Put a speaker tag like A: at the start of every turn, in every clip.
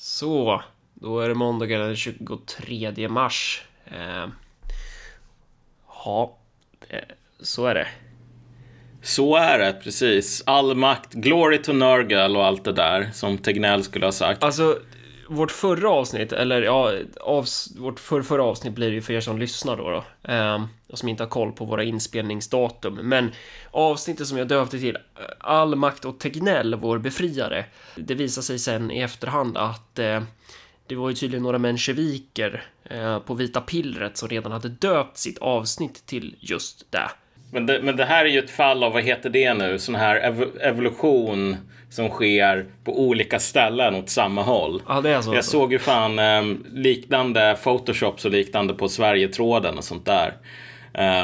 A: Så, då är det måndagen den 23 mars. Eh, ja, så är det.
B: Så är det, precis. All makt, glory to Nurgle och allt det där som Tegnell skulle ha sagt.
A: Alltså, vårt förra avsnitt, eller ja, avs vårt för, förra avsnitt blir det ju för er som lyssnar då, då eh, och som inte har koll på våra inspelningsdatum. Men avsnittet som jag döpte till eh, All makt och Tegnell, vår befriare, det visar sig sen i efterhand att eh, det var ju tydligen några mensjeviker eh, på Vita Pillret som redan hade döpt sitt avsnitt till just det.
B: Men det, men det här är ju ett fall av, vad heter det nu, sån här ev evolution som sker på olika ställen åt samma håll.
A: Ja, det är så.
B: Jag såg ju fan eh, liknande Photoshops och liknande på Sverigetråden och sånt där.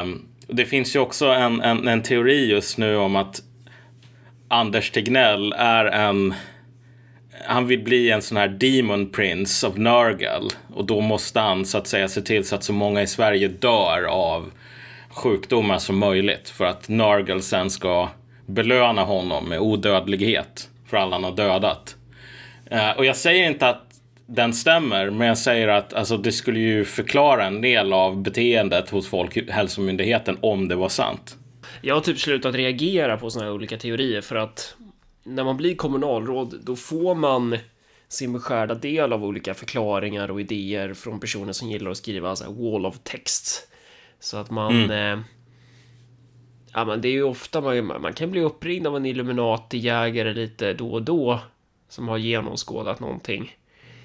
B: Um, det finns ju också en, en, en, teori just nu om att Anders Tegnell är en... Han vill bli en sån här Demon Prince of Nurgle. Och då måste han så att säga se till så att så många i Sverige dör av sjukdomar som möjligt. För att Nurgle sen ska belöna honom med odödlighet för alla han har dödat. Uh, och jag säger inte att den stämmer, men jag säger att alltså, det skulle ju förklara en del av beteendet hos Folkhälsomyndigheten om det var sant.
A: Jag har typ slutat reagera på sådana här olika teorier för att när man blir kommunalråd, då får man sin beskärda del av olika förklaringar och idéer från personer som gillar att skriva så wall of text. Så att man... Mm. Eh, ja, men det är ju ofta man, man kan bli uppringd av en Illuminati-jägare lite då och då som har genomskådat någonting.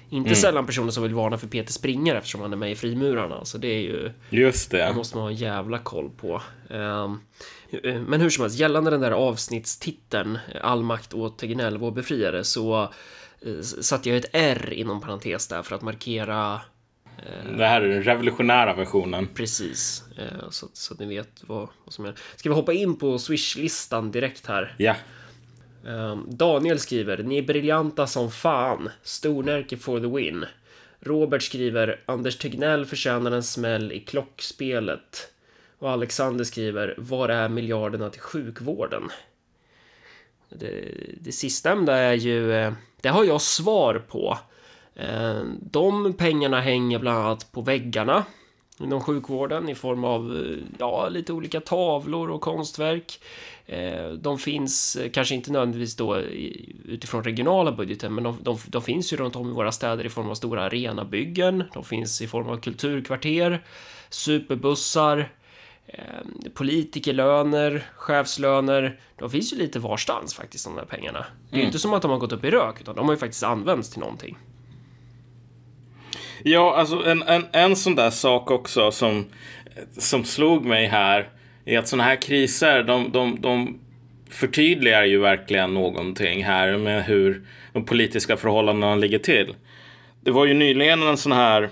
A: Inte mm. sällan personer som vill varna för Peter Springer eftersom han är med i Frimurarna. Så det är ju...
B: Just det.
A: Det måste man ha en jävla koll på. Um, men hur som helst, gällande den där avsnittstiteln, All makt åt Tegnell, vår befriare, så uh, satte jag ett R inom parentes där för att markera
B: det här är den revolutionära versionen.
A: Precis, uh, så, så att ni vet vad, vad som är. Ska vi hoppa in på Swish-listan direkt här?
B: Ja.
A: Um, Daniel skriver, ni är briljanta som fan. Stornärke for the win. Robert skriver, Anders Tegnell förtjänar en smäll i klockspelet. Och Alexander skriver, var är miljarderna till sjukvården? Det, det sistnämnda är ju, eh, det har jag svar på. Ehm, de pengarna hänger bland annat på väggarna inom sjukvården i form av eh, ja, lite olika tavlor och konstverk. Eh, de finns eh, kanske inte nödvändigtvis då utifrån regionala budgeten, men de, de, de, finns ju runt om i våra städer i form av stora arenabyggen. De finns i form av kulturkvarter, superbussar, politikerlöner, chefslöner. De finns ju lite varstans faktiskt, de där pengarna. Det är ju mm. inte som att de har gått upp i rök, utan de har ju faktiskt använts till någonting.
B: Ja, alltså en, en, en sån där sak också som, som slog mig här är att såna här kriser, de, de, de förtydligar ju verkligen någonting här med hur de politiska förhållandena ligger till. Det var ju nyligen en sån här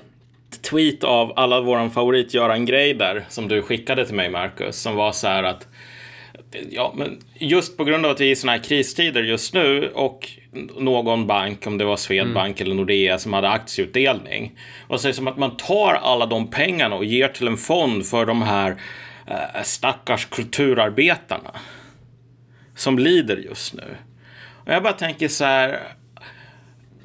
B: tweet av alla våran favorit Göran Greider som du skickade till mig Marcus som var så här att ja, men just på grund av att vi är i såna här kristider just nu och någon bank, om det var Swedbank mm. eller Nordea, som hade aktieutdelning. Och så är det som att man tar alla de pengarna och ger till en fond för de här eh, stackars kulturarbetarna som lider just nu. Och jag bara tänker så här,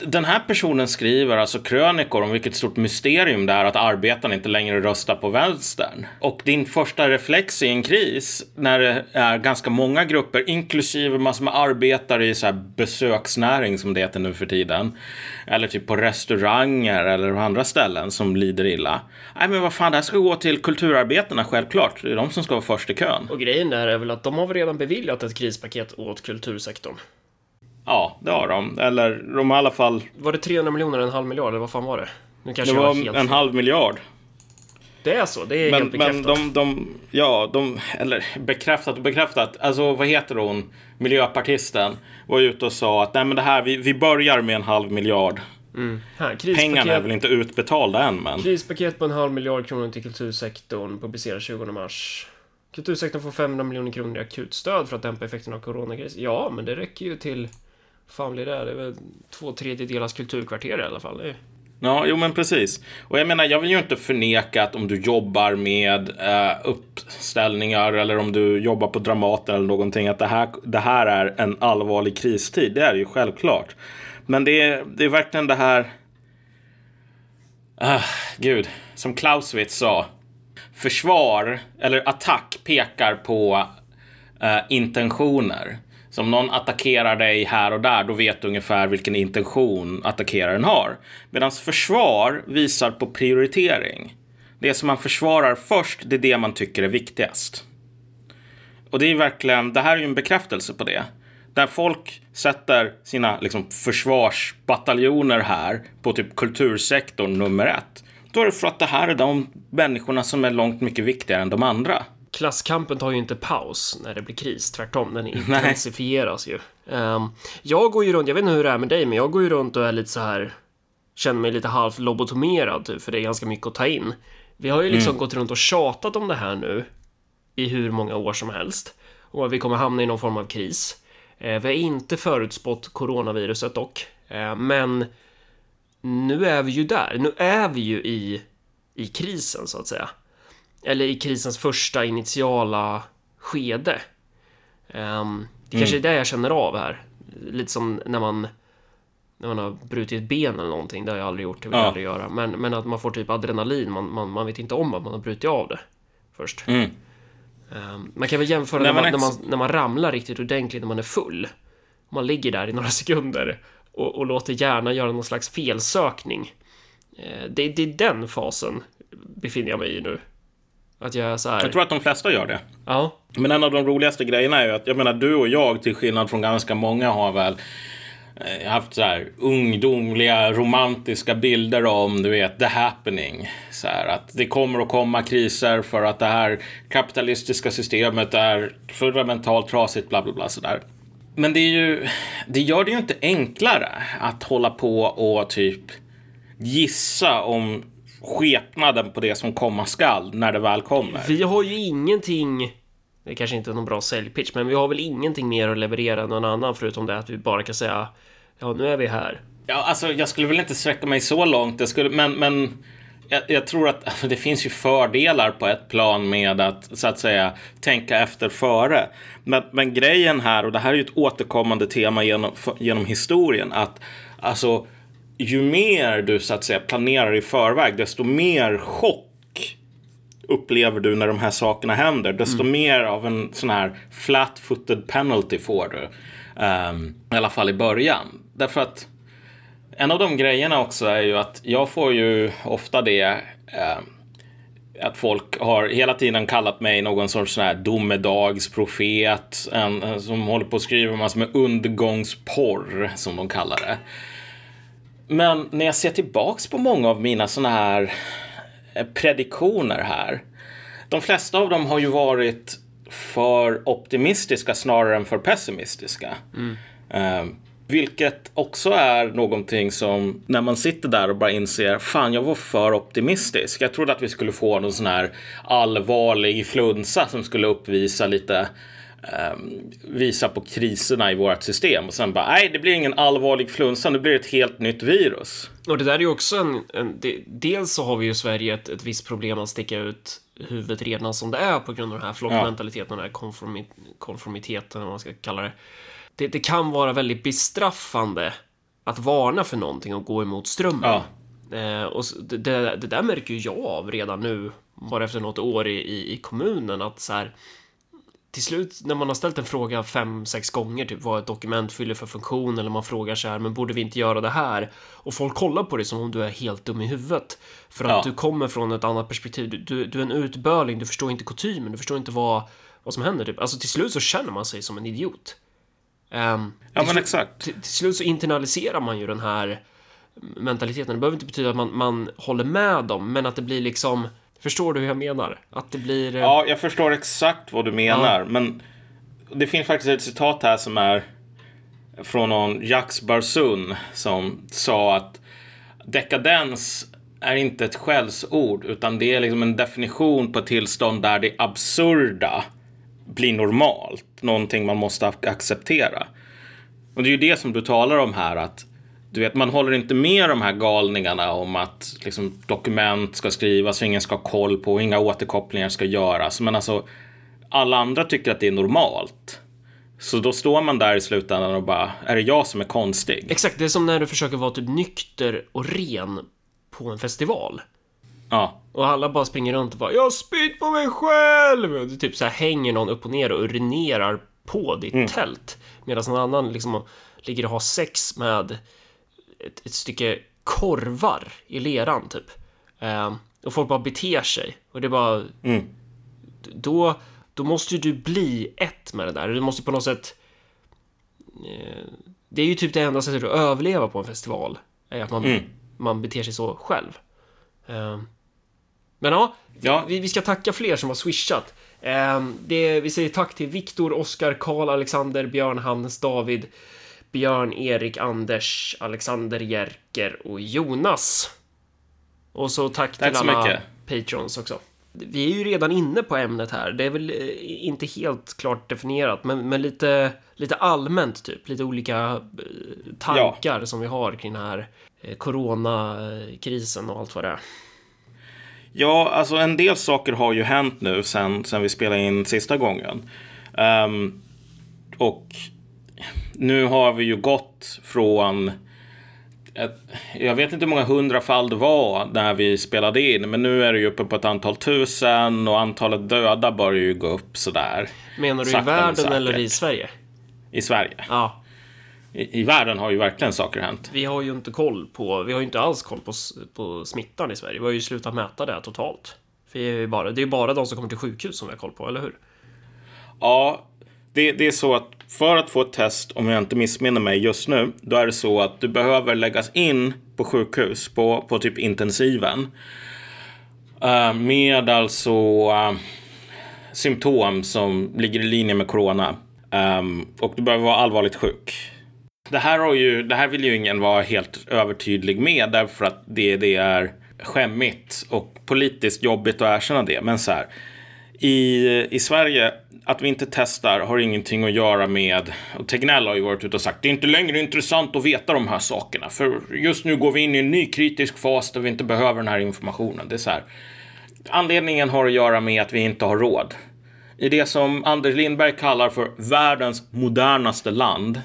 B: den här personen skriver alltså krönikor om vilket stort mysterium det är att arbetarna inte längre röstar på vänstern. Och din första reflex i en kris, när det är ganska många grupper, inklusive massor med arbetare i så här besöksnäring som det heter nu för tiden, eller typ på restauranger eller andra ställen som lider illa. Nej men vad fan, det här ska gå till kulturarbetarna självklart. Det är de som ska vara först i kön.
A: Och grejen där är väl att de har redan beviljat ett krispaket åt kultursektorn.
B: Ja, det har de. Eller de har i alla fall...
A: Var det 300 miljoner, en halv miljard, eller vad fan var det?
B: Nu kanske det var, var en halv miljard.
A: Det är så? Det är
B: men,
A: helt bekräftat?
B: Men de, de, ja, de, eller bekräftat och bekräftat. Alltså vad heter hon, miljöpartisten, var ute och sa att nej men det här, vi, vi börjar med en halv miljard.
A: Mm.
B: Här, Pengarna är väl inte utbetalda än men.
A: Krispaket på en halv miljard kronor till kultursektorn publiceras 20 mars. Kultursektorn får 500 miljoner kronor i akutstöd för att dämpa effekterna av coronakrisen. Ja, men det räcker ju till fan blir det? Det är väl två tredjedelars kulturkvarter i alla fall. Det
B: Ja, jo men precis. Och jag menar, jag vill ju inte förneka att om du jobbar med eh, uppställningar eller om du jobbar på Dramaten eller någonting, att det här, det här är en allvarlig kristid. Det är ju självklart. Men det är, det är verkligen det här... Ah, gud, som Clausewitz sa. Försvar, eller attack, pekar på eh, intentioner. Så om någon attackerar dig här och där, då vet du ungefär vilken intention attackeraren har. Medan försvar visar på prioritering. Det som man försvarar först, det är det man tycker är viktigast. Och det är verkligen, det här är ju en bekräftelse på det. Där folk sätter sina liksom, försvarsbataljoner här på typ kultursektorn nummer ett. Då är det för att det här är de människorna som är långt mycket viktigare än de andra.
A: Klasskampen tar ju inte paus när det blir kris, tvärtom, den intensifieras ju. Um, jag går ju runt, jag vet inte hur det är med dig, men jag går ju runt och är lite så här, känner mig lite halvt lobotomerad, typ, för det är ganska mycket att ta in. Vi har ju liksom mm. gått runt och tjatat om det här nu i hur många år som helst och vi kommer hamna i någon form av kris. Eh, vi har inte förutspått coronaviruset dock, eh, men nu är vi ju där. Nu är vi ju i, i krisen så att säga. Eller i krisens första initiala skede. Um, det kanske mm. är det jag känner av här. Lite som när man när man har brutit ben eller någonting. Det har jag aldrig gjort, det vill jag aldrig göra. Men, men att man får typ adrenalin, man, man, man vet inte om att man har brutit av det först. Mm. Um, man kan väl jämföra Nej, när, man, när, man, när man ramlar riktigt ordentligt när man är full. Man ligger där i några sekunder och, och låter hjärnan göra någon slags felsökning. Uh, det, det är den fasen befinner jag mig i nu. Att jag så här...
B: Jag tror att de flesta gör det.
A: Ja.
B: Men en av de roligaste grejerna är ju att, jag menar du och jag till skillnad från ganska många har väl eh, haft så här ungdomliga romantiska bilder om, du vet, the happening. Så här, att det kommer att komma kriser för att det här kapitalistiska systemet är fundamentalt trasigt, bla bla bla sådär. Men det är ju, det gör det ju inte enklare att hålla på och typ gissa om skepnaden på det som komma skall när det väl kommer.
A: Vi har ju ingenting det är kanske inte är någon bra säljpitch, men vi har väl ingenting mer att leverera än någon annan förutom det att vi bara kan säga ja, nu är vi här.
B: Ja, alltså jag skulle väl inte sträcka mig så långt, jag skulle, men, men jag, jag tror att alltså, det finns ju fördelar på ett plan med att så att säga tänka efter före. Men, men grejen här, och det här är ju ett återkommande tema genom, genom historien, att alltså ju mer du så att säga planerar i förväg, desto mer chock upplever du när de här sakerna händer. Desto mm. mer av en sån här flat-footed penalty får du. Um, I alla fall i början. Därför att en av de grejerna också är ju att jag får ju ofta det um, att folk har hela tiden kallat mig någon sorts sån här domedagsprofet en, som håller på att skriva massor med undergångsporr som de kallar det. Men när jag ser tillbaks på många av mina sådana här eh, prediktioner här. De flesta av dem har ju varit för optimistiska snarare än för pessimistiska. Mm. Um, vilket också är någonting som när man sitter där och bara inser fan jag var för optimistisk. Jag trodde att vi skulle få någon sån här allvarlig flunsa som skulle uppvisa lite visa på kriserna i vårt system och sen bara nej, det blir ingen allvarlig flunsa, nu blir det ett helt nytt virus.
A: Och det där är ju också en, en det, dels så har vi ju i Sverige ett, ett visst problem att sticka ut huvudet redan som det är på grund av den här flockmentaliteten, ja. den här konformi, konformiteten, vad man ska kalla det. det. det. kan vara väldigt bestraffande att varna för någonting och gå emot strömmen. Ja. Eh, och det, det, det, där märker ju jag av redan nu, bara efter något år i, i, i kommunen, att så här, till slut när man har ställt en fråga fem, sex gånger, typ vad ett dokument fyller för funktion eller man frågar så här, men borde vi inte göra det här? Och folk kollar på dig som om du är helt dum i huvudet. För att ja. du kommer från ett annat perspektiv. Du, du, du, är en utbörling, du förstår inte kutymen, du förstår inte vad, vad som händer. Typ. Alltså till slut så känner man sig som en idiot. Um,
B: ja, men exakt.
A: Till, till, slut så internaliserar man ju den här mentaliteten. Det behöver inte betyda att man, man håller med dem, men att det blir liksom Förstår du hur jag menar? Att det blir...
B: Eh, ja, jag förstår exakt vad du menar. Ja. Men det finns faktiskt ett citat här som är från någon Jacques Barsun som sa att dekadens är inte ett skällsord utan det är liksom en definition på ett tillstånd där det absurda blir normalt. Någonting man måste acceptera. Och det är ju det som du talar om här att du vet, man håller inte med de här galningarna om att liksom, dokument ska skrivas och ingen ska ha koll på och inga återkopplingar ska göras. Men alltså, alla andra tycker att det är normalt. Så då står man där i slutändan och bara, är det jag som är konstig?
A: Exakt, det är som när du försöker vara typ nykter och ren på en festival.
B: Ja.
A: Och alla bara springer runt och bara Jag har spytt på mig själv! Och det typ så här hänger någon upp och ner och urinerar på ditt tält. Medan någon annan liksom ligger och har sex med ett, ett stycke korvar i leran typ. Eh, och folk bara beter sig. Och det är bara... Då, då måste ju du bli ett med det där. Du måste på något sätt... Eh, det är ju typ det enda sättet att överleva på en festival. Är att man, man beter sig så själv. Eh, men ja,
B: Ja.
A: vi, vi ska tacka fler som har swishat. Eh, det, vi säger tack till Viktor, Oskar, Karl, Alexander, Björn, Hannes, David, Björn, Erik, Anders, Alexander, Jerker och Jonas. Och så tack,
B: Tack
A: till
B: så
A: alla
B: mycket.
A: patrons också. Vi är ju redan inne på ämnet här. Det är väl eh, inte helt klart definierat, men, men lite, lite allmänt typ. Lite olika eh, tankar som vi har kring den här eh, coronakrisen och allt vad det är.
B: Ja, alltså en del saker har ju hänt nu sen, sen vi spelade in sista gången. Ehm, och nu har vi ju gått från ett, jag vet inte hur många hundra fall det var när vi spelade in, men nu är det ju uppe på ett antal tusen och antalet döda börjar ju gå upp sådär.
A: Menar du
B: Sakta
A: i världen eller i Sverige?
B: I Sverige.
A: Ja,
B: I, I världen har ju verkligen saker hänt.
A: vi har ju inte koll på, vi har ju inte alls koll på, på smittan i Sverige. Vi har ju slutat mäta det totalt. För det är ju bara, det är bara de som kommer till sjukhus som vi har koll på, eller hur?
B: Ja, det, det är så att för att få ett test, om jag inte missminner mig just nu, då är det så att du behöver läggas in på sjukhus, på, på typ intensiven. Eh, med alltså eh, symptom som ligger i linje med corona. Ehm, och du behöver vara allvarligt sjuk. Det här, har ju, det här vill ju ingen vara helt övertydlig med därför att det, det är skämmigt och politiskt jobbigt att erkänna det. Men så här, i, i Sverige, att vi inte testar har ingenting att göra med, och Tegnell har ju varit ute och sagt, det är inte längre intressant att veta de här sakerna, för just nu går vi in i en ny kritisk fas där vi inte behöver den här informationen. Det är så här, anledningen har att göra med att vi inte har råd. I det som Anders Lindberg kallar för världens modernaste land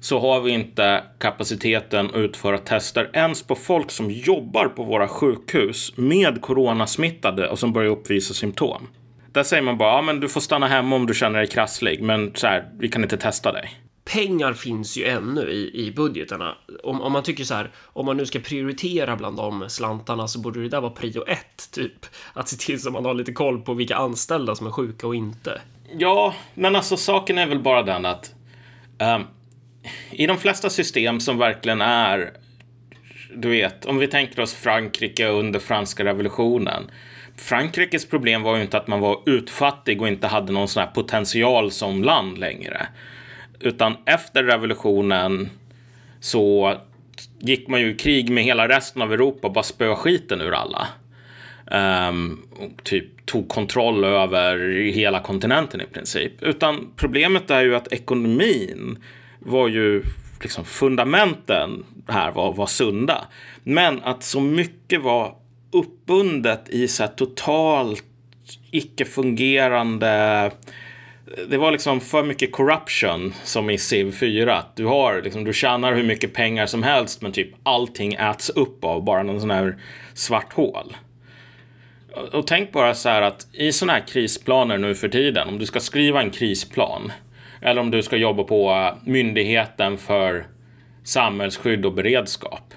B: så har vi inte kapaciteten att utföra tester ens på folk som jobbar på våra sjukhus med coronasmittade och som börjar uppvisa symptom. Där säger man bara, ja men du får stanna hemma om du känner dig krasslig, men så här, vi kan inte testa dig.
A: Pengar finns ju ännu i, i budgetarna. Om, om man tycker så här, om man nu ska prioritera bland de slantarna så borde det där vara prio ett, typ. Att se till så man har lite koll på vilka anställda som är sjuka och inte.
B: Ja, men alltså saken är väl bara den att ehm, i de flesta system som verkligen är, du vet, om vi tänker oss Frankrike under franska revolutionen. Frankrikes problem var ju inte att man var utfattig och inte hade någon sån här potential som land längre. Utan efter revolutionen så gick man ju i krig med hela resten av Europa och bara spöade skiten ur alla. Um, och typ tog kontroll över hela kontinenten i princip. Utan problemet är ju att ekonomin var ju liksom fundamenten här var, var sunda. Men att så mycket var uppbundet i så här totalt icke-fungerande det var liksom för mycket corruption som i Civ 4. Att Du, har, liksom, du tjänar hur mycket pengar som helst men typ allting äts upp av bara någon sån här svart hål. Och- tänk bara så här att i såna här krisplaner nu för tiden, om du ska skriva en krisplan eller om du ska jobba på eh, Myndigheten för samhällsskydd och beredskap.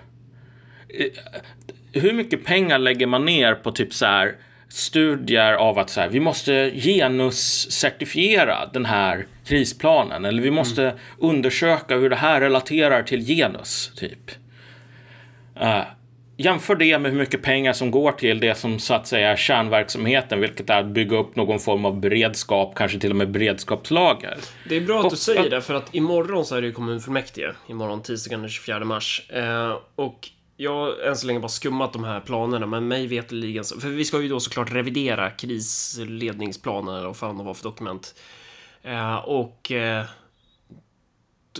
B: Hur mycket pengar lägger man ner på typ så här studier av att så här, vi måste genuscertifiera den här krisplanen eller vi måste undersöka hur det här relaterar till genus, typ. Eh, jämför det med hur mycket pengar som går till det som så att säga är kärnverksamheten, vilket är att bygga upp någon form av beredskap, kanske till och med beredskapslager.
A: Det är bra att
B: Och-
A: du säger det, för att imorgon så är det ju kommunfullmäktige. Imorgon tisdagen den 24 mars. Eh, och jag har än så länge bara skummat de här planerna, men mig veterligen så... För vi ska ju då såklart revidera krisledningsplanen, eller vad fan det var för dokument. Eh, och... Eh,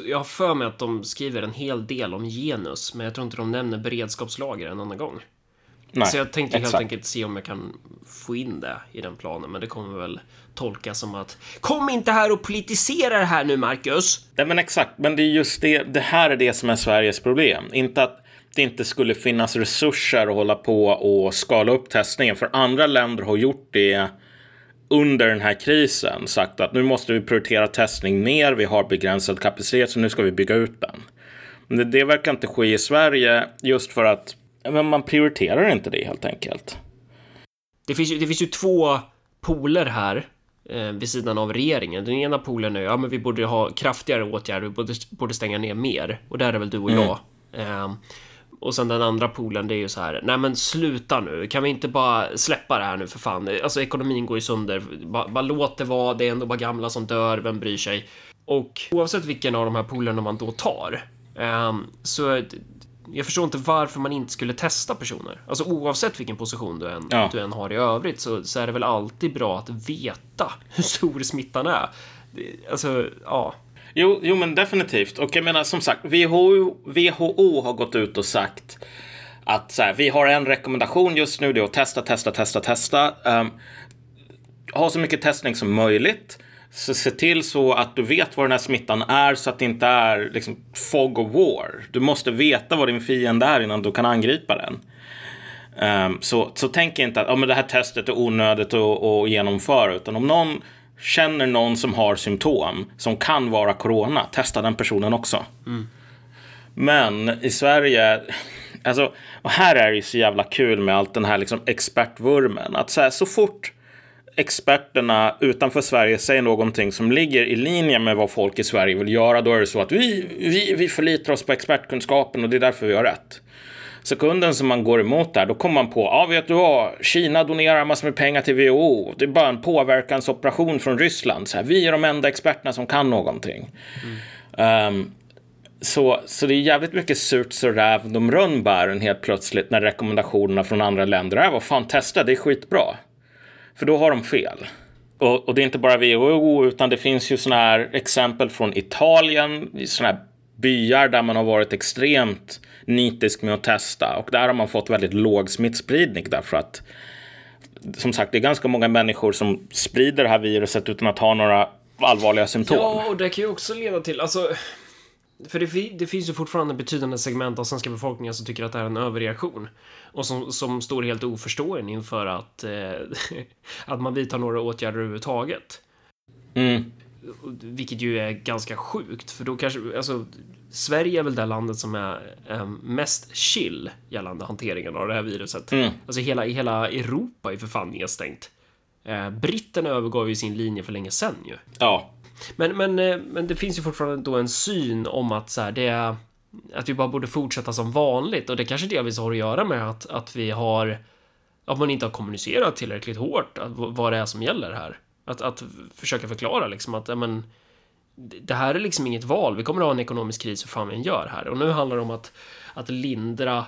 A: jag har för mig att de skriver en hel del om genus, men jag tror inte de nämner beredskapslager en annan gång. Nej, så jag tänkte exakt. helt enkelt se om jag kan få in det i den planen, men det kommer väl tolkas som att kom inte här och politisera det här nu, Marcus.
B: Nej, men exakt, men det är just det. Det här är det som är Sveriges problem, inte att det inte skulle finnas resurser att hålla på och skala upp testningen, för andra länder har gjort det under den här krisen sagt att nu måste vi prioritera testning mer. Vi har begränsad kapacitet så nu ska vi bygga ut den. Men det, det verkar inte ske i Sverige just för att men man prioriterar inte det helt enkelt.
A: Det finns ju, det finns ju två poler här eh, vid sidan av regeringen. Den ena polen är ja, men vi borde ha kraftigare åtgärder. Vi borde, borde stänga ner mer och där är väl du och mm. jag. Eh, och sen den andra polen, det är ju så här. Nej, men sluta nu. Kan vi inte bara släppa det här nu för fan? Alltså ekonomin går ju sönder. Bara, bara låt det vara. Det är ändå bara gamla som dör. Vem bryr sig? Och oavsett vilken av de här polerna man då tar um, så jag förstår inte varför man inte skulle testa personer. Alltså oavsett vilken position du än, ja. du än har i övrigt så, så är det väl alltid bra att veta hur stor smittan är. Alltså, ja.
B: Jo, jo, men definitivt. Och jag menar som sagt, WHO, WHO har gått ut och sagt att så här, vi har en rekommendation just nu, det är att testa, testa, testa, testa. Um, ha så mycket testning som möjligt. Så se till så att du vet vad den här smittan är så att det inte är liksom fog of war. Du måste veta vad din fiende är innan du kan angripa den. Um, så, så tänk inte att oh, men det här testet är onödigt att, att genomföra, utan om någon känner någon som har symptom som kan vara corona, testa den personen också. Mm. Men i Sverige, alltså, och här är det ju så jävla kul med allt den här liksom expertvurmen. Att så, här, så fort experterna utanför Sverige säger någonting som ligger i linje med vad folk i Sverige vill göra, då är det så att vi, vi, vi förlitar oss på expertkunskapen och det är därför vi har rätt. Sekunden som man går emot där, då kommer man på, ja vet du vad, Kina donerar massor med pengar till WHO. Det är bara en påverkansoperation från Ryssland. Så här, vi är de enda experterna som kan någonting. Mm. Um, så, så det är jävligt mycket surt så räv de rönnbären helt plötsligt när rekommendationerna från andra länder är vad fan testa, det är skitbra. För då har de fel. Och, och det är inte bara WHO utan det finns ju sådana här exempel från Italien, sådana här byar där man har varit extremt nitisk med att testa och där har man fått väldigt låg smittspridning därför att som sagt, det är ganska många människor som sprider det här viruset utan att ha några allvarliga symptom.
A: Ja, och det kan ju också leda till, alltså, för det, det, finns ju fortfarande betydande segment av svenska befolkningen som tycker att det är en överreaktion. Och som, som står helt oförstående inför att, eh, att man vidtar några åtgärder överhuvudtaget. Mm. Vilket ju är ganska sjukt, för då kanske, alltså, Sverige är väl det landet som är eh, mest chill gällande hanteringen av det här viruset. Mm. Alltså hela, hela Europa är för fan nedstängt. Eh, britterna övergav ju sin linje för länge sedan ju.
B: Ja.
A: Men, men, eh, men det finns ju fortfarande då en syn om att så här, det är att vi bara borde fortsätta som vanligt och det kanske delvis har att göra med att, att vi har att man inte har kommunicerat tillräckligt hårt att, vad det är som gäller här. Att, att försöka förklara liksom att, men, det här är liksom inget val. Vi kommer att ha en ekonomisk kris hur fan vi än gör här. Och nu handlar det om att, att lindra,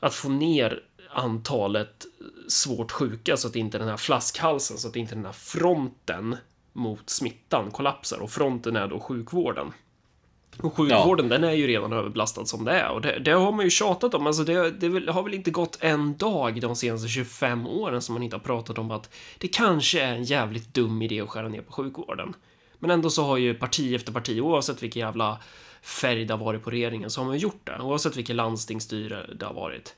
A: att få ner antalet svårt sjuka så att inte den här flaskhalsen, så att inte den här fronten mot smittan kollapsar och fronten är då sjukvården. Och sjukvården, ja. den är ju redan överbelastad som det är och det, det har man ju tjatat om. Alltså det, det, har väl inte gått en dag de senaste 25 åren som man inte har pratat om att det kanske är en jävligt dum idé att skära ner på sjukvården. Men ändå så har ju parti efter parti, oavsett vilken jävla färg det har varit på regeringen, så har man gjort det. Oavsett vilket landstingsstyre det har varit.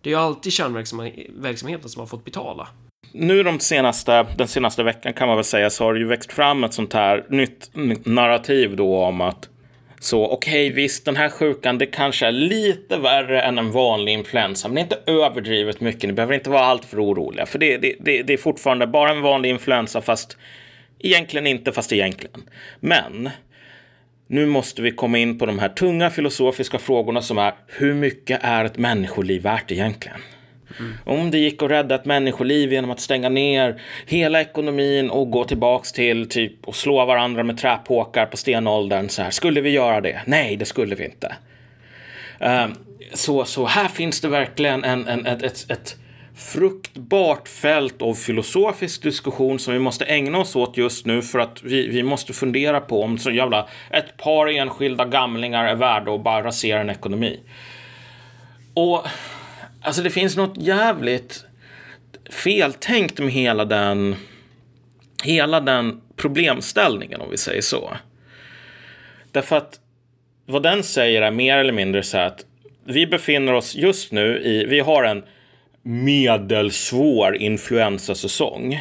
A: Det är ju alltid kärnverksamheten som har fått betala.
B: Nu de senaste, den senaste veckan kan man väl säga så har det ju växt fram ett sånt här nytt narrativ då om att så okej, okay, visst, den här sjukan, det kanske är lite värre än en vanlig influensa, men inte överdrivet mycket. Ni behöver inte vara alltför oroliga, för det, det, det, det är fortfarande bara en vanlig influensa, fast egentligen inte, fast egentligen. Men nu måste vi komma in på de här tunga filosofiska frågorna som är hur mycket är ett människoliv värt egentligen? Mm. Om det gick att rädda ett människoliv genom att stänga ner hela ekonomin och gå tillbaks till typ och slå varandra med träpåkar på stenåldern så här. Skulle vi göra det? Nej, det skulle vi inte. Um, så, så här finns det verkligen en, en, ett, ett, ett fruktbart fält av filosofisk diskussion som vi måste ägna oss åt just nu för att vi, vi måste fundera på om så jävla ett par enskilda gamlingar är värda att bara rasera en ekonomi. Och Alltså det finns något jävligt feltänkt med hela den, hela den problemställningen om vi säger så. Därför att vad den säger är mer eller mindre så här att vi befinner oss just nu i, vi har en medelsvår influensasäsong.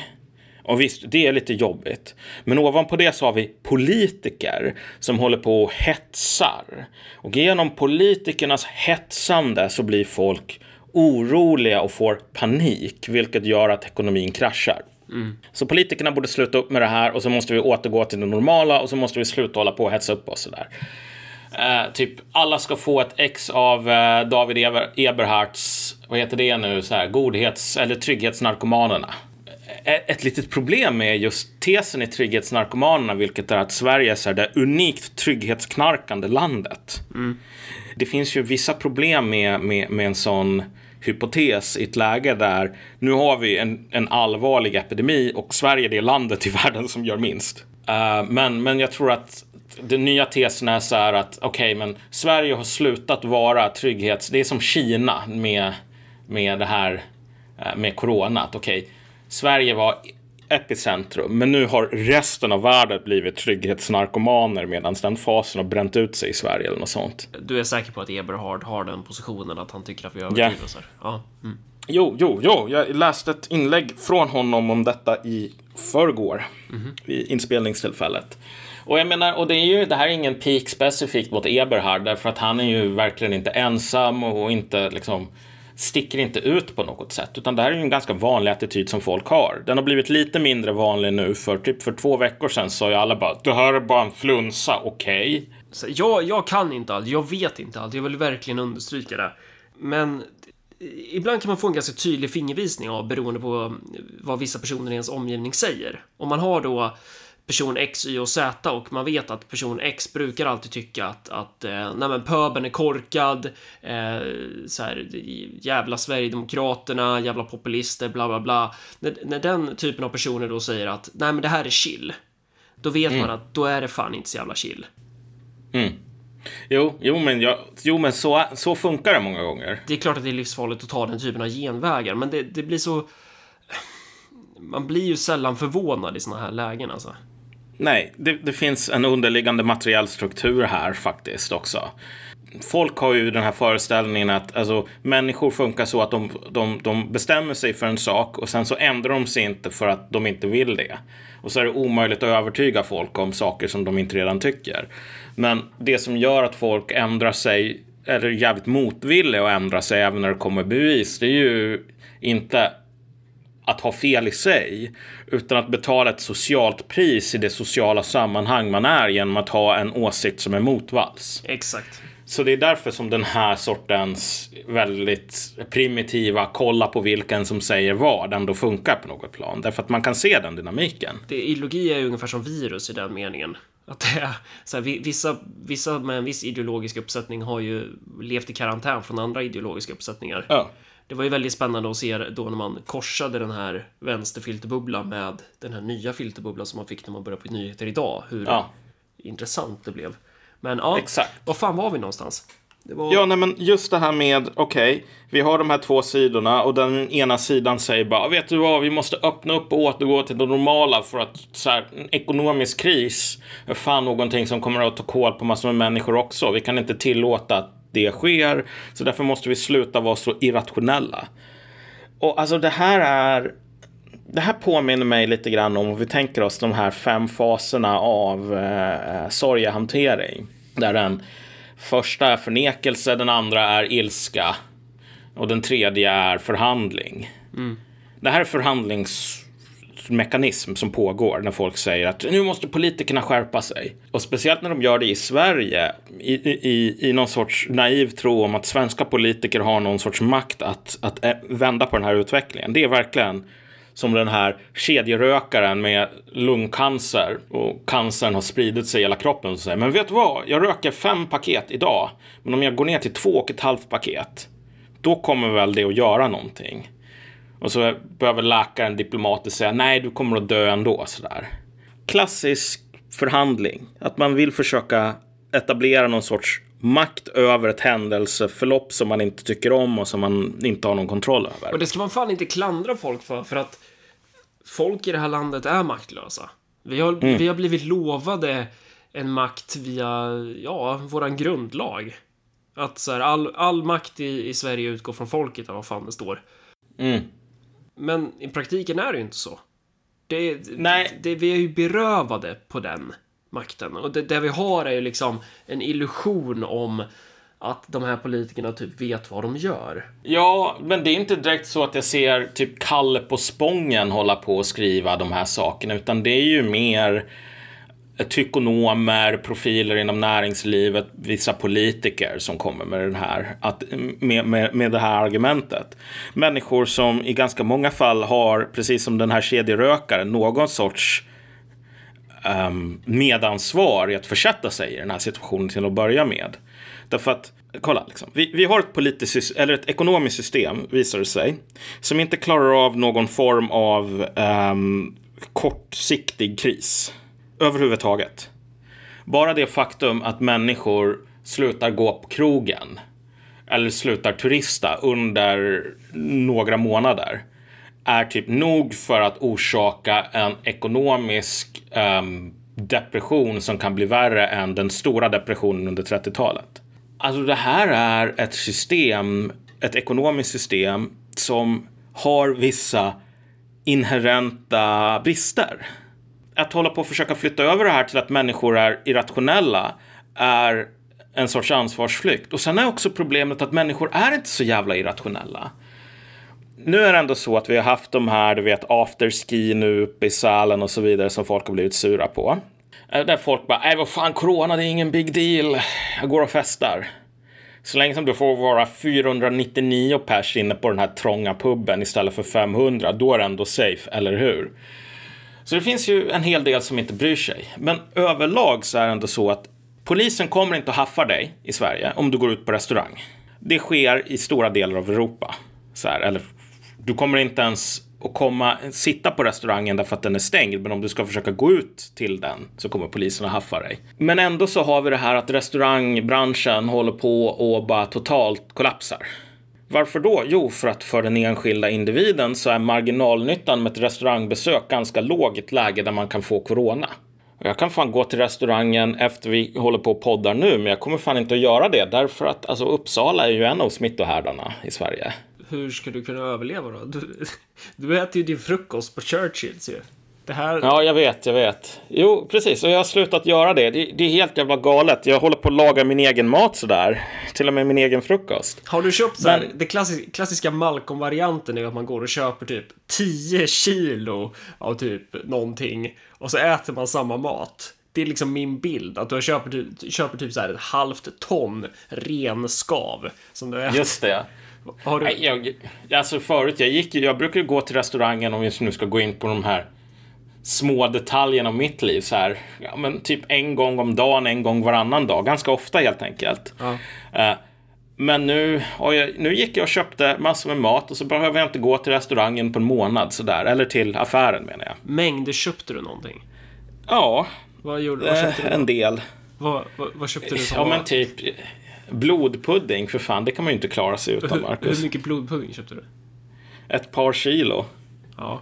B: Och visst, det är lite jobbigt. Men ovanpå det så har vi politiker som håller på och hetsar. Och genom politikernas hetsande så blir folk oroliga och får panik, vilket gör att ekonomin kraschar. Mm. Så politikerna borde sluta upp med det här och så måste vi återgå till det normala och så måste vi sluta hålla på och hetsa upp oss sådär. Uh, typ alla ska få ett ex av uh, David Eber Eberhards, vad heter det nu, så här, godhets eller trygghetsnarkomanerna. Ett litet problem med just tesen i trygghetsnarkomanerna, vilket är att Sverige är det unikt trygghetsknarkande landet. Mm. Det finns ju vissa problem med, med, med en sån hypotes i ett läge där nu har vi en, en allvarlig epidemi och Sverige är det landet i världen som gör minst. Uh, men, men jag tror att den nya tesen är så här att okej, okay, men Sverige har slutat vara trygghets... Det är som Kina med, med det här uh, med corona. Okej, okay, Sverige var epicentrum. Men nu har resten av världen blivit trygghetsnarkomaner medan den fasen har bränt ut sig i Sverige eller något sånt.
A: Du är säker på att Eberhard har den positionen att han tycker att vi överdriver yeah. så Ja. Mm.
B: Jo, jo, jo, jag läste ett inlägg från honom om detta i förrgår mm. vid inspelningstillfället. Och jag menar, och det är ju, det här är ingen peak specifikt mot Eberhard därför att han är ju verkligen inte ensam och inte liksom sticker inte ut på något sätt, utan det här är ju en ganska vanlig attityd som folk har. Den har blivit lite mindre vanlig nu, för typ för två veckor sedan sa ju alla bara det här är bara en flunsa, okej?
A: Okay? Jag, jag kan inte allt, jag vet inte allt, jag vill verkligen understryka det. Men ibland kan man få en ganska tydlig fingervisning av beroende på vad vissa personer i ens omgivning säger. Om man har då person X, Y och Z och man vet att person X brukar alltid tycka att, att eh, nej men pöben är korkad, eh, så här, jävla Sverigedemokraterna, jävla populister, bla bla bla. När, när den typen av personer då säger att nej men det här är chill, då vet mm. man att då är det fan inte så jävla chill.
B: Mm. Jo, jo, men, jag, jo, men så, så funkar det många gånger.
A: Det är klart att det är livsfarligt att ta den typen av genvägar, men det, det blir så... Man blir ju sällan förvånad i såna här lägen alltså.
B: Nej, det, det, finns en underliggande materiell struktur här faktiskt också. Folk har ju den här föreställningen att alltså, människor funkar så att de, de, de bestämmer sig för en sak och sen så ändrar de sig inte för att de inte vill det. Och så är det omöjligt att övertyga folk om saker som de inte redan tycker. Men det som gör att folk ändrar sig, eller jävligt motvilliga att ändra sig även när det kommer bevis, det är ju inte att ha fel i sig, utan att betala ett socialt pris i det sociala sammanhang man är genom att ha en åsikt som är motvalls.
A: Exakt.
B: Så det är därför som den här sortens väldigt primitiva kolla på vilken som säger vad ändå funkar på något plan. Därför att man kan se den dynamiken.
A: Det, ideologi är ungefär som virus i den meningen. Att det är, så här, vissa, vissa med en viss ideologisk uppsättning har ju levt i karantän från andra ideologiska uppsättningar.
B: Ja
A: det var ju väldigt spännande att se då när man korsade den här vänsterfilterbubblan med den här nya filterbubblan som man fick när man började på nyheter idag. Hur ja. intressant det blev. Men ja,
B: Exakt.
A: var fan var vi någonstans?
B: Var... Ja, nej, men just det här med, okej, okay, vi har de här två sidorna och den ena sidan säger bara, vet du vad, vi måste öppna upp och återgå till det normala för att så här, en ekonomisk kris är fan någonting som kommer att ta koll på massor med människor också. Vi kan inte tillåta att det sker. Så därför måste vi sluta vara så irrationella. Och alltså det här är det här påminner mig lite grann om, om vi tänker oss de här fem faserna av eh, sorgehantering. Där den första är förnekelse, den andra är ilska och den tredje är förhandling. Mm. Det här är förhandlings mekanism som pågår när folk säger att nu måste politikerna skärpa sig. Och speciellt när de gör det i Sverige i, i, i någon sorts naiv tro om att svenska politiker har någon sorts makt att, att eh, vända på den här utvecklingen. Det är verkligen som den här kedjerökaren med lungcancer och cancern har spridit sig i hela kroppen och säger men vet du vad, jag röker fem paket idag, men om jag går ner till två och ett halvt paket, då kommer väl det att göra någonting. Och så behöver läkaren diplomatiskt säga nej, du kommer att dö ändå. Sådär. Klassisk förhandling. Att man vill försöka etablera någon sorts makt över ett händelseförlopp som man inte tycker om och som man inte har någon kontroll över.
A: Och det ska man fan inte klandra folk för, för att folk i det här landet är maktlösa. Vi har,
B: Mm.
A: vi har blivit lovade en makt via, ja, våran grundlag. Att så här, all, all makt i, i Sverige utgår från folket, eller vad fan det står.
B: Mm.
A: Men i praktiken är det ju inte så. Det,
B: Nej.
A: Det, vi är ju berövade på den makten. Och det, det vi har är ju liksom en illusion om att de här politikerna typ vet vad de gör.
B: Ja, men det är inte direkt så att jag ser typ Kalle på Spången hålla på och skriva de här sakerna, utan det är ju mer tykonomer, profiler inom näringslivet, vissa politiker som kommer med, den här, att, med, med, med det här argumentet. Människor som i ganska många fall har, precis som den här kedjerökaren, någon sorts um, medansvar i att försätta sig i den här situationen till att börja med. Därför att, kolla, liksom, vi, vi har ett politiskt, eller ett ekonomiskt system, visar det sig, som inte klarar av någon form av um, kortsiktig kris överhuvudtaget. Bara det faktum att människor slutar gå på krogen eller slutar turista under några månader är typ nog för att orsaka en ekonomisk um, depression som kan bli värre än den stora depressionen under 30-talet. Alltså det här är ett system, ett ekonomiskt system som har vissa inherenta brister. Att hålla på och försöka flytta över det här till att människor är irrationella är en sorts ansvarsflykt. Och sen är också problemet att människor är inte så jävla irrationella. Nu är det ändå så att vi har haft de här, du vet, afterski nu uppe i Sälen och så vidare som folk har blivit sura på. Eh, där folk bara, nej vad fan, corona det är ingen big deal. Jag går och festar. Så länge som du får vara 499 pers inne på den här trånga puben istället för 500, då är det ändå safe, eller hur? Så det finns ju en hel del som inte bryr sig. Men överlag så är det ändå så att polisen kommer inte att haffa dig i Sverige om du går ut på restaurang. Det sker i stora delar av Europa. Så här, eller du kommer inte ens att komma, sitta på restaurangen därför att den är stängd. Men om du ska försöka gå ut till den så kommer polisen att haffa dig. Men ändå så har vi det här att restaurangbranschen håller på och bara totalt kollapsar. Varför då? Jo, för att för den enskilda individen så är marginalnyttan med ett restaurangbesök ganska låg i ett läge där man kan få corona. Jag kan fan gå till restaurangen efter vi håller på och poddar nu, men jag kommer fan inte att göra det därför att alltså, Uppsala är ju en av smittohärdarna i Sverige.
A: Hur ska du kunna överleva då? Du, du äter ju din frukost på Churchills ju. Det här...
B: Ja, jag vet, jag vet. Jo, precis, och jag har slutat göra det. det. Det är helt jävla galet. Jag håller på att laga min egen mat sådär. Till och med min egen frukost.
A: Har du köpt så här,
B: Men-
A: det klassiska, klassiska Malcolm-varianten är att man går och köper typ 10 kilo av typ någonting och så äter man samma mat. Det är liksom min bild, att du köper, typ- köper typ så här ett halvt ton renskav som du äter.
B: Just det.
A: Har du...
B: Nej, jag, alltså förut, jag, gick, jag brukar gå till restaurangen om vi nu ska gå in på de här små detaljerna av mitt liv. Så här, ja, men typ en gång om dagen, en gång varannan dag. Ganska ofta helt enkelt.
A: Ja.
B: Eh, men nu, jag, nu gick jag och köpte massor med mat och så behöver jag inte gå till restaurangen på en månad sådär. Eller till affären menar jag.
A: Mängder köpte du någonting?
B: Ja,
A: Vad gjorde vad köpte
B: eh,
A: du?
B: en del.
A: Vad, vad, vad köpte du
B: Ja men typ blodpudding för fan, det kan man ju inte klara sig utan
A: hur,
B: Marcus.
A: hur mycket blodpudding köpte du?
B: Ett par kilo.
A: Ja.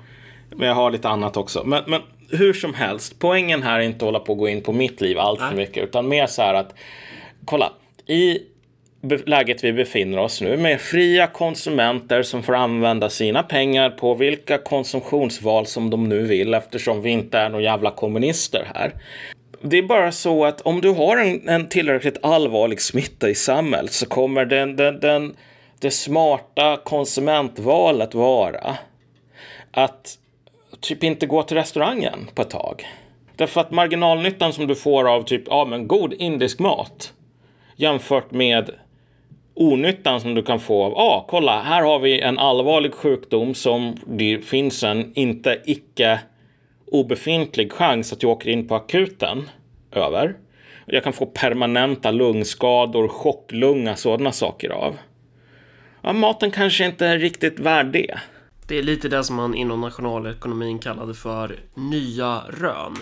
B: Men jag har lite annat också. Men, men hur som helst, poängen här är inte att hålla på att gå in på mitt liv allt för mycket, utan mer så här att kolla, i läget vi befinner oss nu med fria konsumenter som får använda sina pengar på vilka konsumtionsval som de nu vill eftersom vi inte är några jävla kommunister här. Det är bara så att om du har en, en tillräckligt allvarlig smitta i samhället så kommer den, den, den, det smarta konsumentvalet vara att typ inte gå till restaurangen på ett tag. Därför att marginalnyttan som du får av typ, ja men god indisk mat jämfört med onyttan som du kan få av, ja ah, kolla här har vi en allvarlig sjukdom som det finns en inte icke obefintlig chans att jag åker in på akuten över. Jag kan få permanenta lungskador, chocklunga, sådana saker av. Ja, maten kanske inte är riktigt värd det.
A: Det är lite det som man inom nationalekonomin kallade för nya rön.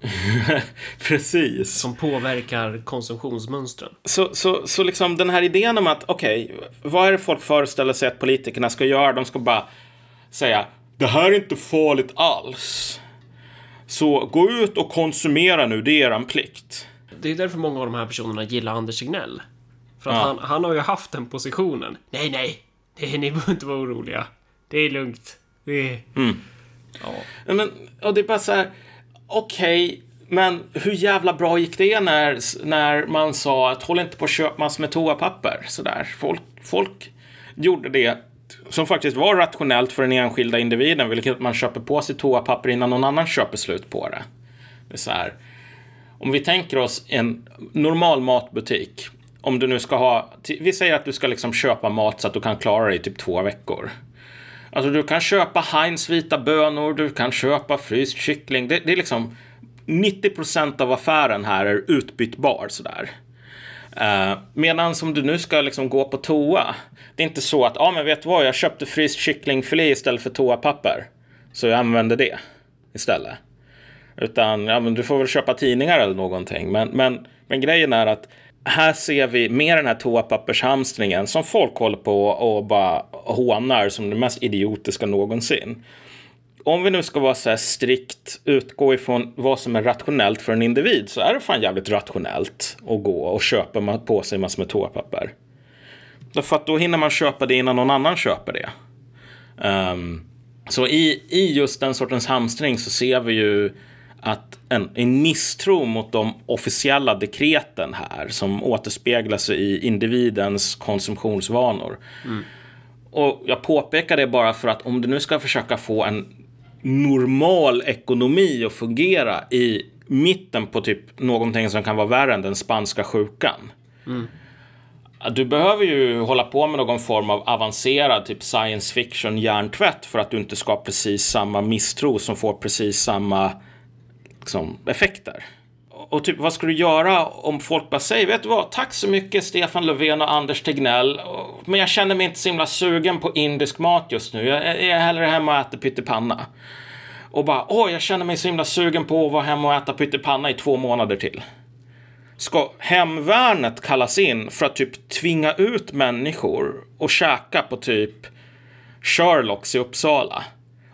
B: Precis.
A: Som påverkar konsumtionsmönstren.
B: Så, så, så liksom den här idén om att okej, okay, vad är det folk föreställer sig att politikerna ska göra? De ska bara säga det här är inte farligt alls. Så gå ut och konsumera nu, det är er plikt.
A: Det är därför många av de här personerna gillar Anders Tegnell. För att ja. han, han har ju haft den positionen. Nej, nej, nej ni behöver inte vara oroliga. Det är lugnt. Det är...
B: Mm. Ja. Men, och det är bara så här, okej, okay, men hur jävla bra gick det när, när man sa att håll inte på att köpa massor med toapapper sådär. Folk, folk gjorde det som faktiskt var rationellt för den enskilda individen, vilket man köper på sig toapapper innan någon annan köper slut på det. Det är så här. Om vi tänker oss en normal matbutik. Om du nu ska ha, vi säger att du ska liksom köpa mat så att du kan klara dig i typ två veckor. Alltså du kan köpa Heinz vita bönor, du kan köpa fryst kyckling. Det, det är liksom 90% av affären här är utbytbar sådär. Uh, medan om du nu ska liksom gå på toa. Det är inte så att, ja ah, men vet du vad, jag köpte fryst kycklingfilé istället för toapapper. Så jag använder det istället. Utan, ja men du får väl köpa tidningar eller någonting. Men, men, men grejen är att här ser vi med den här toapappershamstringen som folk håller på och bara hånar som det mest idiotiska någonsin. Om vi nu ska vara så här strikt utgå ifrån vad som är rationellt för en individ så är det fan jävligt rationellt att gå och köpa på sig massor med toapapper. Därför att då hinner man köpa det innan någon annan köper det. Um, så i, i just den sortens hamstring så ser vi ju att en, en misstro mot de officiella dekreten här som återspeglas i individens konsumtionsvanor. Mm. Och jag påpekar det bara för att om du nu ska försöka få en normal ekonomi att fungera i mitten på typ någonting som kan vara värre än den spanska sjukan. Mm. Du behöver ju hålla på med någon form av avancerad typ science fiction hjärntvätt för att du inte ska ha precis samma misstro som får precis samma liksom, effekter. Och typ vad ska du göra om folk bara säger, vet du vad, tack så mycket Stefan Löfven och Anders Tegnell, men jag känner mig inte så himla sugen på indisk mat just nu. Jag är hellre hemma och äter pyttipanna. Och bara, åh, jag känner mig så himla sugen på att vara hemma och äta pyttipanna i två månader till. Ska hemvärnet kallas in för att typ tvinga ut människor och käka på typ Sherlocks i Uppsala?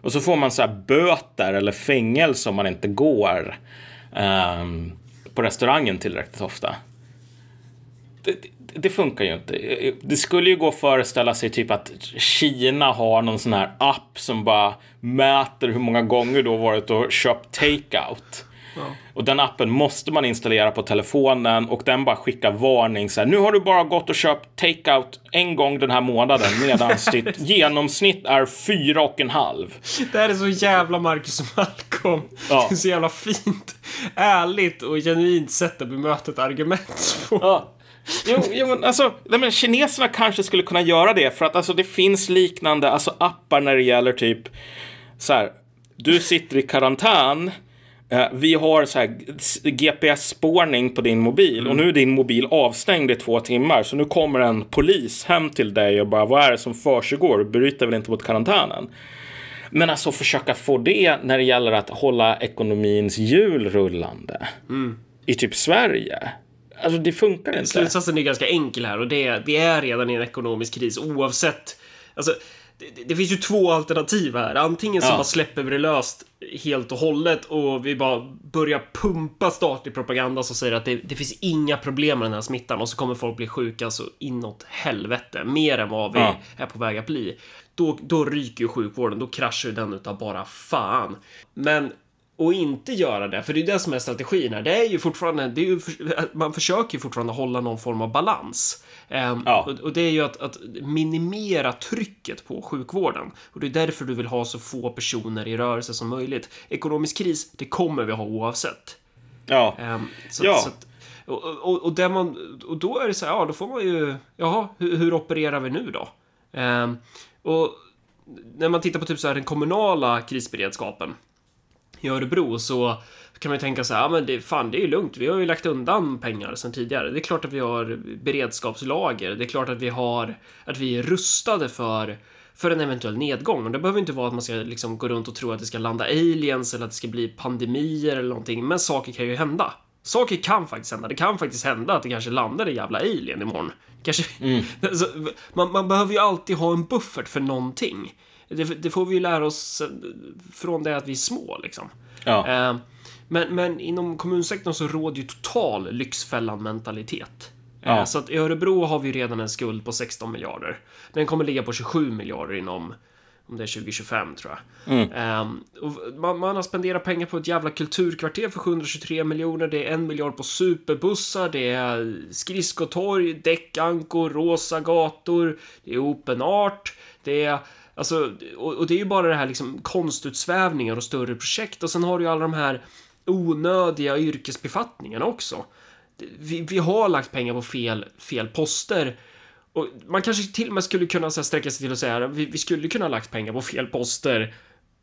B: Och så får man så här böter eller fängelse om man inte går um, på restaurangen tillräckligt ofta. Det, det, det, funkar ju inte. Det skulle ju gå att föreställa sig typ att Kina har någon sån här app som bara mäter hur många gånger du har varit och köpt takeout. Ja. Och den appen måste man installera på telefonen och den bara skickar varning så här, Nu har du bara gått och köpt takeout en gång den här månaden medan ditt genomsnitt är fyra och en halv.
A: Det här är så jävla Marcus Malcolm. Ja. Det är så jävla fint, ärligt och genuint sätt att bemöta ett argument på. Ja.
B: Jo, jo men alltså, men kineserna kanske skulle kunna göra det för att alltså det finns liknande alltså appar när det gäller typ så här, du sitter i karantän vi har så här GPS-spårning på din mobil mm. och nu är din mobil avstängd i två timmar. Så nu kommer en polis hem till dig och bara vad är det som försiggår? Du bryter väl inte mot karantänen? Men alltså försöka få det när det gäller att hålla ekonomins hjul rullande mm. i typ Sverige. Alltså det funkar inte.
A: Slutsatsen är ganska enkel här och det är vi är redan i en ekonomisk kris oavsett. Alltså, det, det, finns ju två alternativ här. Antingen så ja. bara släpper vi det löst helt och hållet och vi bara börjar pumpa statlig propaganda som säger att det, det finns inga problem med den här smittan och så kommer folk bli sjuka så inåt helvete. Mer än vad vi ja. är på väg att bli. Då, då ryker ju sjukvården, då kraschar ju den utav bara fan. Men och inte göra det, för det är det som är strategin här. Det är ju fortfarande, det är ju, man försöker ju fortfarande hålla någon form av balans. Um, ja. och, och, det är ju att, att, minimera trycket på sjukvården. Och det är därför du vill ha så få personer i rörelse som möjligt. Ekonomisk kris, det kommer vi ha oavsett.
B: Ja. Um,
A: så, ja. Så att, och, och, och, man, och då är det så här, ja, då får man ju, jaha, hur, hur opererar vi nu då? Um, och när man tittar på typ så här den kommunala krisberedskapen i Örebro så kan man ju tänka så här, ja men det, fan det är ju lugnt, vi har ju lagt undan pengar sedan tidigare. Det är klart att vi har beredskapslager, det är klart att vi har, att vi är rustade för för en eventuell nedgång. Och det behöver inte vara att man ska liksom gå runt och tro att det ska landa aliens eller att det ska bli pandemier eller någonting. Men saker kan ju hända. Saker kan faktiskt hända. Det kan faktiskt hända att det kanske landar en jävla alien imorgon. Kanske... Mm. man, man behöver ju alltid ha en buffert för någonting. Det, det, får vi ju lära oss eh, från det att vi är små liksom.
B: Ja.
A: Eh, men, men inom kommunsektorn så råder ju total Lyxfällan-mentalitet. Eh, ja. Så att i Örebro har vi redan en skuld på 16 miljarder. Den kommer ligga på 27 miljarder inom om det är 2025 tror jag. Mm. Um, man, man, har spenderat pengar på ett jävla kulturkvarter för 723 miljoner. Det är en miljard på superbussar, det är skridskotorg, däckankor, rosa gator, det är open art, det är Alltså, och, och, det är ju bara det här liksom konstutsvävningar och större projekt och sen har du ju alla de här onödiga yrkesbefattningarna också. Vi, vi har lagt pengar på fel, fel poster och man kanske till och med skulle kunna så sträcka sig till att säga vi, vi skulle kunna ha lagt pengar på fel poster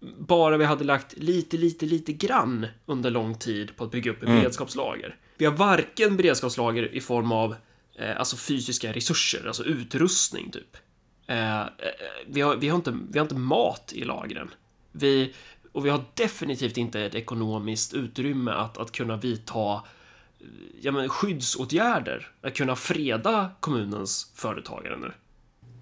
A: bara vi hade lagt lite, lite, lite grann under lång tid på att bygga upp ett mm. beredskapslager. Vi har varken beredskapslager i form av eh, alltså fysiska resurser, alltså utrustning typ. Eh, eh, vi, har, vi, har inte, vi har inte mat i lagren. Vi, och vi har definitivt inte ett ekonomiskt utrymme att, att kunna vidta ja, men, skyddsåtgärder. Att kunna freda kommunens företagare nu.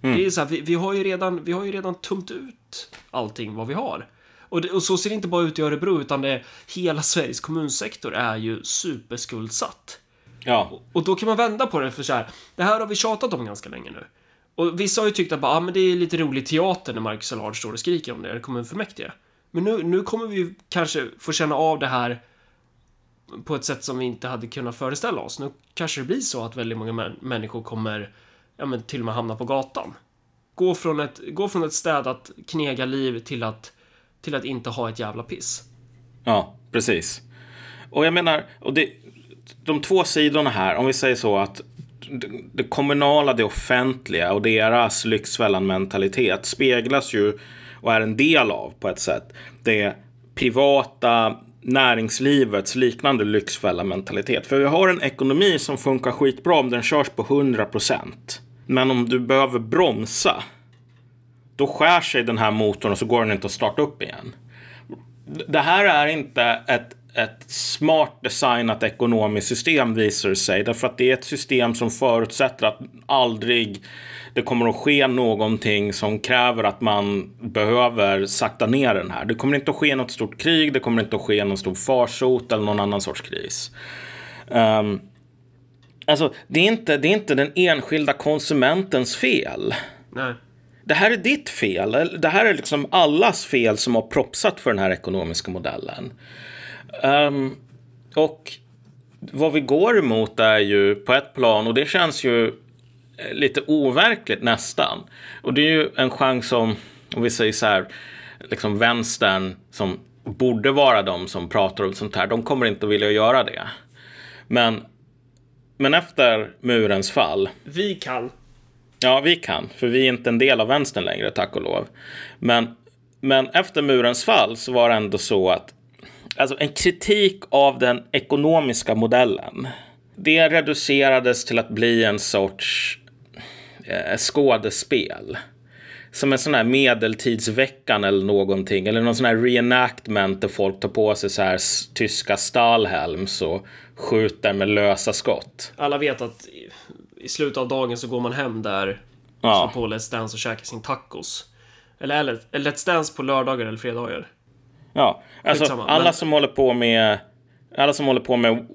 A: Mm. Det är så här, vi, vi, har ju redan, vi har ju redan tömt ut allting vad vi har. Och, det, och, så ser det inte bara ut i Örebro, utan det, hela Sveriges kommunsektor är ju superskuldsatt.
B: Ja.
A: Och då kan man vända på det för så här, det här har vi tjatat om ganska länge nu. Och vissa har ju tyckt att bara, ah, men det är lite rolig teater när Marcus Allard står och skriker om det, eller kommunfullmäktige. Men nu, nu kommer vi kanske få känna av det här på ett sätt som vi inte hade kunnat föreställa oss. Nu kanske det blir så att väldigt många män människor kommer ja, men till och med hamna på gatan. Gå från ett, gå från ett städat knega liv till att, till att inte ha ett jävla piss.
B: Ja, precis. Och jag menar, och det, de två sidorna här, om vi säger så att det kommunala, det offentliga och deras Lyxfällan-mentalitet speglas ju och är en del av på ett sätt det privata näringslivets liknande lyxfälla-mentalitet. För vi har en ekonomi som funkar skitbra om den körs på 100 procent. Men om du behöver bromsa, då skär sig den här motorn och så går den inte att starta upp igen. Det här är inte ett ett smart designat ekonomiskt system visar det sig. Därför att det är ett system som förutsätter att aldrig det kommer att ske någonting som kräver att man behöver sakta ner den här. Det kommer inte att ske något stort krig, det kommer inte att ske någon stor farsot eller någon annan sorts kris. Um, alltså, det är, inte, det är inte den enskilda konsumentens fel.
A: Nej.
B: Det här är ditt fel. Det här är liksom allas fel som har propsat för den här ekonomiska modellen. Um, och vad vi går emot är ju på ett plan och det känns ju lite overkligt nästan. Och det är ju en chans som, om vi säger så här, liksom vänstern som borde vara de som pratar om sånt här, de kommer inte att vilja göra det. Men, men efter murens fall.
A: Vi kan.
B: Ja, vi kan, för vi är inte en del av vänstern längre, tack och lov. Men, men efter murens fall så var det ändå så att alltså en kritik av den ekonomiska modellen. Det reducerades till att bli en sorts eh, skådespel. Som en sån här medeltidsveckan eller någonting. Eller någon sån här reenactment där folk tar på sig så här tyska Stahlhelms och skjuter med lösa skott.
A: Alla vet att i slutet av dagen så går man hem där, ja. slår på Let's Dance och käkar sin tacos. Eller, eller Let's Dance på lördagar eller fredagar.
B: Ja, alltså alla men... som håller på med alla som håller på med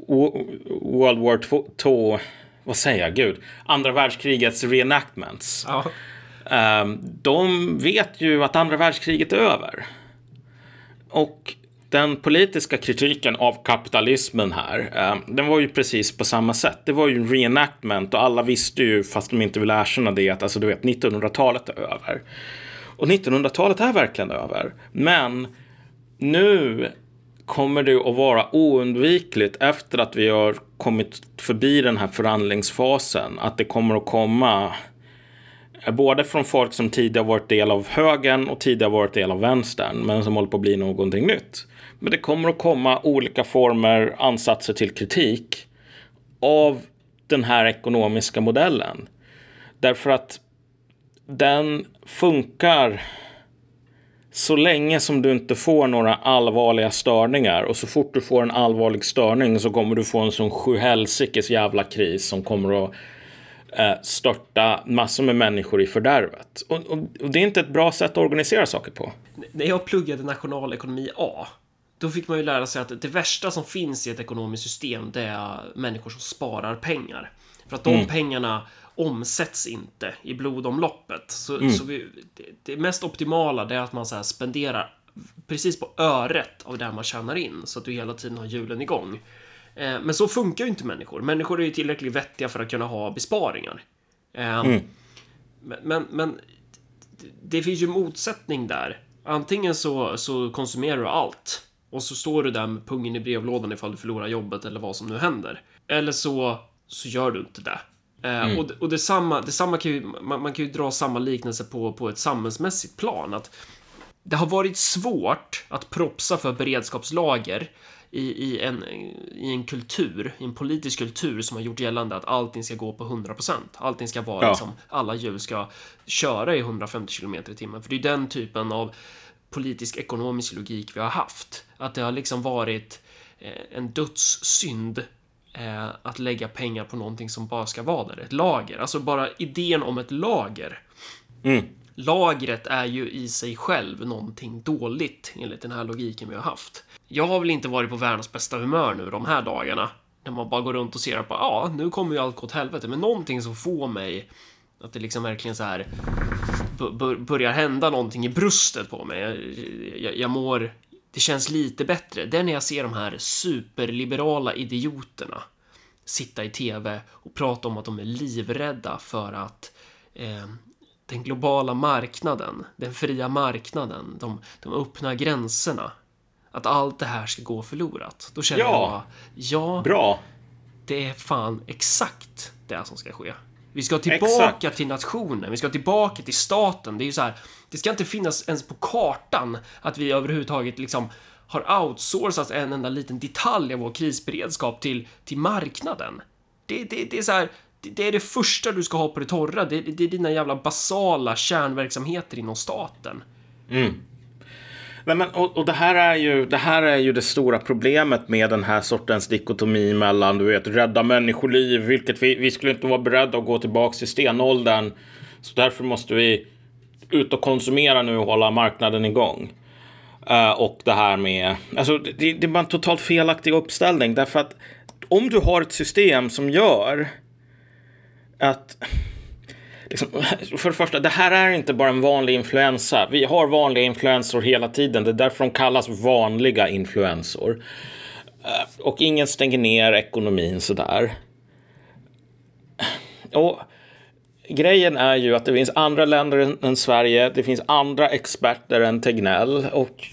B: World War 2, vad säger jag, gud, andra världskrigets reenactments.
A: Ja.
B: Um, de vet ju att andra världskriget är över. Och den politiska kritiken av kapitalismen här, um, den var ju precis på samma sätt. Det var ju en reenactment och alla visste ju, fast de inte ville erkänna det, att alltså, du vet, 1900-talet är över. Och 1900-talet är verkligen över. Men nu kommer det att vara oundvikligt efter att vi har kommit förbi den här förhandlingsfasen att det kommer att komma eh, Både från folk som tidigare varit del av högern och tidigare varit del av vänstern, men som håller på att bli någonting nytt. Men det kommer att komma olika former, ansatser till kritik av den här ekonomiska modellen. Därför att den funkar så länge som du inte får några allvarliga störningar och så fort du får en allvarlig störning så kommer du få en sån sjuhelsikes jävla kris som kommer att eh, störta massor med människor i fördärvet. Och, och, och, det är inte ett bra sätt att organisera saker på.
A: När jag pluggade nationalekonomi A, då fick man ju lära sig att det värsta som finns i ett ekonomiskt system, det är människor som sparar pengar. För att de mm. pengarna omsätts inte i blodomloppet. Så, mm. så vi, det, det, mest optimala det är att man så här spenderar precis på öret av det man tjänar in så att du hela tiden har hjulen igång. Eh, men så funkar ju inte människor. Människor är ju tillräckligt vettiga för att kunna ha besparingar. Eh, mm. men, men, men det finns ju motsättning där. Antingen så, så konsumerar du allt och så står du där med pungen i brevlådan ifall du förlorar jobbet eller vad som nu händer. Eller så, så gör du inte det. Eh, mm. Och, och detsamma, detsamma kan ju, man, man, kan ju dra samma liknelse på, på ett samhällsmässigt plan. Att det har varit svårt att propsa för beredskapslager i, i, en, i en kultur, i en politisk kultur som har gjort gällande att allting ska gå på 100%. Allting ska vara ja. liksom, alla hjul ska köra i 150 km i timmen. För det är den typen av politisk ekonomisk logik vi har haft. Att det har liksom varit eh, en dödssynd eh, att lägga pengar på någonting som bara ska vara där, ett lager. Alltså bara idén om ett lager. Mm. Lagret är ju i sig själv någonting dåligt enligt den här logiken vi har haft. Jag har väl inte varit på världens bästa humör nu de här dagarna. När man bara går runt och ser på, ja, nu kommer ju allt gå åt helvete, men någonting som får mig att det liksom verkligen så här börjar hända någonting i bröstet på mig. Jag, jag, jag mår det känns lite bättre. Det är när jag ser de här superliberala idioterna sitta i tv och prata om att de är livrädda för att eh, den globala marknaden, den fria marknaden, de, de öppna gränserna, att allt det här ska gå förlorat. Då känner ja, jag, ja,
B: bra.
A: Det är fan exakt det som ska ske. Vi ska tillbaka exakt. till nationen, vi ska tillbaka till staten. Det är ju så här, det ska inte finnas ens på kartan att vi överhuvudtaget liksom har outsourcat en enda liten detalj av vår krisberedskap till, till marknaden. Det, det, det är så här, det, det, är det första du ska ha på det torra. Det, det är dina jävla basala kärnverksamheter inom staten.
B: Mm. Nej, men, och, och, det, här är ju, det här är ju det stora problemet med den här sortens dikotomi mellan du vet, rädda människoliv, vilket vi, vi skulle inte vara beredda att gå tillbaka till stenåldern. Så därför måste vi ut och konsumera nu och hålla marknaden igång. Uh, och det här med, alltså det, det är bara en totalt felaktig uppställning därför att om du har ett system som gör att Liksom, för det första, det här är inte bara en vanlig influensa. Vi har vanliga influensor hela tiden. Det är därför de kallas vanliga influensor. Eh, och ingen stänger ner ekonomin sådär. Och grejen är ju att det finns andra länder än Sverige. Det finns andra experter än Tegnell och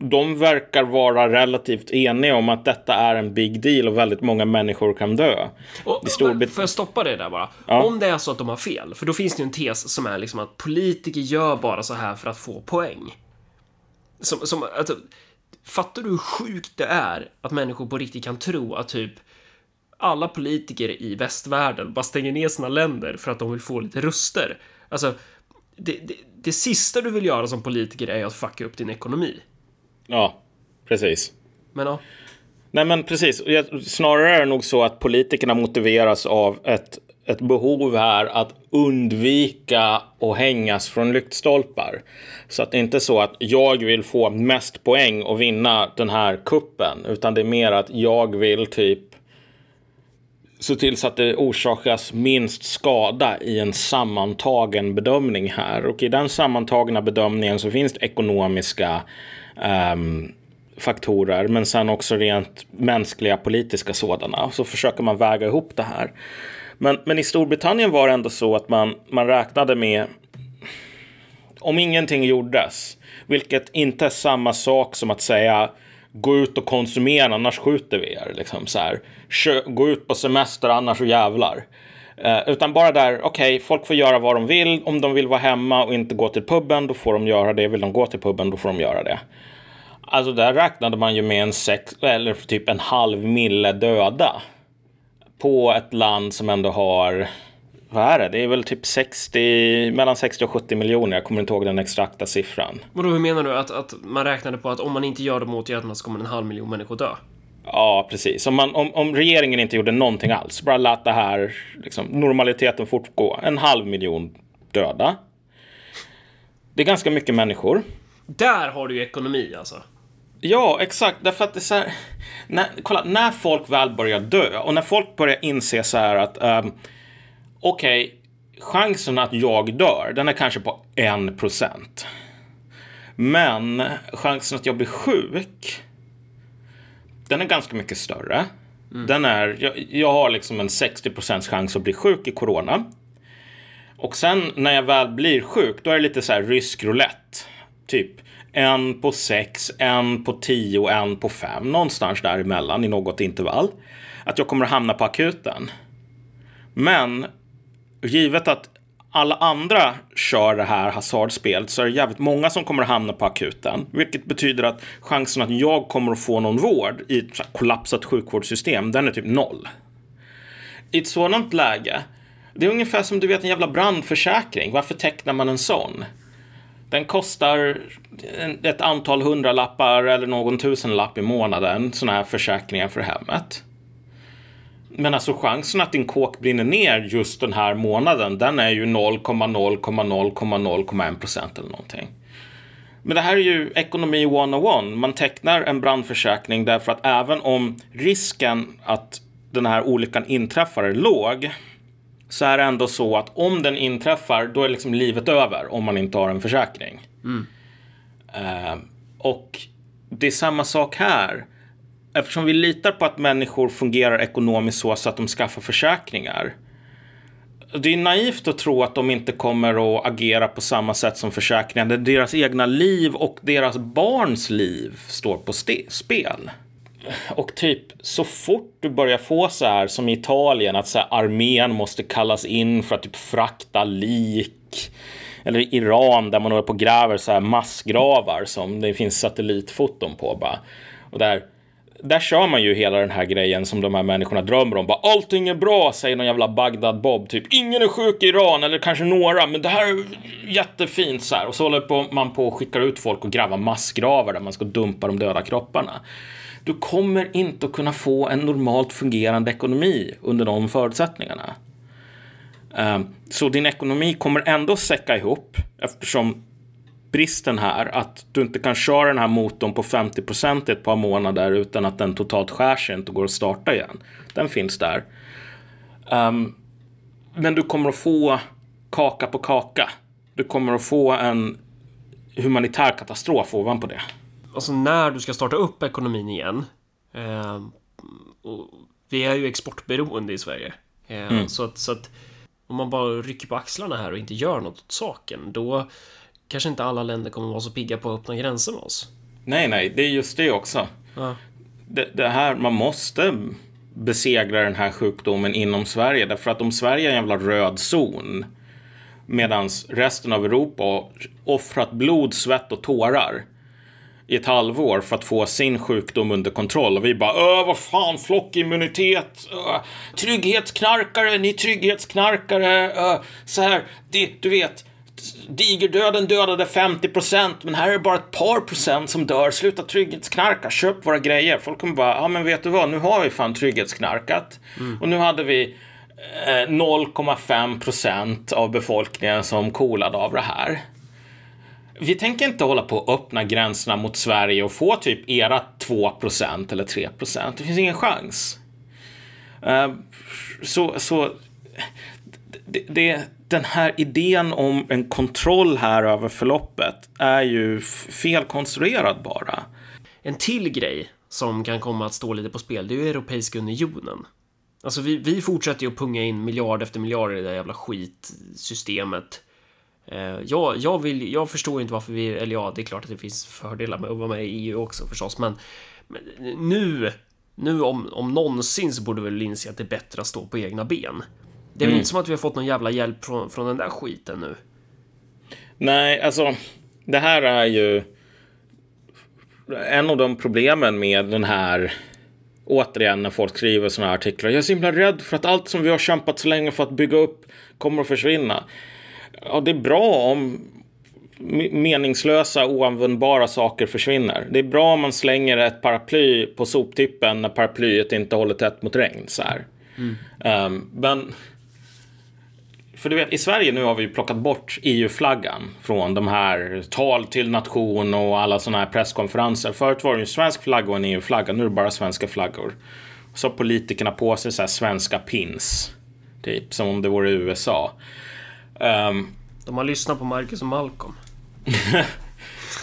B: de verkar vara relativt eniga om att detta är en big deal och väldigt många människor kan dö.
A: Och, Storbrit- får jag stoppa det där bara? Ja. Om det är så att de har fel, för då finns det ju en tes som är liksom att politiker gör bara så här för att få poäng. Som, som, alltså, fattar du hur sjukt det är att människor på riktigt kan tro att typ alla politiker i västvärlden bara stänger ner sina länder för att de vill få lite röster. Alltså, det, det, det sista du vill göra som politiker är att fucka upp din ekonomi.
B: Ja, precis.
A: Men ja.
B: Nej, men precis. Snarare är det nog så att politikerna motiveras av ett, ett behov här att undvika att hängas från lyktstolpar. Så att det inte är så att jag vill få mest poäng och vinna den här kuppen, utan det är mer att jag vill typ se till så att det orsakas minst skada i en sammantagen bedömning här. Och i den sammantagna bedömningen så finns det ekonomiska um, faktorer, men sen också rent mänskliga politiska sådana. Så försöker man väga ihop det här. Men, men i Storbritannien var det ändå så att man, man räknade med om ingenting gjordes, vilket inte är samma sak som att säga gå ut och konsumera annars skjuter vi er. Liksom så här. Gå ut på semester annars så jävlar. Eh, utan bara där, okej, okay, folk får göra vad de vill. Om de vill vara hemma och inte gå till puben, då får de göra det. Vill de gå till puben, då får de göra det. Alltså där räknade man ju med en sex, eller typ en halv mille döda. På ett land som ändå har, vad är det? Det är väl typ 60, mellan 60 och 70 miljoner. Jag kommer inte ihåg den exakta siffran.
A: Vadå, hur menar du? Att, att man räknade på att om man inte gör de åtgärderna så kommer en halv miljon människor dö?
B: Ja, precis. Om, man, om, om regeringen inte gjorde någonting alls, bara lät det här liksom, normaliteten fortgå. En halv miljon döda. Det är ganska mycket människor.
A: Där har du ju ekonomi alltså.
B: Ja, exakt. Därför att det är så här, när, kolla, när folk väl börjar dö och när folk börjar inse så här att um, okej, okay, chansen att jag dör, den är kanske på en procent. Men chansen att jag blir sjuk, den är ganska mycket större. Mm. Den är, jag, jag, har liksom en 60% chans att bli sjuk i corona. Och sen när jag väl blir sjuk, då är det lite så här rysk roulette. Typ en på sex, en på tio och en på fem. Någonstans däremellan i något intervall. Att jag kommer att hamna på akuten. Men givet att alla andra kör det här hasardspelet så är det jävligt många som kommer att hamna på akuten. Vilket betyder att chansen att jag kommer att få någon vård i ett kollapsat sjukvårdssystem, den är typ noll. I ett sådant läge, det är ungefär som du vet en jävla brandförsäkring. Varför tecknar man en sån? Den kostar ett antal hundralappar eller någon tusenlapp i månaden, sådana här försäkringar för hemmet. Men alltså chansen att din kåk brinner ner just den här månaden, den är ju 0,0,0,0,1 procent eller någonting. Men det här är ju ekonomi 101. Man tecknar en brandförsäkring därför att även om risken att den här olyckan inträffar är låg så är det ändå så att om den inträffar, då är liksom livet över om man inte har en försäkring. Mm. Uh, och det är samma sak här. Eftersom vi litar på att människor fungerar ekonomiskt så, så att de skaffar försäkringar. Det är naivt att tro att de inte kommer att agera på samma sätt som försäkringar. Deras egna liv och deras barns liv står på spel och typ så fort du börjar få så här som i Italien att så här, armén måste kallas in för att typ frakta lik. Eller i Iran där man håller på och gräver så här massgravar som det finns satellitfoton på bara. Och där, där kör man ju hela den här grejen som de här människorna drömmer om. Bara, Allting är bra, säger någon jävla Bagdad-Bob. Typ, ingen är sjuk i Iran, eller kanske några, men det här är jättefint så här. Och så håller man på och skickar ut folk och gräva massgravar där man ska dumpa de döda kropparna. Du kommer inte att kunna få en normalt fungerande ekonomi under de förutsättningarna. Ehm, så din ekonomi kommer ändå säcka ihop eftersom bristen här att du inte kan köra den här motorn på 50 procent i ett par månader utan att den totalt skär sig inte går att starta igen. Den finns där. Ehm, men du kommer att få kaka på kaka. Du kommer att få en humanitär katastrof ovanpå det
A: alltså när du ska starta upp ekonomin igen. Eh, vi är ju exportberoende i Sverige. Eh, mm. så, att, så att om man bara rycker på axlarna här och inte gör något åt saken, då kanske inte alla länder kommer vara så pigga på att öppna gränser med oss.
B: Nej, nej, det är just det också. Ja. Det, det, här, man måste besegra den här sjukdomen inom Sverige, därför att om Sverige är en jävla röd zon, medan resten av Europa offrat blod, svett och tårar i ett halvår för att få sin sjukdom under kontroll. Och vi bara öh, vad fan, flockimmunitet, öh, trygghetsknarkare, ni trygghetsknarkare, öh, så här, det, du vet, digerdöden dödade 50 procent, men här är det bara ett par procent som dör. Sluta trygghetsknarka, köp våra grejer. Folk kommer bara, ja men vet du vad, nu har vi fan trygghetsknarkat. Mm. Och nu hade vi 0,5 eh, procent av befolkningen som coolade av det här vi tänker inte hålla på att öppna gränserna mot Sverige och få typ era 2% eller 3% Det finns ingen chans. Uh, så, så det, det, den här idén om en kontroll här över förloppet är ju felkonstruerad bara.
A: En till grej som kan komma att stå lite på spel, det är ju Europeiska unionen. Alltså vi, vi fortsätter ju att punga in miljard efter miljard i det där jävla skitsystemet. Eh, jag, jag, vill, jag förstår inte varför vi, eller ja, det är klart att det finns fördelar med att vara med i EU också förstås, men, men nu, nu om, om någonsin så borde väl inse att det är bättre att stå på egna ben. Det är väl inte som att vi har fått någon jävla hjälp från, från den där skiten nu?
B: Nej, alltså det här är ju en av de problemen med den här återigen när folk skriver sådana här artiklar. Jag är så himla rädd för att allt som vi har kämpat så länge för att bygga upp kommer att försvinna. Ja, det är bra om meningslösa, oanvändbara saker försvinner. Det är bra om man slänger ett paraply på soptippen när paraplyet inte håller tätt mot regn. Så. Mm. Um, men för du vet, i Sverige nu har vi plockat bort EU-flaggan från de här tal till nation och alla sådana här presskonferenser. Förut var det ju svensk flagga och en EU-flagga, nu är det bara svenska flaggor. Så har politikerna på sig så här svenska pins, typ som om det vore USA. Um,
A: de har lyssnat på Marcus och Malcolm.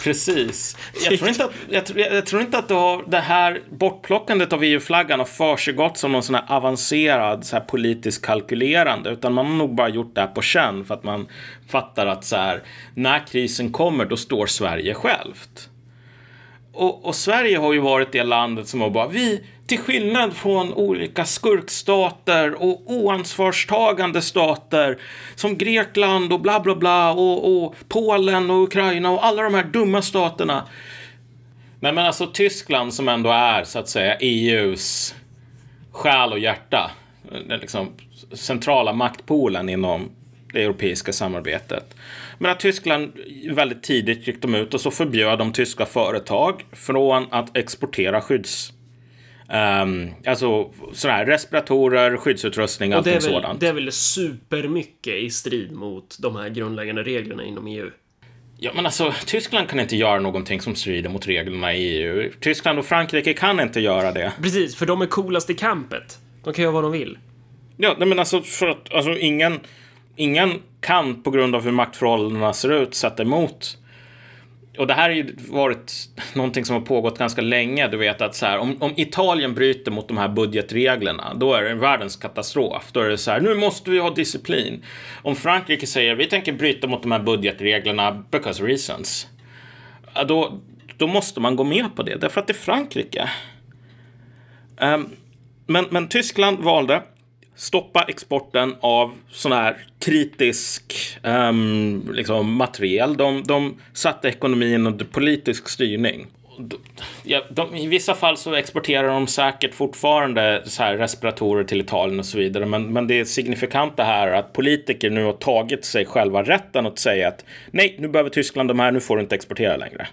B: Precis. Jag tror inte att, jag tror, jag tror inte att det, har, det här bortplockandet av EU-flaggan har försiggått som någon sån här avancerad så här politisk kalkylerande. Utan man har nog bara gjort det här på känn för att man fattar att så här, när krisen kommer då står Sverige självt. Och, och Sverige har ju varit det landet som har bara, vi, till skillnad från olika skurkstater och oansvarstagande stater som Grekland och bla bla bla och, och Polen och Ukraina och alla de här dumma staterna. Nej men alltså Tyskland som ändå är så att säga EUs själ och hjärta. Den liksom centrala maktpolen inom det europeiska samarbetet. Men att Tyskland väldigt tidigt gick de ut och så förbjöd de tyska företag från att exportera skydds Um, alltså sådana här respiratorer, skyddsutrustning, och allting sådant.
A: Det är väl supermycket i strid mot de här grundläggande reglerna inom EU.
B: Ja, men alltså Tyskland kan inte göra någonting som strider mot reglerna i EU. Tyskland och Frankrike kan inte göra det.
A: Precis, för de är coolast i campet. De kan göra vad de vill.
B: Ja, nej, men alltså för att alltså ingen, ingen kan på grund av hur maktförhållandena ser ut sätta emot och det här har ju varit någonting som har pågått ganska länge. Du vet att så här, om, om, Italien bryter mot de här budgetreglerna, då är det världens katastrof. Då är det så här, nu måste vi ha disciplin. Om Frankrike säger, vi tänker bryta mot de här budgetreglerna because reasons. Då, då måste man gå med på det, därför att det är Frankrike. Um, men, men Tyskland valde stoppa exporten av sån här kritisk um, liksom, materiel. De, de satte ekonomin under politisk styrning. Ja, de, I vissa fall så exporterar de säkert fortfarande så här respiratorer till Italien och så vidare. Men, men det signifikanta här är att politiker nu har tagit sig själva rätten att säga att nej, nu behöver Tyskland de här, nu får du inte exportera längre.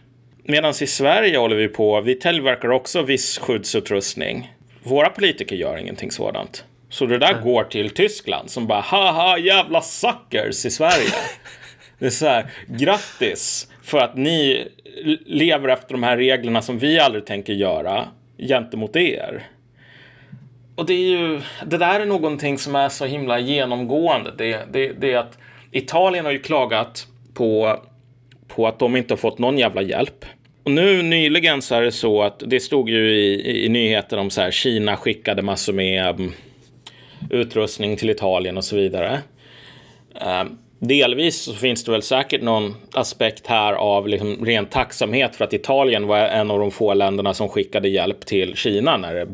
B: Medan i Sverige håller vi på, vi tillverkar också viss skyddsutrustning. Våra politiker gör ingenting sådant. Så det där mm. går till Tyskland som bara haha jävla suckers i Sverige. det är så här, grattis för att ni lever efter de här reglerna som vi aldrig tänker göra gentemot er. Och det är ju, det där är någonting som är så himla genomgående. Det, det, det är att Italien har ju klagat på, på att de inte har fått någon jävla hjälp. Och nu nyligen så är det så att det stod ju i, i nyheter om så här Kina skickade massor med utrustning till Italien och så vidare. Ehm, delvis så finns det väl säkert någon aspekt här av liksom ren tacksamhet för att Italien var en av de få länderna som skickade hjälp till Kina när det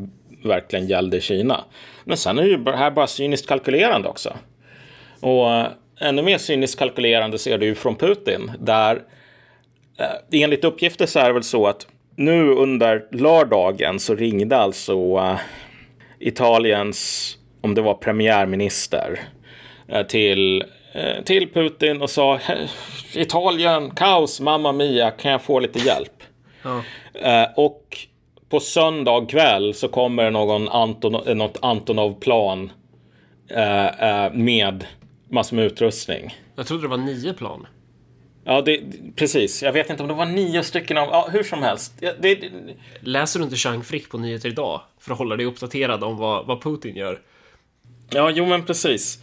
B: verkligen gällde Kina. Men sen är det här bara cyniskt kalkylerande också. Och eh, ännu mer cyniskt kalkylerande ser du ju från Putin där eh, enligt uppgifter så är det väl så att nu under lördagen så ringde alltså eh, Italiens om det var premiärminister eh, till, eh, till Putin och sa Italien, kaos, mamma mia, kan jag få lite hjälp? Ja. Eh, och på söndag kväll så kommer någon Anton, något Antonov-plan med massor med utrustning.
A: Jag trodde det var nio plan.
B: Ja, det, precis. Jag vet inte om det var nio stycken av... Ja, hur som helst. Det, det...
A: Läser du inte Chang Frick på Nyheter idag? För att hålla dig uppdaterad om vad, vad Putin gör?
B: Ja, jo men precis.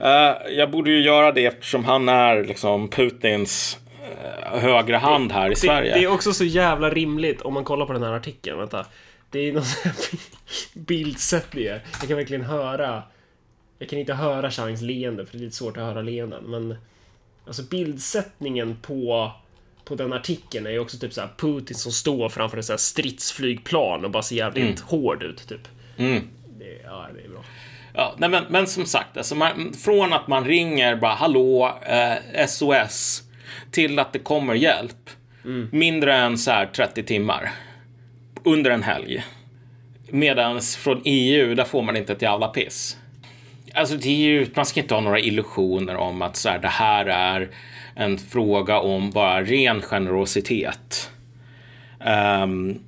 B: Uh, jag borde ju göra det eftersom han är liksom Putins uh, högra hand här i
A: det,
B: Sverige.
A: Det är också så jävla rimligt om man kollar på den här artikeln. Vänta. Det är någon bildsättning. Jag kan verkligen höra. Jag kan inte höra Changs leende för det är lite svårt att höra leenden. Men alltså bildsättningen på på den artikeln är ju också typ så här Putin som står framför ett stridsflygplan och bara ser jävligt mm. hård ut typ. Mm. Det, ja, det är bra.
B: Ja, nej men, men som sagt, alltså man, från att man ringer bara hallå, eh, SOS, till att det kommer hjälp. Mm. Mindre än så här 30 timmar. Under en helg. Medan från EU, där får man inte ett jävla piss. Alltså det är ju, man ska inte ha några illusioner om att så här, det här är en fråga om bara ren generositet. Um,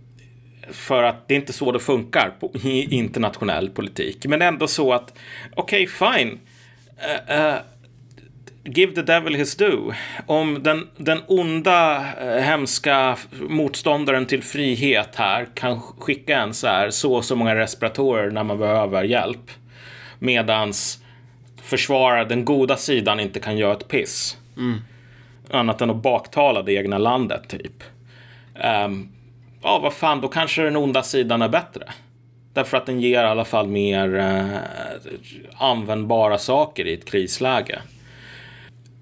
B: för att det är inte så det funkar på, i internationell politik. Men ändå så att, okej, okay, fine. Uh, uh, give the devil his due. Om den, den onda, uh, hemska motståndaren till frihet här kan skicka en så här så och så många respiratorer när man behöver hjälp. Medans försvara den goda sidan inte kan göra ett piss. Mm. Annat än att baktala det egna landet, typ. Um, ja, vad fan, då kanske den onda sidan är bättre. Därför att den ger i alla fall mer eh, användbara saker i ett krisläge.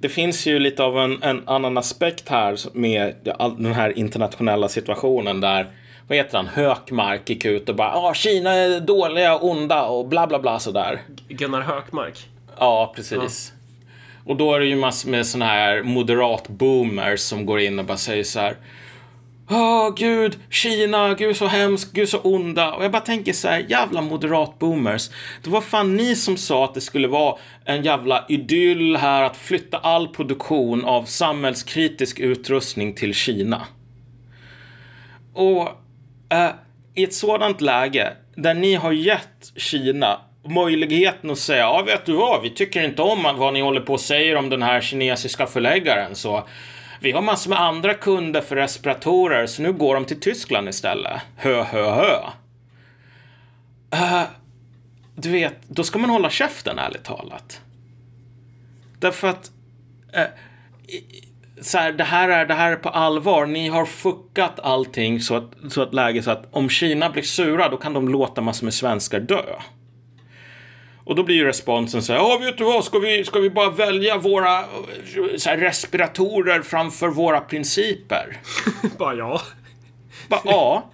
B: Det finns ju lite av en, en annan aspekt här med den här internationella situationen där vad heter han, Hökmark gick ut och bara ah, Kina är dåliga, onda och bla bla bla sådär.
A: Gunnar Hökmark?
B: Ja, precis. Ja. Och då är det ju massor med sådana här moderat boomers som går in och bara säger så här Åh, oh, gud, Kina, gud så hemskt, gud så onda. Och jag bara tänker så här, jävla moderat boomers. Det var fan ni som sa att det skulle vara en jävla idyll här att flytta all produktion av samhällskritisk utrustning till Kina. Och eh, i ett sådant läge där ni har gett Kina möjligheten att säga, ja vet du vad, vi tycker inte om vad ni håller på och säger om den här kinesiska förläggaren så vi har massor med andra kunder för respiratorer så nu går de till Tyskland istället. Hö, hö, hö. Uh, du vet, då ska man hålla käften ärligt talat. Därför att uh, så här, det, här är, det här är på allvar. Ni har fuckat allting så att, så att läget så att om Kina blir sura då kan de låta massor med svenskar dö. Och då blir ju responsen så här, ja vet du vad, ska vi, ska vi bara välja våra så här, respiratorer framför våra principer?
A: bara ja.
B: Bara ja.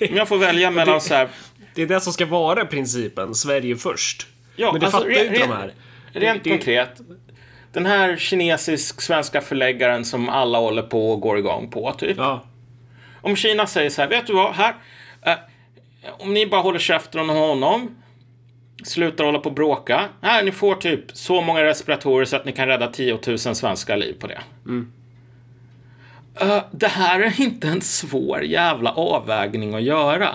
B: Om jag får välja mellan det, så här.
A: Det är det som ska vara principen, Sverige först.
B: Ja,
A: Men det
B: alltså,
A: fattar ju inte de här.
B: Rent det, konkret. Den här kinesisk-svenska förläggaren som alla håller på och går igång på, typ. Ja. Om Kina säger så här, vet du vad, här. Eh, om ni bara håller käften om honom slutar hålla på och bråka. Här, ni får typ så många respiratorer så att ni kan rädda 10 000 svenska liv på det. Mm. Uh, det här är inte en svår jävla avvägning att göra.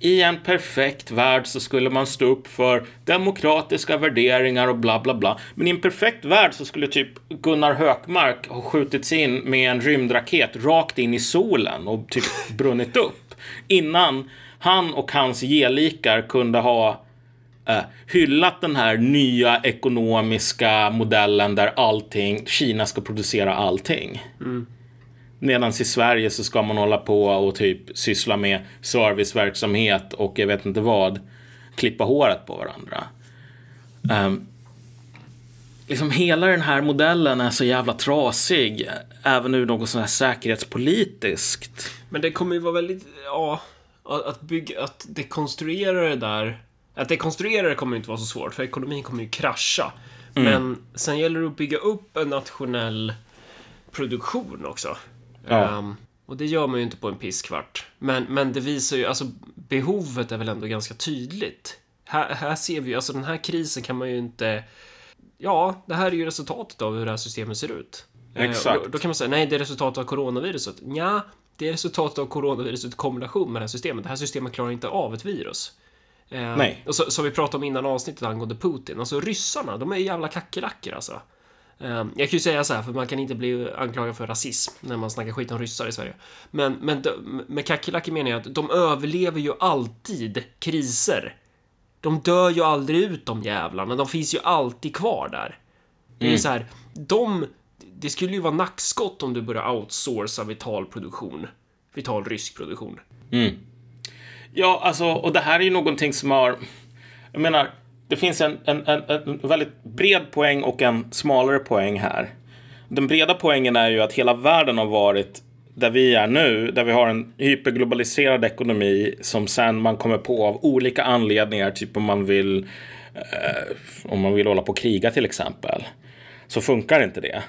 B: I en perfekt värld så skulle man stå upp för demokratiska värderingar och bla bla bla. Men i en perfekt värld så skulle typ Gunnar Hökmark ha skjutits in med en rymdraket rakt in i solen och typ brunnit upp. Innan han och hans gelikar kunde ha eh, hyllat den här nya ekonomiska modellen där allting, Kina ska producera allting. Mm. Medan i Sverige så ska man hålla på och typ syssla med serviceverksamhet och jag vet inte vad. Klippa håret på varandra. Um, liksom hela den här modellen är så jävla trasig. Även ur något sånt här säkerhetspolitiskt.
A: Men det kommer ju vara väldigt, ja, att bygga, att dekonstruera det där att dekonstruera det kommer inte vara så svårt, för ekonomin kommer ju krascha. Mm. Men sen gäller det att bygga upp en nationell produktion också. Ja. Um, och det gör man ju inte på en pisskvart. Men, men det visar ju, alltså behovet är väl ändå ganska tydligt. Här, här ser vi ju, alltså den här krisen kan man ju inte... Ja, det här är ju resultatet av hur det här systemet ser ut.
B: Ehm, Exakt.
A: Då, då, kan man säga, nej, det är resultatet av coronaviruset. Ja, det är resultatet av coronaviruset i kombination med det här systemet. Det här systemet klarar inte av ett virus.
B: Eh, Nej.
A: Och så, som vi pratade om innan avsnittet angående Putin. Alltså ryssarna, de är jävla kackerlackor alltså. Eh, jag kan ju säga så här, för man kan inte bli anklagad för rasism när man snackar skit om ryssar i Sverige. Men, men de, med kackerlackor menar jag att de överlever ju alltid kriser. De dör ju aldrig ut de jävlarna, de finns ju alltid kvar där. Det är mm. så här, de... Det skulle ju vara nackskott om du börjar outsourca vital produktion. Vital rysk produktion.
B: Mm. Ja, alltså, och det här är ju någonting som har... Jag menar, det finns en, en, en, en väldigt bred poäng och en smalare poäng här. Den breda poängen är ju att hela världen har varit där vi är nu, där vi har en hyperglobaliserad ekonomi som sen man kommer på av olika anledningar, typ om man vill eh, om man vill hålla på och kriga till exempel, så funkar inte det.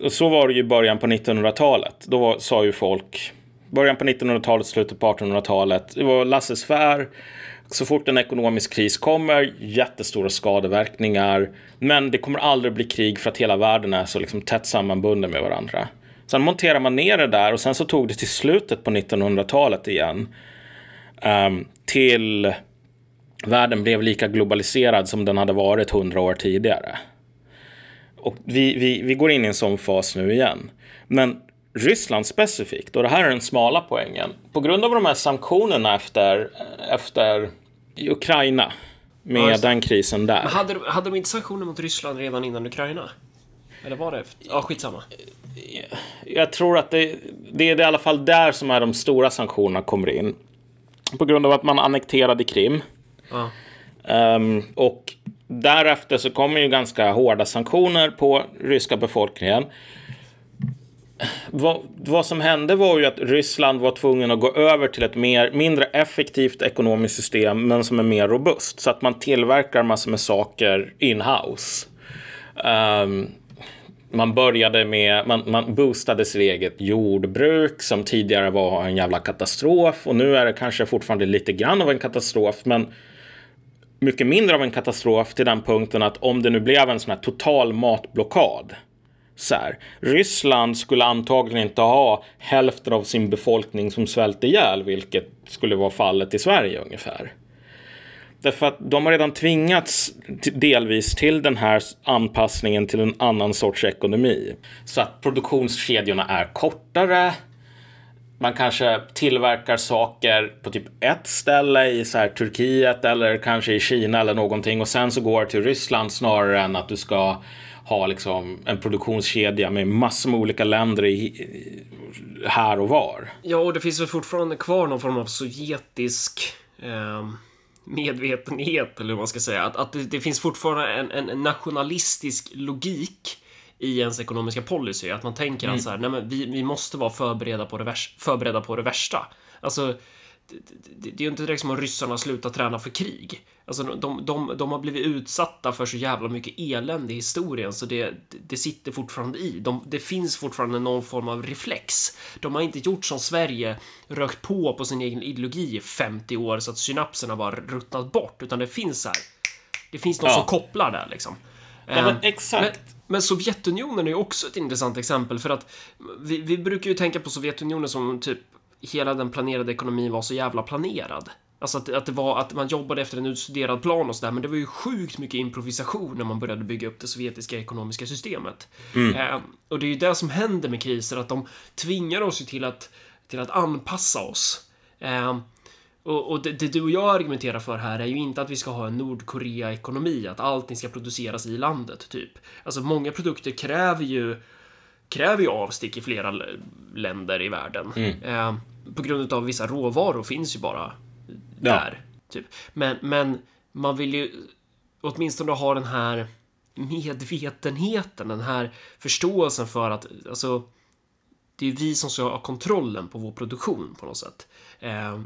B: Och så var det ju i början på 1900-talet. Då var, sa ju folk, början på 1900-talet, slutet på 1800-talet, det var laissez-faire. Så fort en ekonomisk kris kommer, jättestora skadeverkningar. Men det kommer aldrig bli krig för att hela världen är så liksom tätt sammanbunden med varandra. Sen monterar man ner det där och sen så tog det till slutet på 1900-talet igen. Um, till världen blev lika globaliserad som den hade varit hundra år tidigare. Och vi, vi, vi går in i en sån fas nu igen. Men Ryssland specifikt, och det här är den smala poängen, på grund av de här sanktionerna efter, efter Ukraina, med ja, den krisen där.
A: Men hade, hade de inte sanktioner mot Ryssland redan innan Ukraina? Eller var det? Ja, skitsamma.
B: Jag tror att det, det är i alla fall där som är de stora sanktionerna kommer in. På grund av att man annekterade Krim. Ja. Um, och därefter så kommer ju ganska hårda sanktioner på ryska befolkningen. Vad, vad, som hände var ju att Ryssland var tvungen att gå över till ett mer, mindre effektivt ekonomiskt system men som är mer robust. Så att man tillverkar massor med saker in-house. Um, man började med, man, man boostade sitt eget jordbruk som tidigare var en jävla katastrof och nu är det kanske fortfarande lite grann av en katastrof men mycket mindre av en katastrof till den punkten att om det nu blev en sån här total matblockad så här, Ryssland skulle antagligen inte ha hälften av sin befolkning som svälter ihjäl, vilket skulle vara fallet i Sverige ungefär. Därför att de har redan tvingats delvis till den här anpassningen till en annan sorts ekonomi. Så att produktionskedjorna är kortare. Man kanske tillverkar saker på typ ett ställe i så här Turkiet eller kanske i Kina eller någonting och sen så går det till Ryssland snarare än att du ska ha liksom en produktionskedja med massor med olika länder i, här och var.
A: Ja, och det finns väl fortfarande kvar någon form av sovjetisk eh medvetenhet, eller hur man ska säga. Att, att det, det finns fortfarande en, en, nationalistisk logik i ens ekonomiska policy. Att man tänker mm. att så här, nej men vi, vi måste vara förberedda på det, värs, förberedda på det värsta. Alltså, det, det är ju inte direkt som att ryssarna slutar träna för krig. Alltså, de, de, de har blivit utsatta för så jävla mycket elände i historien så det, det sitter fortfarande i. De, det finns fortfarande någon form av reflex. De har inte gjort som Sverige, rökt på på sin egen ideologi i 50 år så att synapserna bara ruttnat bort, utan det finns så här. Det finns något ja. som kopplar där liksom.
B: Ja, men ehm, exakt.
A: Men, men Sovjetunionen är ju också ett intressant exempel för att vi, vi brukar ju tänka på Sovjetunionen som typ hela den planerade ekonomin var så jävla planerad. Alltså att, att det var att man jobbade efter en utstuderad plan och sådär, men det var ju sjukt mycket improvisation när man började bygga upp det sovjetiska ekonomiska systemet. Mm. Eh, och det är ju det som händer med kriser, att de tvingar oss ju till att, till att anpassa oss. Eh, och, och det, det, du och jag argumenterar för här är ju inte att vi ska ha en Nordkorea-ekonomi, att allting ska produceras i landet, typ. Alltså, många produkter kräver ju kräver ju avstick i flera länder i världen. Mm. Eh, på grund av vissa råvaror finns ju bara där. Typ. Men, men man vill ju åtminstone ha den här medvetenheten, den här förståelsen för att alltså, det är vi som ska ha kontrollen på vår produktion på något sätt. Eh,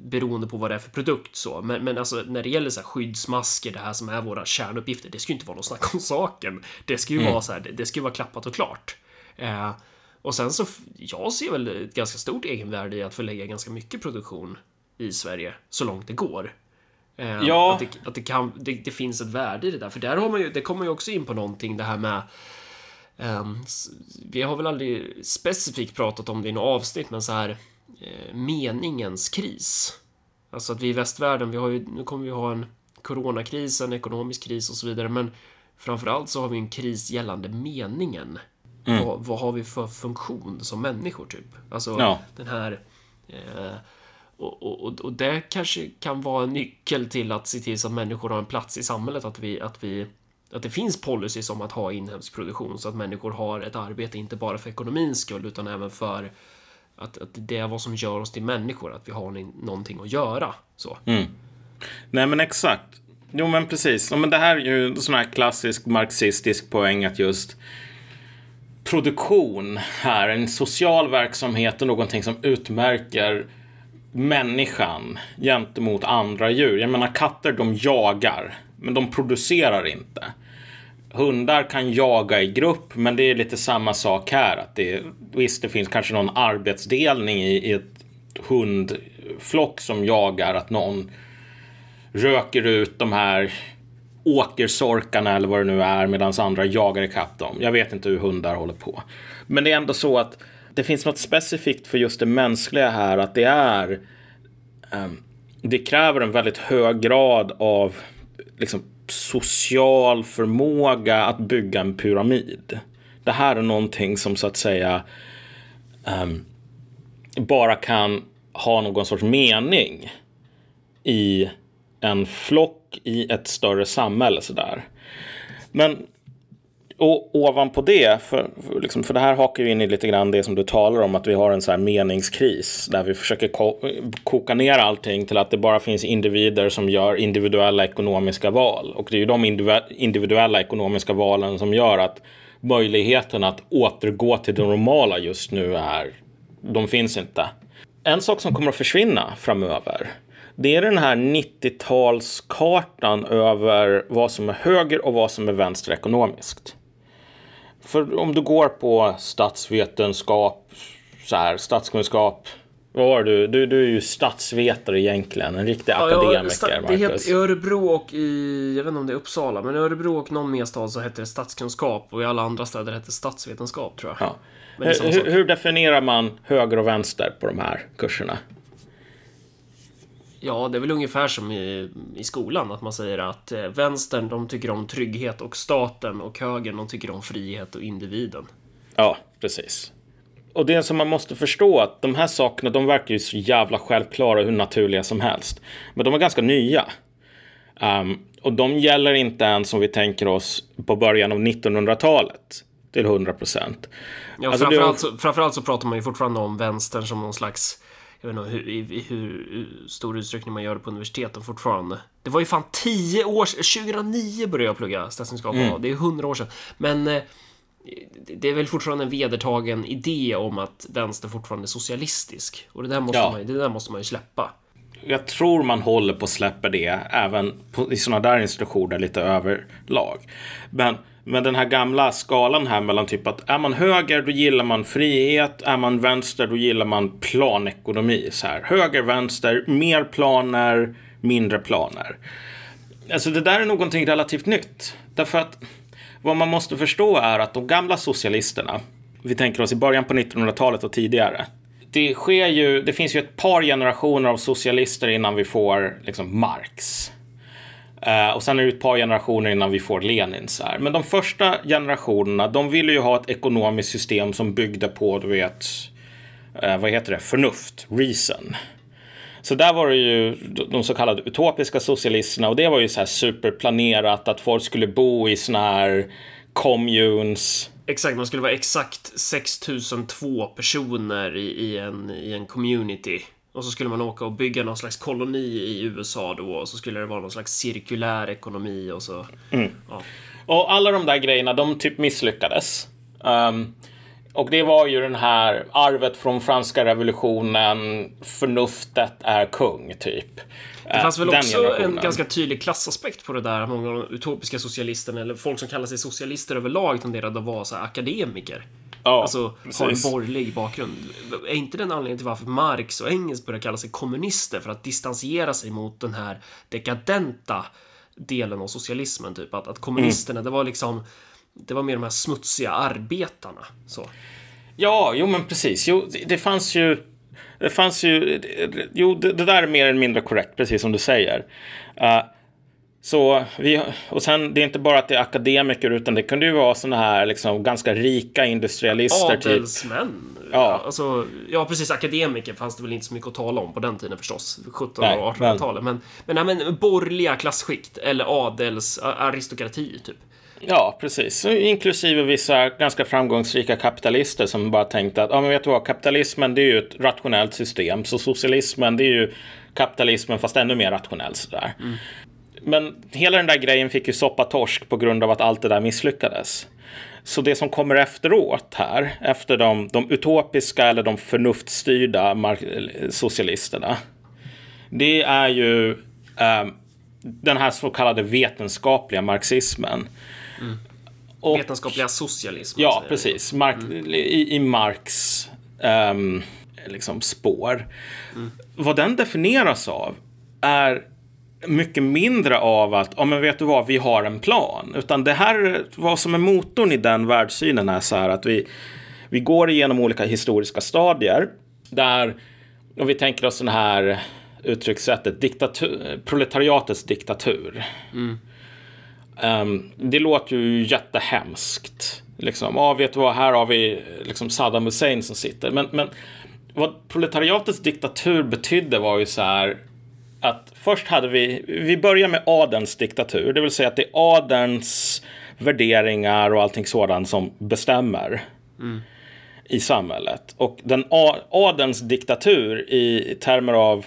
A: beroende på vad det är för produkt så. Men, men alltså när det gäller så här skyddsmasker, det här som är våra kärnuppgifter, det ska ju inte vara något snack om saken. Det ska ju mm. vara så här, det, det ska ju vara klappat och klart. Eh, och sen så, jag ser väl ett ganska stort egenvärde i att förlägga ganska mycket produktion i Sverige så långt det går. Eh, ja. Att, det, att det, kan, det, det, finns ett värde i det där, för där har man ju, det kommer ju också in på någonting det här med um, vi har väl aldrig specifikt pratat om det i något avsnitt, men så här eh, meningens kris. Alltså att vi i västvärlden, vi har ju, nu kommer vi ha en coronakris, en ekonomisk kris och så vidare, men framförallt så har vi en kris gällande meningen. Mm. Vad, vad, har vi för funktion som människor, typ? Alltså ja. den här eh, och, och, och det kanske kan vara en nyckel till att se till så att människor har en plats i samhället, att vi, att vi att det finns policies om att ha inhemsk produktion så att människor har ett arbete, inte bara för ekonomins skull utan även för att, att det är vad som gör oss till människor, att vi har någonting att göra. Så.
B: Mm. Nej men exakt. Jo men precis. Ja, men det här är ju en sån här klassisk marxistisk poäng att just produktion här, en social verksamhet och någonting som utmärker människan gentemot andra djur. Jag menar katter, de jagar. men de producerar inte. Hundar kan jaga i grupp, men det är lite samma sak här. Att det, visst, det finns kanske någon arbetsdelning i, i ett hundflock som jagar, att någon röker ut de här åkersorkarna eller vad det nu är medan andra jagar ikapp dem. Jag vet inte hur hundar håller på. Men det är ändå så att det finns något specifikt för just det mänskliga här att det är um, det kräver en väldigt hög grad av liksom, social förmåga att bygga en pyramid. Det här är någonting som så att säga um, bara kan ha någon sorts mening i en flock i ett större samhälle. Sådär. Men och ovanpå det, för, för, liksom, för det här hakar ju in i lite grann det som du talar om, att vi har en så här meningskris där vi försöker ko koka ner allting till att det bara finns individer som gör individuella ekonomiska val. Och det är ju de individuella ekonomiska valen som gör att möjligheten att återgå till det normala just nu är, de finns inte. En sak som kommer att försvinna framöver, det är den här 90-talskartan över vad som är höger och vad som är vänster ekonomiskt. För om du går på statsvetenskap, så här, statskunskap. Vad var du? du? Du är ju statsvetare egentligen, en riktig ja, akademiker.
A: Ja, det heter i Örebro och i, jag vet inte om det är Uppsala, men i Örebro och någon mer stad så hette det statskunskap och i alla andra städer hette det statsvetenskap tror jag. Ja.
B: Hur, hur, definierar man höger och vänster på de här kurserna?
A: Ja, det är väl ungefär som i, i skolan, att man säger att eh, vänstern, de tycker om trygghet och staten och högern, de tycker om frihet och individen.
B: Ja, precis. Och det som man måste förstå att de här sakerna, de verkar ju så jävla självklara och hur naturliga som helst. Men de är ganska nya. Um, och de gäller inte ens som vi tänker oss på början av 1900-talet till 100 procent.
A: Ja, alltså, framförallt, så, framförallt så pratar man ju fortfarande om vänstern som någon slags jag vet inte hur, i, hur stor utsträckning man gör det på universiteten fortfarande. Det var ju fan 10 år sedan, 2009 började jag plugga statsvetenskap. Mm. Det är 100 år sedan. Men eh, det är väl fortfarande en vedertagen idé om att vänster fortfarande är socialistisk. Och det där måste, ja. man, det där måste man ju släppa.
B: Jag tror man håller på att släppa det även på, i sådana där institutioner lite överlag. Men men den här gamla skalan här mellan typ att är man höger då gillar man frihet, är man vänster då gillar man planekonomi. Så här. Höger, vänster, mer planer, mindre planer. Alltså det där är någonting relativt nytt. Därför att vad man måste förstå är att de gamla socialisterna, vi tänker oss i början på 1900-talet och tidigare. Det sker ju, det finns ju ett par generationer av socialister innan vi får liksom Marx. Uh, och sen är det ett par generationer innan vi får Lenin. Så här. Men de första generationerna, de ville ju ha ett ekonomiskt system som byggde på, du vet, uh, vad heter det, förnuft, reason. Så där var det ju de så kallade utopiska socialisterna och det var ju så här superplanerat att folk skulle bo i såna här communes.
A: Exakt, man skulle vara exakt 6002 personer i, i, en, i en community. Och så skulle man åka och bygga någon slags koloni i USA då och så skulle det vara någon slags cirkulär ekonomi och så. Mm.
B: Ja. Och alla de där grejerna, de typ misslyckades. Um, och det var ju den här arvet från franska revolutionen, förnuftet är kung, typ.
A: Det fanns väl också en ganska tydlig klassaspekt på det där. Många av de utopiska socialisterna, eller folk som kallar sig socialister överlag, tenderade att vara så akademiker. Ja, alltså precis. har en borgerlig bakgrund. Är inte den anledningen till varför Marx och Engels börjar kalla sig kommunister för att distansiera sig mot den här dekadenta delen av socialismen? Typ att, att kommunisterna, mm. det var liksom det var mer de här smutsiga arbetarna. Så.
B: Ja, jo men precis. Jo, det, det fanns ju det fanns ju, jo det, det, där är mer eller mindre korrekt, precis som du säger. Uh, så vi, och sen, det är inte bara att det är akademiker, utan det kunde ju vara sådana här liksom, ganska rika industrialister.
A: Typ. Adelsmän. Typ. Ja. Alltså, ja, precis. Akademiker fanns det väl inte så mycket att tala om på den tiden förstås. 1700 och 1800-talet. Men, men, men, men borgerliga klassskikt eller adels aristokrati, typ.
B: Ja, precis. Inklusive vissa ganska framgångsrika kapitalister som bara tänkte att, ja men vet du vad, kapitalismen det är ju ett rationellt system, så socialismen det är ju kapitalismen fast ännu mer rationellt sådär. Mm. Men hela den där grejen fick ju soppa torsk på grund av att allt det där misslyckades. Så det som kommer efteråt här, efter de, de utopiska eller de förnuftstyrda socialisterna, det är ju eh, den här så kallade vetenskapliga marxismen.
A: Och, Vetenskapliga socialism.
B: Ja, precis. Mark, mm. i, I Marx um, liksom spår. Mm. Vad den definieras av är mycket mindre av att, ja men vet du vad, vi har en plan. Utan det här, vad som är motorn i den världssynen är så här att vi, vi går igenom olika historiska stadier. Där, och vi tänker oss den här uttryckssättet, diktatur, proletariatets diktatur. Mm. Um, det låter ju jättehemskt. Liksom, ja, vet du vad, här har vi liksom Saddam Hussein som sitter. Men, men vad proletariatets diktatur betydde var ju så här att först hade vi, vi börjar med adelns diktatur, det vill säga att det är adelns värderingar och allting sådant som bestämmer mm. i samhället. Och den adelns diktatur i termer av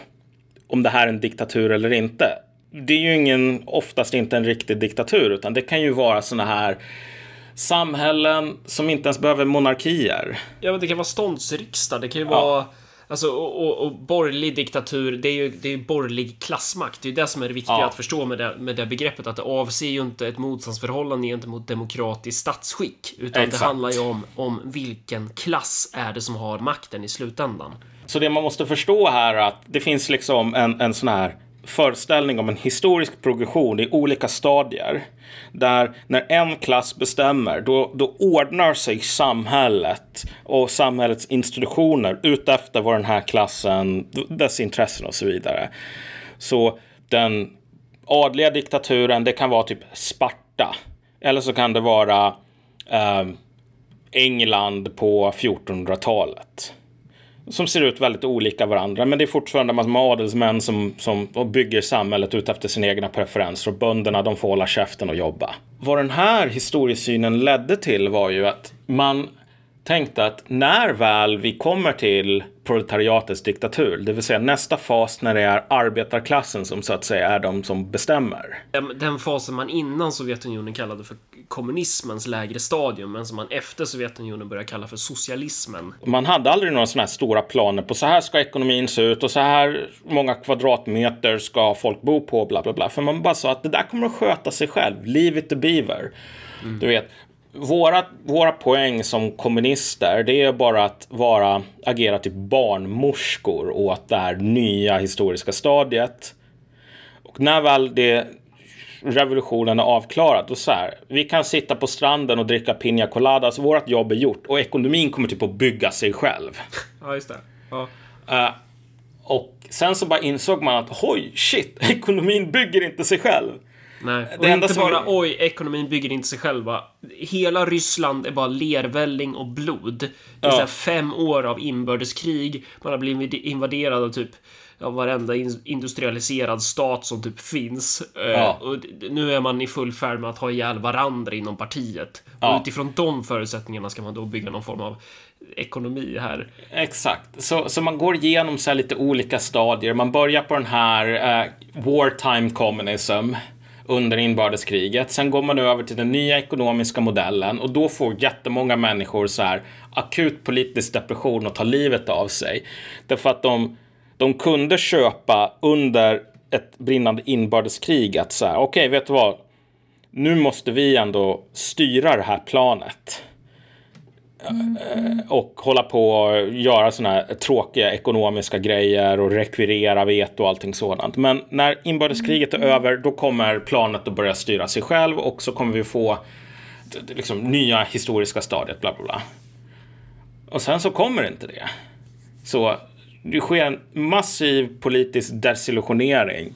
B: om det här är en diktatur eller inte. Det är ju ingen, oftast inte en riktig diktatur, utan det kan ju vara sådana här samhällen som inte ens behöver monarkier.
A: Ja, men det kan vara ståndsriksdag, det kan ju vara ja Alltså, och, och, och, borgerlig diktatur, det är ju det är borgerlig klassmakt. Det är ju det som är det viktiga ja. att förstå med det, med det begreppet. Att det avser ju inte ett motsatsförhållande gentemot demokratiskt statsskick. Utan Exakt. det handlar ju om, om vilken klass är det som har makten i slutändan.
B: Så det man måste förstå här är att det finns liksom en, en sån här föreställning om en historisk progression i olika stadier. Där när en klass bestämmer, då, då ordnar sig samhället och samhällets institutioner utefter vad den här klassen, dess intressen och så vidare. Så den adliga diktaturen, det kan vara typ Sparta. Eller så kan det vara eh, England på 1400-talet som ser ut väldigt olika varandra. Men det är fortfarande massor med adelsmän som, som bygger samhället ut efter sina egna preferenser. Och bönderna de får hålla käften och jobba. Vad den här historiesynen ledde till var ju att man tänkte att när väl vi kommer till proletariatets diktatur, det vill säga nästa fas när det är arbetarklassen som så att säga är de som bestämmer.
A: Den fasen man innan Sovjetunionen kallade för kommunismens lägre stadium, men som man efter Sovjetunionen började kalla för socialismen.
B: Man hade aldrig några sådana här stora planer på så här ska ekonomin se ut och så här många kvadratmeter ska folk bo på, bla bla bla. För man bara sa att det där kommer att sköta sig själv, leave it to beaver. Mm. Du vet, våra, våra poäng som kommunister, det är bara att vara, agera typ barnmorskor åt det här nya historiska stadiet. Och när väl det revolutionen är avklarad, då så här, vi kan sitta på stranden och dricka piña coladas, vårt jobb är gjort och ekonomin kommer typ att bygga sig själv.
A: Ja, just det. Ja.
B: Uh, och sen så bara insåg man att oj, shit, ekonomin bygger inte sig själv.
A: Nej, och inte bara vi... oj, ekonomin bygger inte sig själva. Hela Ryssland är bara lervälling och blod. Det är ja. fem år av inbördeskrig. Man har blivit invaderad av typ ja, varenda industrialiserad stat som typ finns. Eh, ja. Och nu är man i full färd med att ha ihjäl varandra inom partiet. Ja. Och utifrån de förutsättningarna ska man då bygga någon form av ekonomi här.
B: Exakt, så, så man går igenom så lite olika stadier. Man börjar på den här uh, wartime communism under inbördeskriget. Sen går man över till den nya ekonomiska modellen och då får jättemånga människor så här akut politisk depression och tar livet av sig. Därför att de, de kunde köpa under ett brinnande inbördeskrig att så här, okej, okay, vet du vad? Nu måste vi ändå styra det här planet. Mm. och hålla på och göra sådana här tråkiga ekonomiska grejer och rekvirera veto och allting sådant. Men när inbördeskriget är över, då kommer planet att börja styra sig själv och så kommer vi få liksom, nya historiska stadiet, bla bla bla. Och sen så kommer inte det. Så det sker en massiv politisk desillusionering.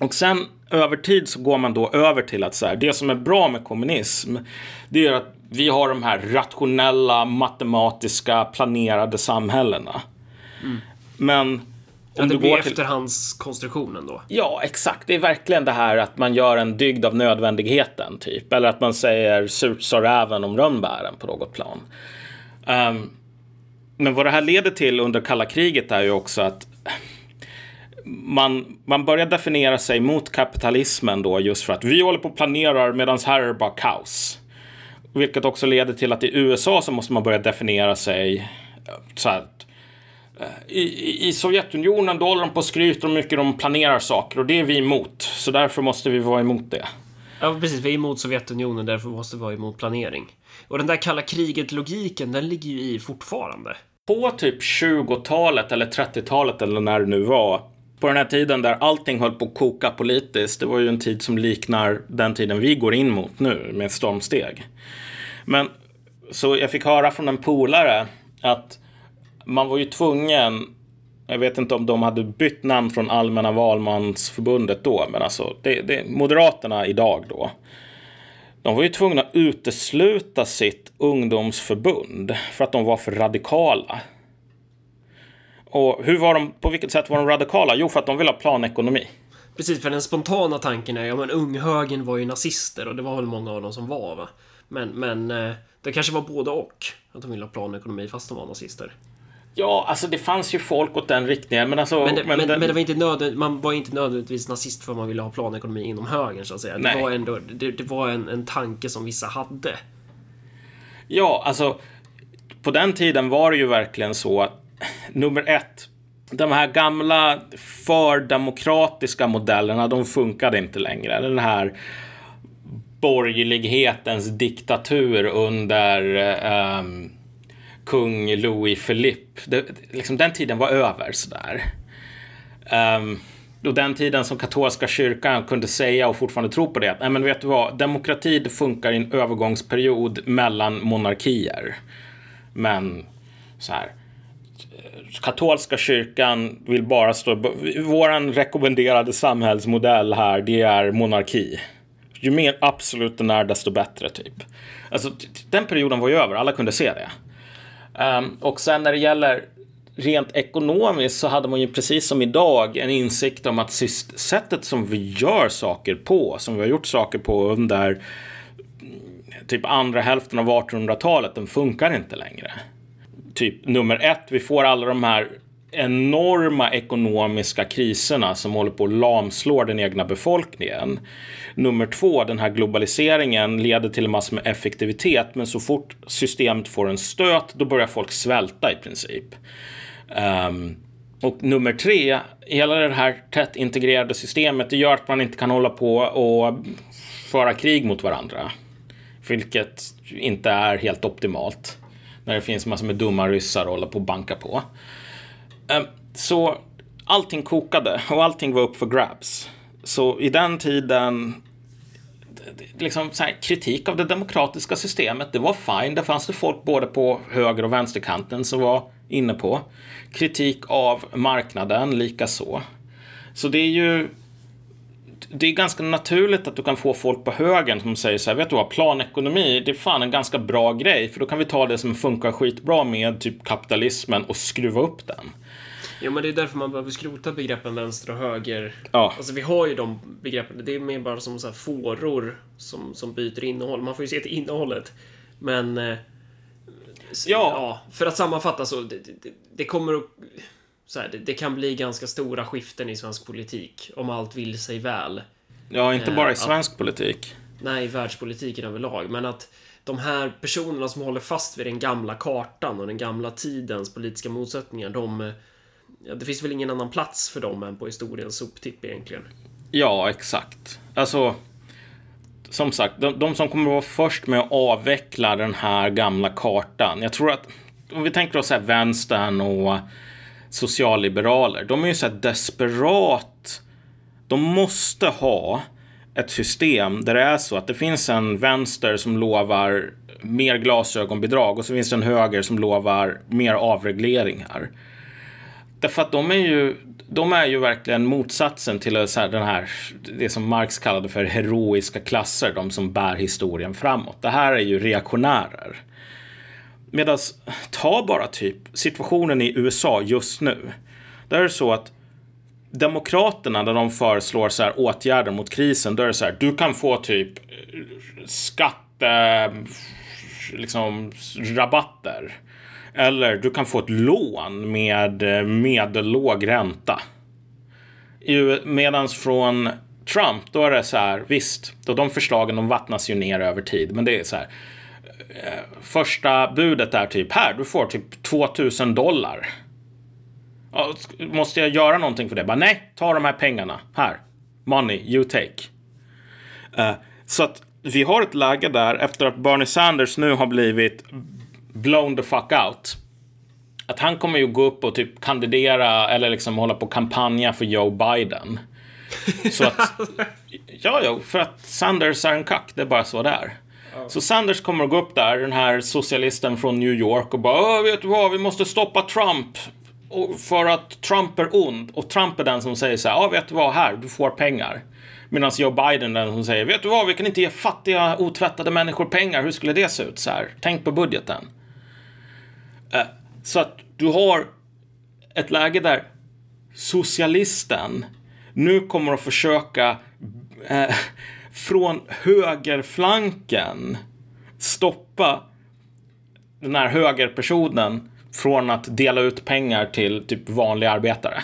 B: Och sen över tid så går man då över till att så här, det som är bra med kommunism, det är att vi har de här rationella, matematiska, planerade samhällena. Mm. Men
A: om det du blir till... efterhandskonstruktionen då?
B: Ja, exakt. Det är verkligen det här att man gör en dygd av nödvändigheten, typ. Eller att man säger surt sa räven om rönnbären på något plan. Um, men vad det här leder till under kalla kriget är ju också att man, man börjar definiera sig mot kapitalismen då just för att vi håller på och planerar medan här är det bara kaos. Vilket också leder till att i USA så måste man börja definiera sig så här, i, i Sovjetunionen då håller de på och skryter om hur mycket de planerar saker och det är vi emot. Så därför måste vi vara emot det.
A: Ja, precis. Vi är emot Sovjetunionen, därför måste vi vara emot planering. Och den där kalla kriget-logiken, den ligger ju i fortfarande.
B: På typ 20-talet eller 30-talet eller när det nu var. På den här tiden där allting höll på att koka politiskt. Det var ju en tid som liknar den tiden vi går in mot nu med stormsteg. Men så jag fick höra från en polare att man var ju tvungen jag vet inte om de hade bytt namn från Allmänna valmansförbundet då, men alltså det, det, Moderaterna idag då. De var ju tvungna att utesluta sitt ungdomsförbund för att de var för radikala. Och hur var de, på vilket sätt var de radikala? Jo, för att de ville ha planekonomi.
A: Precis, för den spontana tanken är ja men unghögern var ju nazister och det var väl många av dem som var va. Men, men eh, det kanske var både och. Att de ville ha planekonomi fast de var nazister.
B: Ja, alltså det fanns ju folk åt den riktningen. Men, alltså,
A: men, det, men, men, den... men det var inte nödvändigt, man var inte nödvändigtvis nazist för att man ville ha planekonomi inom högern så att säga. Det var ändå det, det var en, en tanke som vissa hade.
B: Ja, alltså på den tiden var det ju verkligen så att nummer ett, de här gamla fördemokratiska modellerna, de funkade inte längre. Den här borgerlighetens diktatur under eh, kung Louis Philippe. liksom, den tiden var över sådär. Um, och den tiden som katolska kyrkan kunde säga och fortfarande tro på det. Nej, men vet du vad? Demokrati funkar i en övergångsperiod mellan monarkier. Men så här. Katolska kyrkan vill bara stå... Våran rekommenderade samhällsmodell här, det är monarki. Ju mer absolut den är, desto bättre, typ. Alltså, den perioden var ju över. Alla kunde se det. Um, och sen när det gäller rent ekonomiskt så hade man ju precis som idag en insikt om att sättet som vi gör saker på, som vi har gjort saker på under mm, typ andra hälften av 1800-talet, den funkar inte längre. Typ nummer ett, vi får alla de här enorma ekonomiska kriserna som håller på att lamslå den egna befolkningen. Nummer två, den här globaliseringen leder till en massa med effektivitet, men så fort systemet får en stöt, då börjar folk svälta i princip. Um, och nummer tre, hela det här tätt integrerade systemet, det gör att man inte kan hålla på och föra krig mot varandra. Vilket inte är helt optimalt. När det finns massor med dumma ryssar att hålla på och banka på. Ehm, så allting kokade och allting var upp för grabs. Så i den tiden, liksom så här, kritik av det demokratiska systemet, det var fine. Det fanns det folk både på höger och vänsterkanten som var inne på. Kritik av marknaden lika så. Så det är ju det är ganska naturligt att du kan få folk på högen som säger så här, vet du vad, planekonomi, det är fan en ganska bra grej, för då kan vi ta det som funkar skitbra med typ kapitalismen och skruva upp den.
A: Jo, men det är därför man behöver skrota begreppen vänster och höger.
B: Ja.
A: Alltså, vi har ju de begreppen. Det är mer bara som så här fåror som, som byter innehåll. Man får ju se till innehållet. Men... Eh, ja. ja. För att sammanfatta så, det, det, det kommer att... Så här, det, det, kan bli ganska stora skiften i svensk politik om allt vill sig väl.
B: Ja, inte bara i eh, svensk att, politik.
A: Nej, i världspolitiken överlag. Men att de här personerna som håller fast vid den gamla kartan och den gamla tidens politiska motsättningar, de ja, det finns väl ingen annan plats för dem än på historiens soptipp egentligen.
B: Ja, exakt. Alltså, som sagt, de, de som kommer att vara först med att avveckla den här gamla kartan. Jag tror att om vi tänker oss här vänstern och socialliberaler. De är ju så här desperat. De måste ha ett system där det är så att det finns en vänster som lovar mer glasögonbidrag och så finns det en höger som lovar mer avregleringar. Därför att de är ju, de är ju verkligen motsatsen till så här, den här, det som Marx kallade för heroiska klasser, de som bär historien framåt. Det här är ju reaktionärer. Medan, ta bara typ situationen i USA just nu. Där är det så att Demokraterna, när de föreslår så här åtgärder mot krisen, då är det så här, du kan få typ eh, skatte, liksom rabatter eller du kan få ett lån med eh, medellåg ränta. Medan från Trump, då är det så här, visst, då de förslagen de vattnas ju ner över tid, men det är så här. Eh, första budet är typ här, du får typ 2000 dollar. Måste jag göra någonting för det? Bara, nej, ta de här pengarna. Här. Money, you take. Uh, så att vi har ett läge där efter att Bernie Sanders nu har blivit blown the fuck out. Att han kommer ju gå upp och typ kandidera eller liksom hålla på kampanja för Joe Biden. Så att, ja, ja, för att Sanders är en kack, det är bara så det är. Så Sanders kommer att gå upp där, den här socialisten från New York och bara vet du vad, vi måste stoppa Trump. för att Trump är ond. Och Trump är den som säger så här, ja vet du vad, här, du får pengar. Medan Joe Biden är den som säger, vet du vad, vi kan inte ge fattiga, otvättade människor pengar. Hur skulle det se ut så här? Tänk på budgeten. Uh, så att du har ett läge där socialisten nu kommer att försöka eh, från högerflanken stoppa den här högerpersonen från att dela ut pengar till typ vanliga arbetare.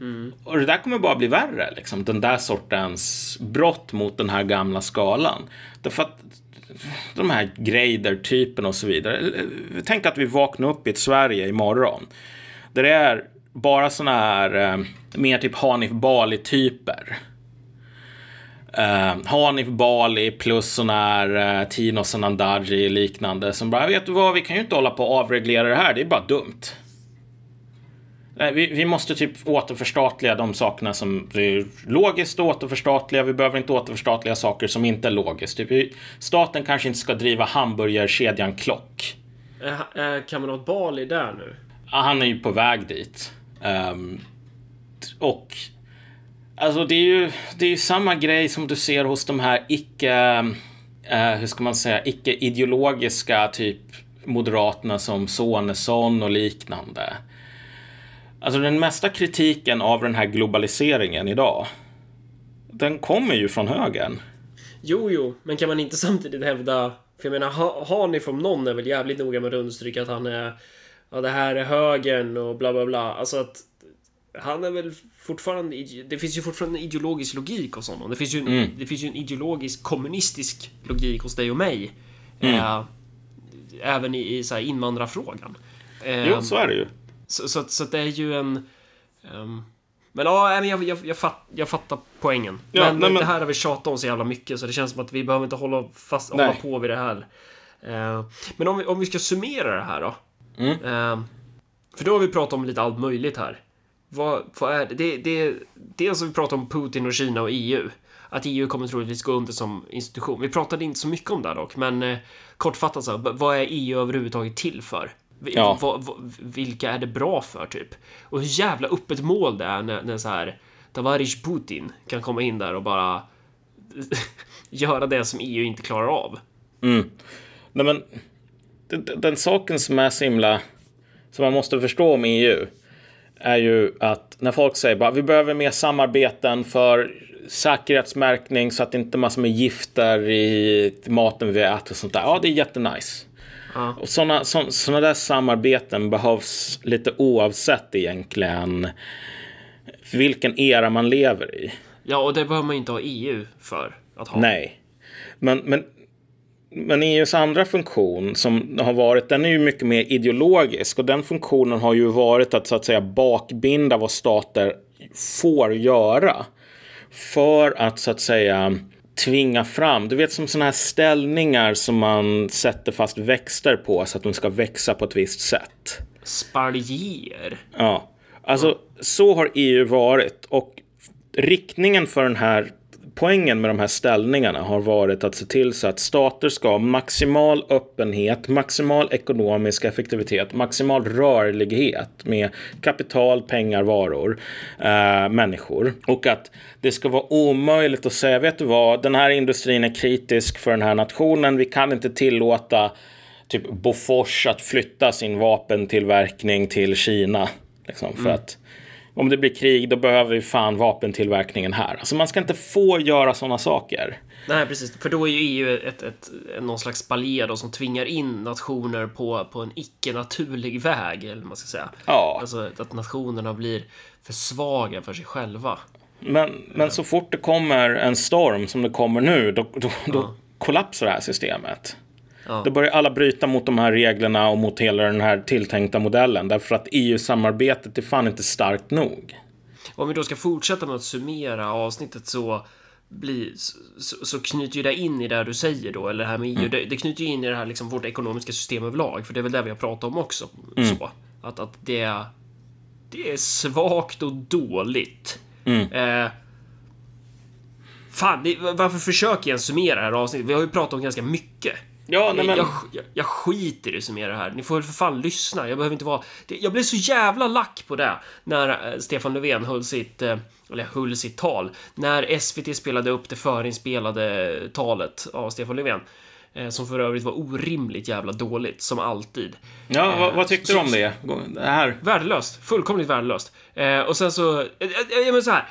B: Mm. Och det där kommer bara bli värre, liksom. Den där sortens brott mot den här gamla skalan. Därför att de här Greider-typen och så vidare. Tänk att vi vaknar upp i ett Sverige imorgon. Där det är bara såna här eh, mer typ Hanif Bali-typer. Eh, Hanif Bali plus såna här eh, Tino Sanandaji liknande som bara, vet du vad, vi kan ju inte hålla på och avreglera det här, det är bara dumt. Vi, vi, måste typ återförstatliga de sakerna som är logiskt återförstatliga. Vi behöver inte återförstatliga saker som inte är logiskt. Typ, staten kanske inte ska driva hamburgerkedjan Klock.
A: Är, är Kamerat Bali där nu?
B: Han är ju på väg dit. Um, och alltså det är ju det är ju samma grej som du ser hos de här icke, uh, hur ska man säga, icke ideologiska typ Moderaterna som Sonesson och liknande. Alltså den mesta kritiken av den här globaliseringen idag, den kommer ju från högern.
A: Jo, jo, men kan man inte samtidigt hävda, för jag menar, har ni från någon är väl jävligt noga med att understryka att han är, ja det här är högern och bla bla bla. Alltså att han är väl fortfarande, det finns ju fortfarande en ideologisk logik hos honom. Det finns ju en, mm. det finns ju en ideologisk kommunistisk logik hos dig och mig. Mm. Eh, även i, i så här invandrarfrågan.
B: Eh, jo, så är det ju.
A: Så, så, så det är ju en... Um, men ja, jag, jag, jag, fatt, jag fattar poängen. Ja, men, nej, men, det här har vi tjatat om så jävla mycket så det känns som att vi behöver inte hålla, fast, hålla på vid det här. Uh, men om vi, om vi ska summera det här då. Mm. Uh, för då har vi pratat om lite allt möjligt här. Vad, vad är det? det, det dels har vi pratat om Putin och Kina och EU. Att EU kommer troligtvis gå under som institution. Vi pratade inte så mycket om det dock, men eh, kortfattat så, vad är EU överhuvudtaget till för? Ja. V vilka är det bra för typ? Och hur jävla öppet mål det är när, när så här Tavarish Putin kan komma in där och bara göra det som EU inte klarar av.
B: Mm. Nej, men den, den saken som är så himla som man måste förstå om EU är ju att när folk säger bara vi behöver mer samarbeten för säkerhetsmärkning så att det inte massor med gifter i maten vi äter och sånt där. Ja, det är jättenice. Ja. Och sådana såna, där samarbeten behövs lite oavsett egentligen vilken era man lever i.
A: Ja, och det behöver man inte ha EU för att ha.
B: Nej. Men, men, men EUs andra funktion som har varit, den är ju mycket mer ideologisk och den funktionen har ju varit att så att säga bakbinda vad stater får göra. För att så att säga tvinga fram. Du vet som sådana här ställningar som man sätter fast växter på så att de ska växa på ett visst sätt.
A: Spaljer?
B: Ja, alltså så har EU varit och riktningen för den här poängen med de här ställningarna har varit att se till så att stater ska ha maximal öppenhet, maximal ekonomisk effektivitet, maximal rörlighet med kapital, pengar, varor, äh, människor. Och att det ska vara omöjligt att säga, vet du vad, den här industrin är kritisk för den här nationen, vi kan inte tillåta typ Bofors att flytta sin vapentillverkning till Kina. Liksom, för mm. att om det blir krig då behöver vi fan vapentillverkningen här. Alltså man ska inte få göra sådana saker.
A: Nej, precis. För då är ju EU ett, ett, någon slags spaljer då, som tvingar in nationer på, på en icke-naturlig väg, eller man ska säga.
B: Ja.
A: Alltså att nationerna blir för svaga för sig själva.
B: Men, men så fort det kommer en storm som det kommer nu, då, då, ja. då kollapsar det här systemet. Då börjar alla bryta mot de här reglerna och mot hela den här tilltänkta modellen. Därför att EU-samarbetet är fan inte starkt nog.
A: Om vi då ska fortsätta med att summera avsnittet så blir, så, så knyter ju det in i det du säger då, eller det här med EU. Mm. Det, det, knyter ju in i det här liksom vårt ekonomiska system överlag, för det är väl det vi har pratat om också. Mm. Så, att, att det, det är svagt och dåligt. Mm. Eh, fan, det, varför försöker jag summera det här avsnittet? Vi har ju pratat om ganska mycket. Ja, nej, men... jag, jag, jag skiter i att summera det här. Ni får väl för fan lyssna. Jag behöver inte vara... Jag blev så jävla lack på det när eh, Stefan Löfven höll sitt, eh, eller höll sitt tal. När SVT spelade upp det förinspelade talet av Stefan Löfven. Eh, som för övrigt var orimligt jävla dåligt, som alltid.
B: Ja, vad, vad tyckte så, du om det? det här?
A: Värdelöst. Fullkomligt värdelöst. Och sen så... Jag menar så här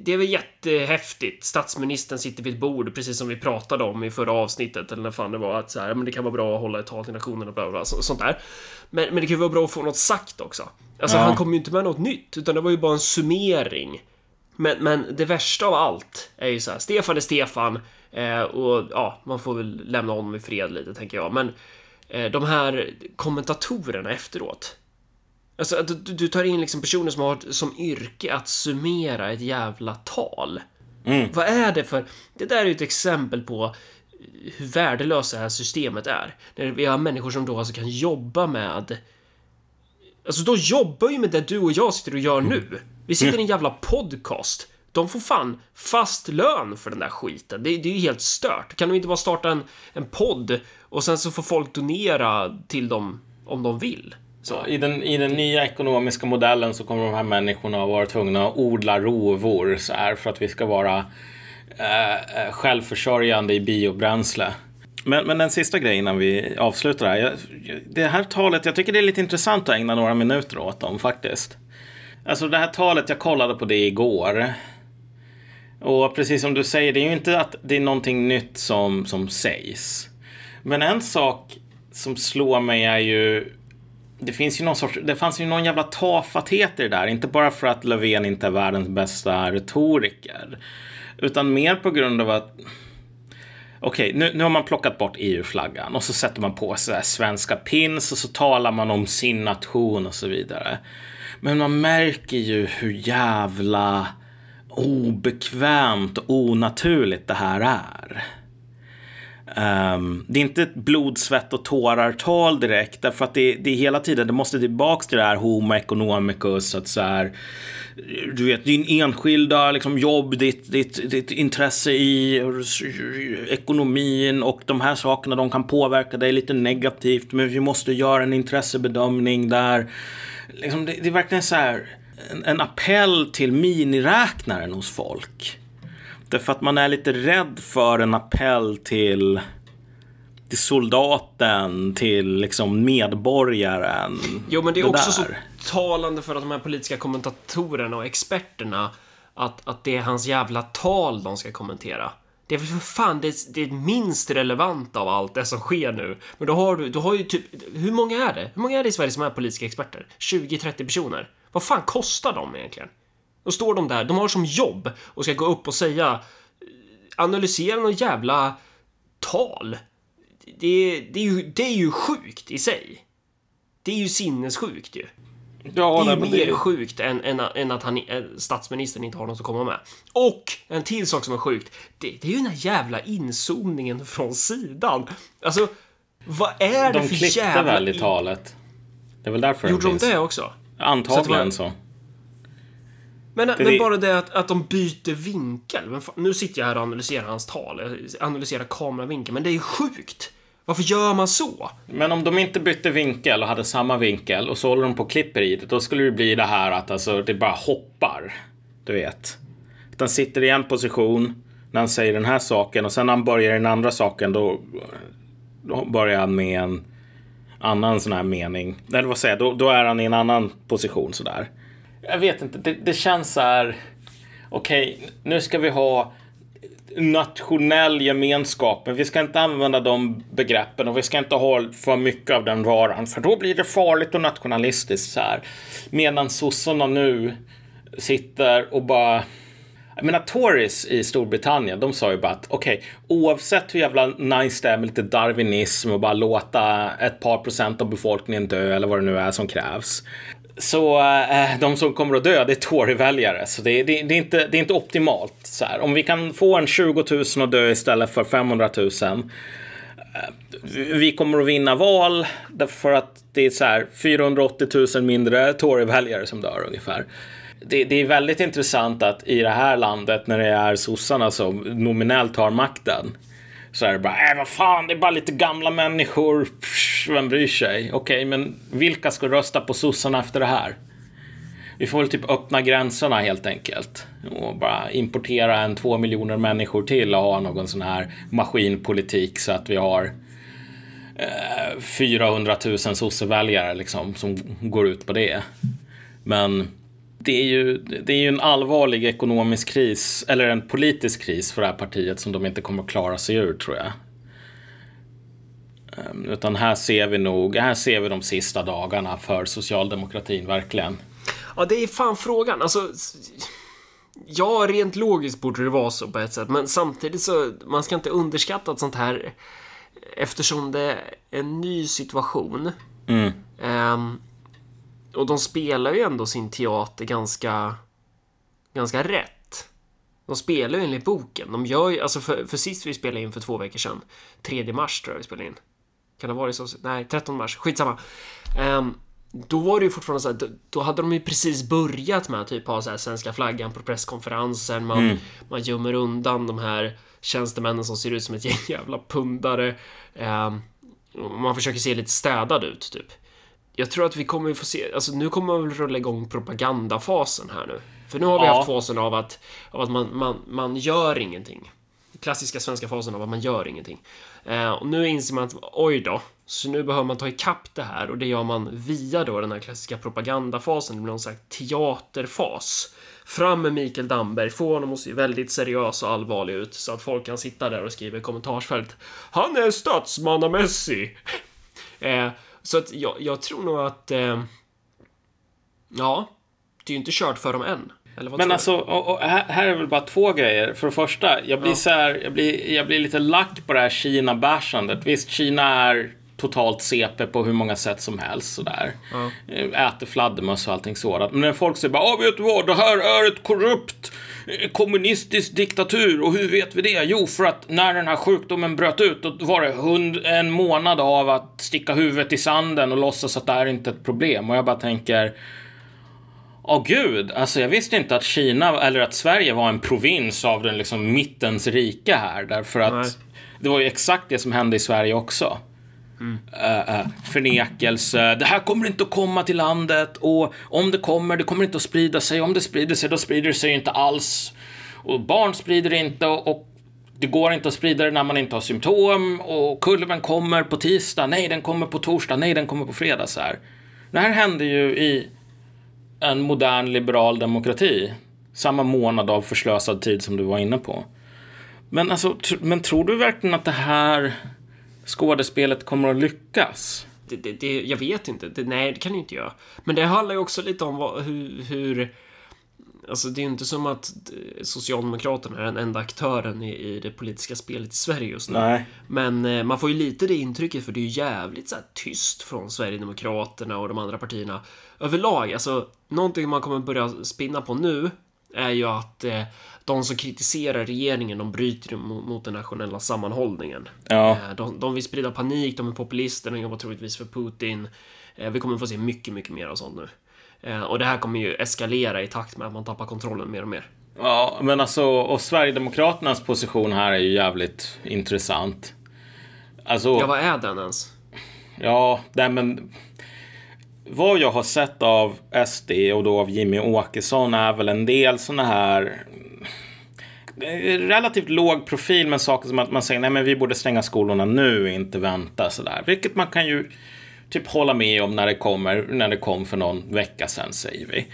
A: det är väl jättehäftigt. Statsministern sitter vid ett bord, precis som vi pratade om i förra avsnittet, eller när fan det var, att så här, men det kan vara bra att hålla ett tal till nationen och bla, bla, så, sånt där. Men, men det kan ju vara bra att få något sagt också. Alltså, ja. han kom ju inte med något nytt, utan det var ju bara en summering. Men, men det värsta av allt är ju så här, Stefan är Stefan, eh, och ja, man får väl lämna honom i fred lite, tänker jag. Men eh, de här kommentatorerna efteråt, Alltså att du, du tar in liksom personer som har som yrke att summera ett jävla tal. Mm. Vad är det för... Det där är ju ett exempel på hur värdelöst det här systemet är. När vi har människor som då alltså kan jobba med... Alltså de jobbar ju med det du och jag sitter och gör nu. Vi sitter i en jävla podcast. De får fan fast lön för den där skiten. Det, det är ju helt stört. Kan de inte bara starta en, en podd och sen så får folk donera till dem om de vill?
B: Så. I, den, I den nya ekonomiska modellen så kommer de här människorna att vara tvungna att odla rovor så här, för att vi ska vara eh, eh självförsörjande i biobränsle. Men, men den sista grejen innan vi avslutar det här. Jag, det här talet, jag tycker det är lite intressant att ägna några minuter åt dem faktiskt. Alltså det här talet, jag kollade på det igår. Och precis som du säger, det är ju inte att det är någonting nytt som, som sägs. Men en sak som slår mig är ju det finns ju någon sorts, det fanns ju någon jävla tafatthet i det där. Inte bara för att Löfven inte är världens bästa retoriker. Utan mer på grund av att Okej, okay, nu, nu har man plockat bort EU-flaggan och så sätter man på sig svenska pins och så talar man om sin nation och så vidare. Men man märker ju hur jävla obekvämt och onaturligt det här är. Um, det är inte ett blod, svett och tårar-tal direkt, därför att det, det är hela tiden, det måste tillbaks till det här homo economicus, att så här, du vet, din enskilda liksom, jobb, ditt, ditt, ditt intresse i ekonomin och de här sakerna, de kan påverka dig lite negativt, men vi måste göra en intressebedömning där. Liksom, det, det är verkligen så här, en, en appell till miniräknaren hos folk. Därför att man är lite rädd för en appell till, till soldaten, till liksom medborgaren.
A: Jo, men det är det också där. så talande för att de här politiska kommentatorerna och experterna att, att det är hans jävla tal de ska kommentera. Det är väl för fan det, det minst relevanta av allt det som sker nu. Men då har du, du har ju typ, hur många är det? Hur många är det i Sverige som är politiska experter? 20-30 personer? Vad fan kostar de egentligen? Då står de där, de har som jobb och ska gå upp och säga analysera någon jävla tal. Det, det, är ju, det är ju sjukt i sig. Det är ju sinnessjukt ju. Ja, det är ju mer det... sjukt än, än, än, att han, statsministern inte har något att komma med. Och en till sak som är sjukt, det, det är ju den här jävla inzoomningen från sidan. Alltså, vad är det
B: de
A: för jävla... De
B: klippte väl i talet? Det är väl därför
A: Gjorde de det också?
B: Antagligen så.
A: Men, men det... bara det att, att de byter vinkel. Nu sitter jag här och analyserar hans tal, analyserar kameravinkeln, men det är sjukt. Varför gör man så?
B: Men om de inte bytte vinkel och hade samma vinkel och så håller de på och klipper i det, då skulle det bli det här att alltså, det bara hoppar. Du vet. Den sitter i en position när han säger den här saken och sen när han börjar i den andra saken då, då börjar han med en annan sån här mening. Eller vad säger jag, då, då är han i en annan position sådär jag vet inte, det, det känns så här. Okej, okay, nu ska vi ha nationell gemenskap, men vi ska inte använda de begreppen och vi ska inte ha för mycket av den varan, för då blir det farligt och nationalistiskt så här. Medan sossarna nu sitter och bara Jag menar, Tories i Storbritannien, de sa ju bara att okej, okay, oavsett hur jävla nice det är med lite darwinism och bara låta ett par procent av befolkningen dö eller vad det nu är som krävs. Så eh, de som kommer att dö, det är Tory-väljare. Så det, det, det, är inte, det är inte optimalt. Så här. Om vi kan få en 20 000 att dö istället för 500 000. Eh, vi kommer att vinna val därför att det är så här 480 000 mindre Tory-väljare som dör ungefär det, det, är väldigt intressant att i det här landet när det är sossarna som nominellt har makten så är det bara, äh, vad fan, det är bara lite gamla människor, Psh, vem bryr sig? Okej, okay, men vilka ska rösta på sossarna efter det här? Vi får väl typ öppna gränserna helt enkelt och bara importera en två miljoner människor till och ha någon sån här maskinpolitik så att vi har eh, 400 000 sosseväljare liksom som går ut på det. Men det är, ju, det är ju en allvarlig ekonomisk kris, eller en politisk kris för det här partiet som de inte kommer att klara sig ur tror jag. Ehm, utan här ser vi nog, här ser vi de sista dagarna för socialdemokratin verkligen.
A: Ja, det är fan frågan. Alltså, ja, rent logiskt borde det vara så på ett sätt, men samtidigt så, man ska inte underskatta ett sånt här eftersom det är en ny situation. Mm. Um, och de spelar ju ändå sin teater ganska, ganska rätt. De spelar ju enligt boken. De gör ju, alltså för, för sist vi spelade in för två veckor sedan, 3 mars tror jag vi spelade in. Kan det ha varit så? Nej, 13 mars. Skitsamma. Um, då var det ju fortfarande så här, då, då, hade de ju precis börjat med att typ ha så här svenska flaggan på presskonferenser. Man, mm. man gömmer undan de här tjänstemännen som ser ut som ett gäng jävla pundare. Um, man försöker se lite städad ut, typ jag tror att vi kommer få se, alltså nu kommer man väl rulla igång propagandafasen här nu. För nu har vi ja. haft fasen av att, av att man, man, man gör ingenting. Klassiska svenska fasen av att man gör ingenting. Eh, och nu inser man att oj då, så nu behöver man ta ikapp det här och det gör man via då den här klassiska propagandafasen. Det blir någon slags teaterfas. Fram med Mikael Damberg, få honom att se väldigt seriös och allvarlig ut så att folk kan sitta där och skriva i kommentarsfält. Han är statsmannamässig. eh, så att jag, jag tror nog att... Eh, ja, det är ju inte kört för dem än.
B: Men alltså, och, och här, här, är väl bara två grejer. För det första, jag blir, ja. så här, jag blir, jag blir lite lack på det här Kina-bärsandet. Visst, Kina är totalt CP på hur många sätt som helst sådär. Ja. Äter fladdermöss och allting sådant. Men när folk säger bara, vet du vad, det här är ett korrupt kommunistisk diktatur. Och hur vet vi det? Jo, för att när den här sjukdomen bröt ut, då var det hund, en månad av att sticka huvudet i sanden och låtsas att det här inte är ett problem. Och jag bara tänker, Åh oh, gud, alltså jag visste inte att Kina eller att Sverige var en provins av den liksom mittens rike här. Därför att Nej. det var ju exakt det som hände i Sverige också. Mm. Uh, uh, förnekelse. Det här kommer inte att komma till landet och om det kommer, det kommer inte att sprida sig. Om det sprider sig, då sprider det sig inte alls. Och barn sprider det inte och, det går inte att sprida det när man inte har symptom och kulven kommer på tisdag. Nej, den kommer på torsdag. Nej, den kommer på fredag. Så här. Det här hände ju i en modern liberal demokrati. Samma månad av förslösad tid som du var inne på. Men alltså, men tror du verkligen att det här skådespelet kommer att lyckas?
A: Det, det, det, jag vet inte. Det, nej, det kan det inte göra. Men det handlar ju också lite om vad, hur, hur Alltså det är ju inte som att Socialdemokraterna är den enda aktören i, i det politiska spelet i Sverige just nu. Nej. Men eh, man får ju lite det intrycket för det är ju jävligt så tyst från Sverigedemokraterna och de andra partierna överlag. Alltså någonting man kommer börja spinna på nu är ju att eh, de som kritiserar regeringen, de bryter mot, den nationella sammanhållningen. Ja. Eh, de, de vill sprida panik, de är populister, de jobbar troligtvis för Putin. Eh, vi kommer få se mycket, mycket mer av sånt nu. Eh, och det här kommer ju eskalera i takt med att man tappar kontrollen mer och mer.
B: Ja, men alltså, och Sverigedemokraternas position här är ju jävligt intressant.
A: Alltså, ja, vad är den ens?
B: Ja, nej men vad jag har sett av SD och då av Jimmy Åkesson är väl en del sådana här relativt låg profil med saker som att man säger nej men vi borde stänga skolorna nu, inte vänta sådär. Vilket man kan ju typ hålla med om när det kommer, när det kom för någon vecka sedan säger vi.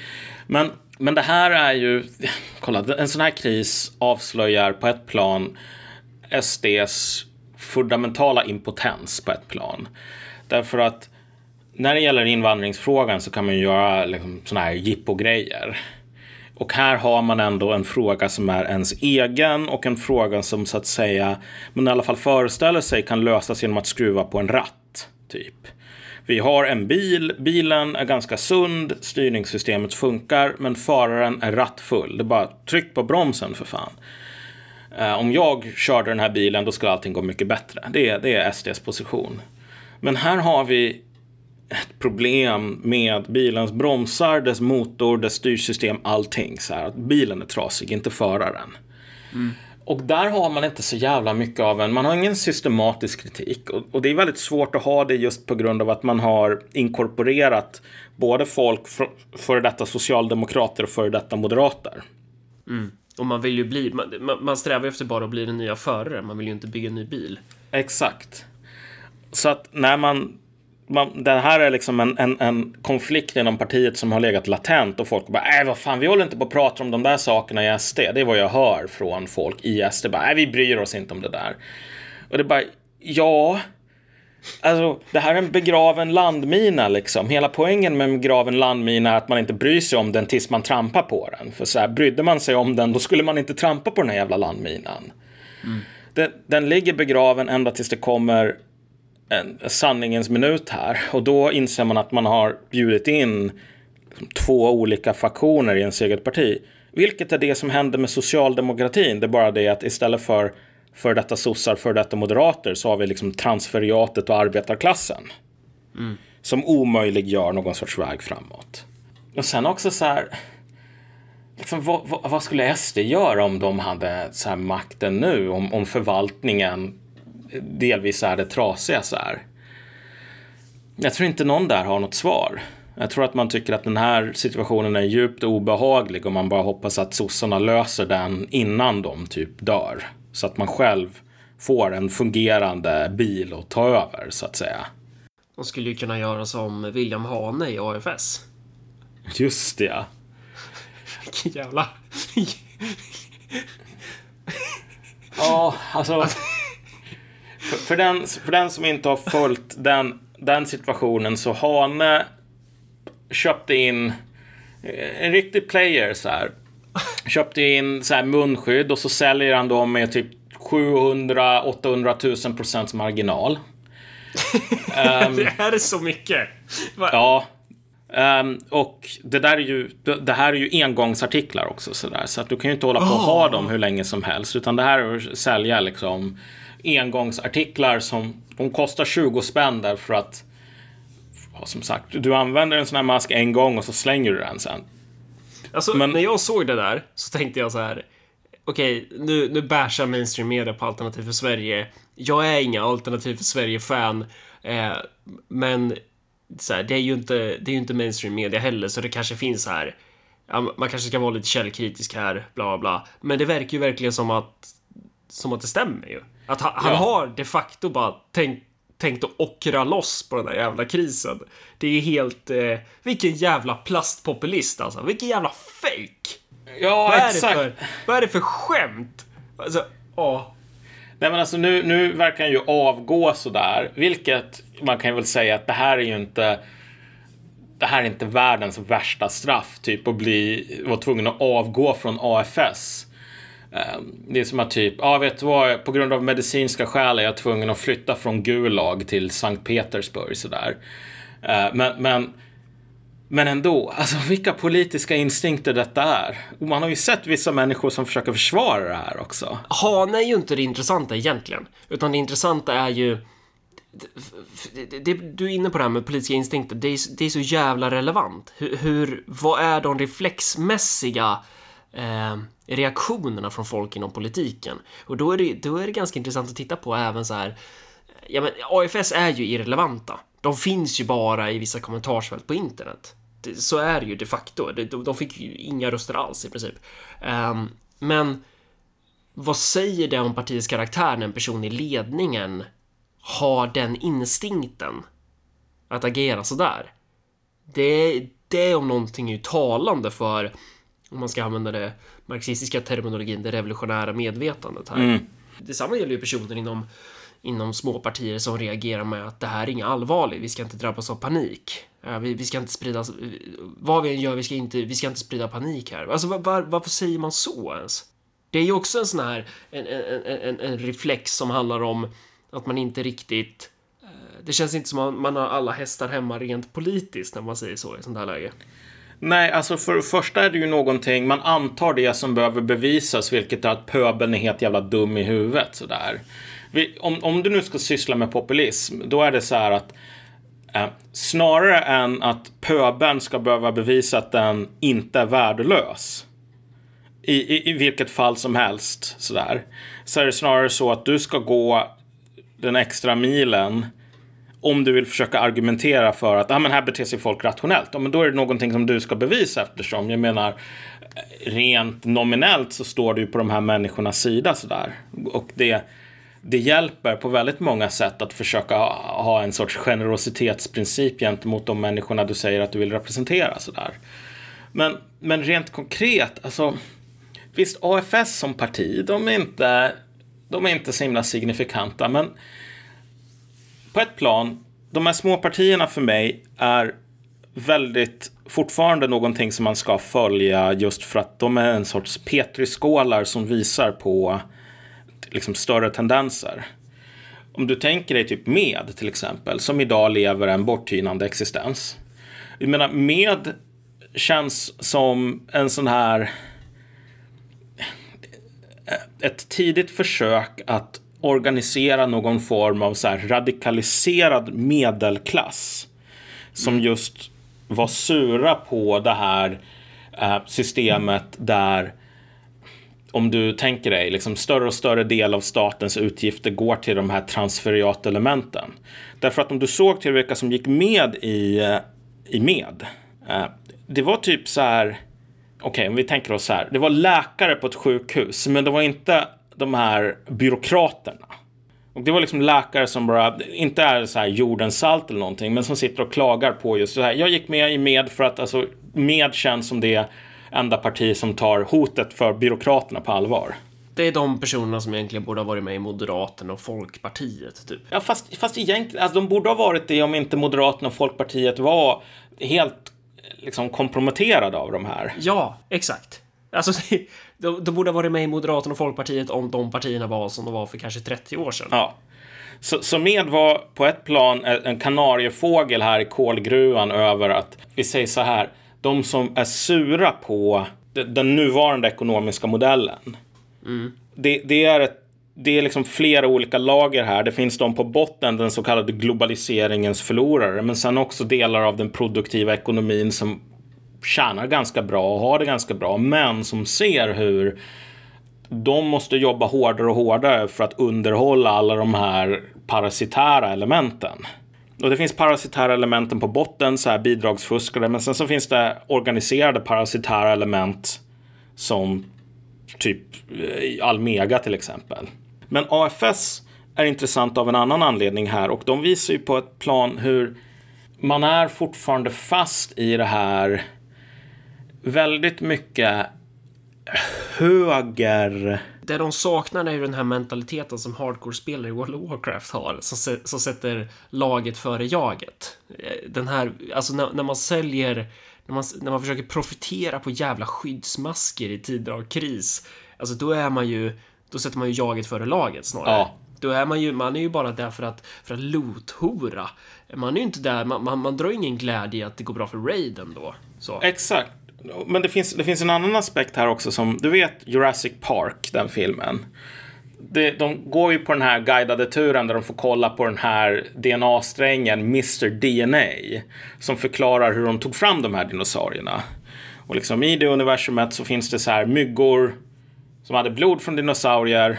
B: Men, men det här är ju, kolla, en sån här kris avslöjar på ett plan SDs fundamentala impotens på ett plan. Därför att när det gäller invandringsfrågan så kan man ju göra liksom såna här jippogrejer. Och här har man ändå en fråga som är ens egen och en fråga som så att säga, man i alla fall föreställer sig kan lösas genom att skruva på en ratt. Typ. Vi har en bil, bilen är ganska sund, styrningssystemet funkar, men föraren är rattfull. Det är bara tryck på bromsen för fan. Eh, om jag körde den här bilen då skulle allting gå mycket bättre. Det, det är SDs position. Men här har vi ett problem med bilens bromsar, dess motor, dess styrsystem, allting. Så här, att bilen är trasig, inte föraren. Mm. Och där har man inte så jävla mycket av en, man har ingen systematisk kritik. Och, och, det är väldigt svårt att ha det just på grund av att man har inkorporerat både folk, före detta socialdemokrater och före detta moderater.
A: Mm. Och man vill ju bli, man, man strävar efter bara att bli den nya föraren, man vill ju inte bygga en ny bil.
B: Exakt. Så att när man man, det här är liksom en, en, en, konflikt inom partiet som har legat latent och folk bara, äh vad fan, vi håller inte på att prata om de där sakerna i SD. Det är vad jag hör från folk i SD. Bara, vi bryr oss inte om det där. Och det är bara, ja, Alltså, det här är en begraven landmina liksom. Hela poängen med en begraven landmina är att man inte bryr sig om den tills man trampar på den. För så här, brydde man sig om den, då skulle man inte trampa på den här jävla landminan. Mm. Den, den ligger begraven ända tills det kommer en sanningens minut här. Och då inser man att man har bjudit in två olika faktioner i ens eget parti. Vilket är det som händer med socialdemokratin. Det är bara det att istället för för detta sossar, för detta moderater så har vi liksom transferiatet och arbetarklassen. Mm. Som omöjliggör någon sorts väg framåt. Och sen också så här. Liksom, vad, vad, vad, skulle SD göra om de hade så här makten nu? Om, om förvaltningen delvis är det trasiga så här. Jag tror inte någon där har något svar. Jag tror att man tycker att den här situationen är djupt obehaglig och man bara hoppas att sossarna löser den innan de typ dör. Så att man själv får en fungerande bil att ta över så att säga.
A: De skulle ju kunna göra som William Hane i AFS.
B: Just det ja.
A: Vilken jävla...
B: ja, alltså. För, för, den, för den som inte har följt den, den situationen så Hane köpte in en riktig player så här. Köpte in så här munskydd och så säljer han dem med typ 700-800 000 procents marginal.
A: um, det här är så mycket.
B: Va? Ja. Um, och det där är ju, det här är ju engångsartiklar också så där. Så att du kan ju inte hålla på och ha dem hur länge som helst. Utan det här är att sälja liksom engångsartiklar som de kostar 20 spänn därför att som sagt, du använder en sån här mask en gång och så slänger du den sen.
A: Alltså, Men... när jag såg det där så tänkte jag så här. Okej, okay, nu, nu bärsar mainstream media på Alternativ för Sverige. Jag är inga Alternativ för Sverige-fan, eh, men så här, det är ju inte, det är ju inte mainstream media heller, så det kanske finns här. Ja, man kanske ska vara lite källkritisk här, bla bla bla. Men det verkar ju verkligen som att, som att det stämmer ju. Att han, han har de facto bara tänkt tänkt att ockra loss på den där jävla krisen. Det är helt... Eh, vilken jävla plastpopulist alltså. Vilken jävla fake.
B: Ja,
A: vad
B: exakt.
A: Är det för, vad är det för skämt? Alltså, åh.
B: Nej men alltså nu, nu verkar han ju avgå sådär. Vilket man kan ju väl säga att det här är ju inte det här är inte världens värsta straff, typ att bli, vara tvungen att avgå från AFS. Ehm, det är som att typ, ja vet du vad, på grund av medicinska skäl är jag tvungen att flytta från Gulag till Sankt Petersburg sådär. Ehm, men, men, men ändå, alltså vilka politiska instinkter detta är. Och man har ju sett vissa människor som försöker försvara det här också.
A: Hane är ju inte det intressanta egentligen, utan det intressanta är ju det, det, du är inne på det här med politiska instinkter, det är, det är så jävla relevant. Hur, hur, vad är de reflexmässiga eh, reaktionerna från folk inom politiken. Och då är, det, då är det ganska intressant att titta på även så här. Ja, men AFS är ju irrelevanta. De finns ju bara i vissa kommentarsfält på internet. Så är det ju de facto. De fick ju inga röster alls i princip. Um, men vad säger det om partiets karaktär när en person i ledningen har den instinkten att agera sådär? Det, det om någonting är ju talande för om man ska använda det marxistiska terminologin, det revolutionära medvetandet här. Mm. Detsamma gäller ju personer inom, inom småpartier som reagerar med att det här är inget allvarligt, vi ska inte drabbas av panik. Vi, vi ska inte sprida, vad vi än gör, vi ska inte, vi ska inte sprida panik här. Alltså var, varför säger man så ens? Det är ju också en sån här, en, en, en, en reflex som handlar om att man inte riktigt eh, det känns inte som att man har alla hästar hemma rent politiskt när man säger så i sånt här läge.
B: Nej, alltså för det första är det ju någonting, man antar det som behöver bevisas, vilket är att pöbeln är helt jävla dum i huvudet sådär. Vi, om, om du nu ska syssla med populism, då är det så här att eh, snarare än att pöbeln ska behöva bevisa att den inte är värdelös, i, i, i vilket fall som helst, sådär, så är det snarare så att du ska gå den extra milen om du vill försöka argumentera för att ah, men här beter sig folk rationellt, ah, men då är det någonting som du ska bevisa eftersom jag menar rent nominellt så står du på de här människornas sida sådär. Och det, det hjälper på väldigt många sätt att försöka ha en sorts generositetsprincip gentemot de människorna du säger att du vill representera sådär. Men, men rent konkret, alltså visst AFS som parti, de är inte, de är inte så himla signifikanta, men på ett plan, de här småpartierna för mig är väldigt fortfarande någonting som man ska följa just för att de är en sorts petriskålar som visar på liksom större tendenser. Om du tänker dig typ med till exempel, som idag lever en borttynande existens. Jag menar, med känns som en sån här ett tidigt försök att organisera någon form av så radikaliserad medelklass som mm. just var sura på det här eh, systemet där om du tänker dig, liksom större och större del av statens utgifter går till de här transferiatelementen. Därför att om du såg till vilka som gick med i, eh, i med, eh, det var typ så här, okej okay, om vi tänker oss så här, det var läkare på ett sjukhus, men det var inte de här byråkraterna. Och det var liksom läkare som bara, inte är så här jordens salt eller någonting, men som sitter och klagar på just det här. Jag gick med i med för att alltså, med känns som det enda parti som tar hotet för byråkraterna på allvar.
A: Det är de personerna som egentligen borde ha varit med i Moderaterna och Folkpartiet, typ.
B: Ja, fast, fast egentligen, alltså de borde ha varit det om inte Moderaterna och Folkpartiet var helt liksom komprometterade av de här.
A: Ja, exakt. Alltså, de, de borde ha varit med i Moderaterna och Folkpartiet om de partierna var som de var för kanske 30 år sedan.
B: Ja. Så, så med var på ett plan en kanariefågel här i kolgruvan över att vi säger så här. De som är sura på den nuvarande ekonomiska modellen. Mm. Det, det, är ett, det är liksom flera olika lager här. Det finns de på botten, den så kallade globaliseringens förlorare, men sen också delar av den produktiva ekonomin som tjänar ganska bra och har det ganska bra, men som ser hur de måste jobba hårdare och hårdare för att underhålla alla de här parasitära elementen. Och det finns parasitära elementen på botten, så här bidragsfuskare, men sen så finns det organiserade parasitära element som typ eh, Almega till exempel. Men AFS är intressant av en annan anledning här och de visar ju på ett plan hur man är fortfarande fast i det här väldigt mycket höger...
A: Det de saknar är ju den här mentaliteten som hardcore-spelare i World of Warcraft har, som, som sätter laget före jaget. Den här, alltså när, när man säljer, när man, när man försöker profitera på jävla skyddsmasker i tider av kris, alltså då är man ju, då sätter man ju jaget före laget snarare. Ja. Då är man ju, man är ju bara där för att, för att loot-hora. Man är ju inte där, man, man, man drar ingen glädje i att det går bra för raiden då. Så.
B: Exakt men det finns, det finns en annan aspekt här också som, du vet Jurassic Park, den filmen. Det, de går ju på den här guidade turen där de får kolla på den här DNA-strängen Mr DNA som förklarar hur de tog fram de här dinosaurierna. Och liksom i det universumet så finns det så här myggor som hade blod från dinosaurier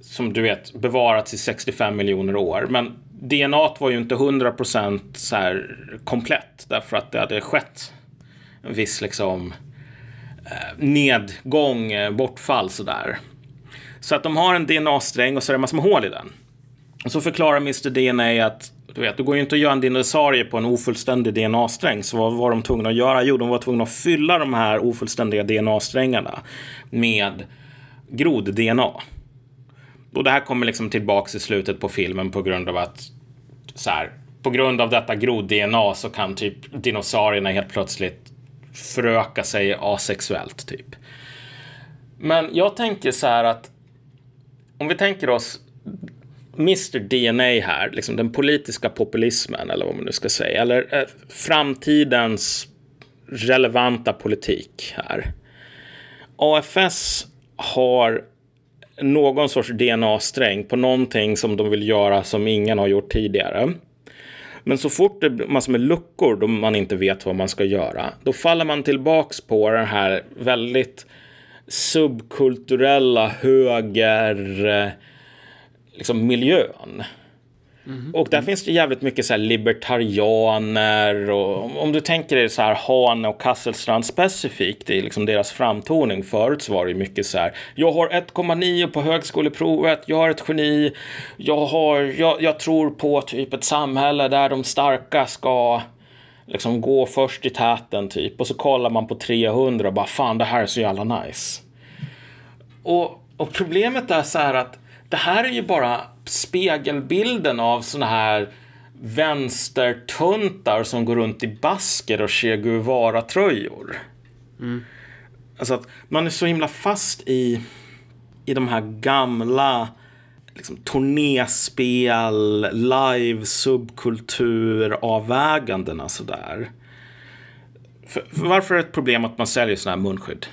B: som du vet bevarats i 65 miljoner år. Men DNA var ju inte 100% så här komplett därför att det hade skett viss liksom eh, nedgång, eh, bortfall sådär. Så att de har en DNA-sträng och så är det massor med hål i den. Och så förklarar Mr DNA att du vet, det går ju inte att göra en dinosaurie på en ofullständig DNA-sträng. Så vad var de tvungna att göra? Jo, de var tvungna att fylla de här ofullständiga DNA-strängarna med grod-DNA. och det här kommer liksom tillbaks i slutet på filmen på grund av att så här, på grund av detta grod-DNA så kan typ dinosaurierna helt plötsligt föröka sig asexuellt typ. Men jag tänker så här att om vi tänker oss Mr DNA här, liksom den politiska populismen eller vad man nu ska säga, eller eh, framtidens relevanta politik här. AFS har någon sorts DNA-sträng på någonting som de vill göra som ingen har gjort tidigare. Men så fort det blir massor med luckor då man inte vet vad man ska göra, då faller man tillbaks på den här väldigt subkulturella höger eh, liksom miljön. Mm. Och där finns det jävligt mycket så här libertarianer och om du tänker dig så här Hane och Kasselstrand specifikt i liksom deras framtoning. Förut så var det mycket så här. Jag har 1,9 på högskoleprovet. Jag har ett geni. Jag har, jag, jag tror på typ ett samhälle där de starka ska liksom gå först i täten typ. Och så kollar man på 300 och bara fan det här är så jävla nice. Och, och problemet är så här att det här är ju bara spegelbilden av såna här vänstertuntar som går runt i basker och Che Guevara-tröjor. Mm. Alltså att man är så himla fast i, i de här gamla liksom, turnéspel, live, subkultur, avvägandena sådär. För, för varför är det ett problem att man säljer sådana här munskydd?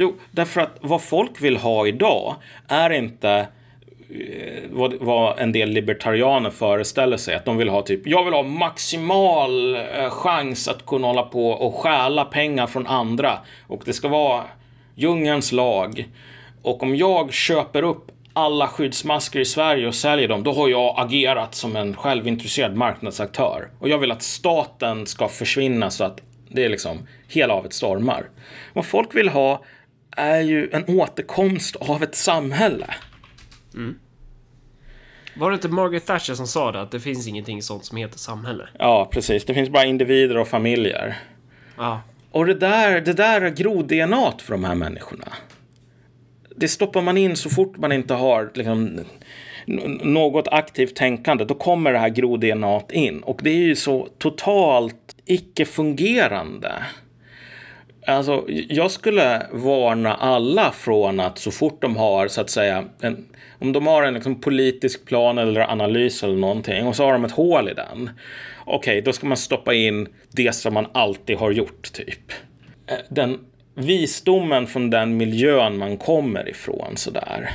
B: Jo, därför att vad folk vill ha idag är inte eh, vad, vad en del libertarianer föreställer sig. Att de vill ha typ, jag vill ha maximal eh, chans att kunna hålla på och stjäla pengar från andra. Och det ska vara djungelns lag. Och om jag köper upp alla skyddsmasker i Sverige och säljer dem, då har jag agerat som en självintresserad marknadsaktör. Och jag vill att staten ska försvinna så att det är liksom hela havet stormar. Vad folk vill ha är ju en återkomst av ett samhälle. Mm.
A: Var det inte Margaret Thatcher som sa det? Att det finns ingenting sånt som heter samhälle?
B: Ja, precis. Det finns bara individer och familjer. Ja. Och det där, det där är grod-DNA för de här människorna. Det stoppar man in så fort man inte har liksom, något aktivt tänkande. Då kommer det här grod-DNA in. Och det är ju så totalt icke-fungerande. Alltså, jag skulle varna alla från att så fort de har så att säga en, om de har en liksom, politisk plan eller analys eller någonting och så har de ett hål i den. Okej, okay, då ska man stoppa in det som man alltid har gjort, typ. Eh, den visdomen från den miljön man kommer ifrån, sådär.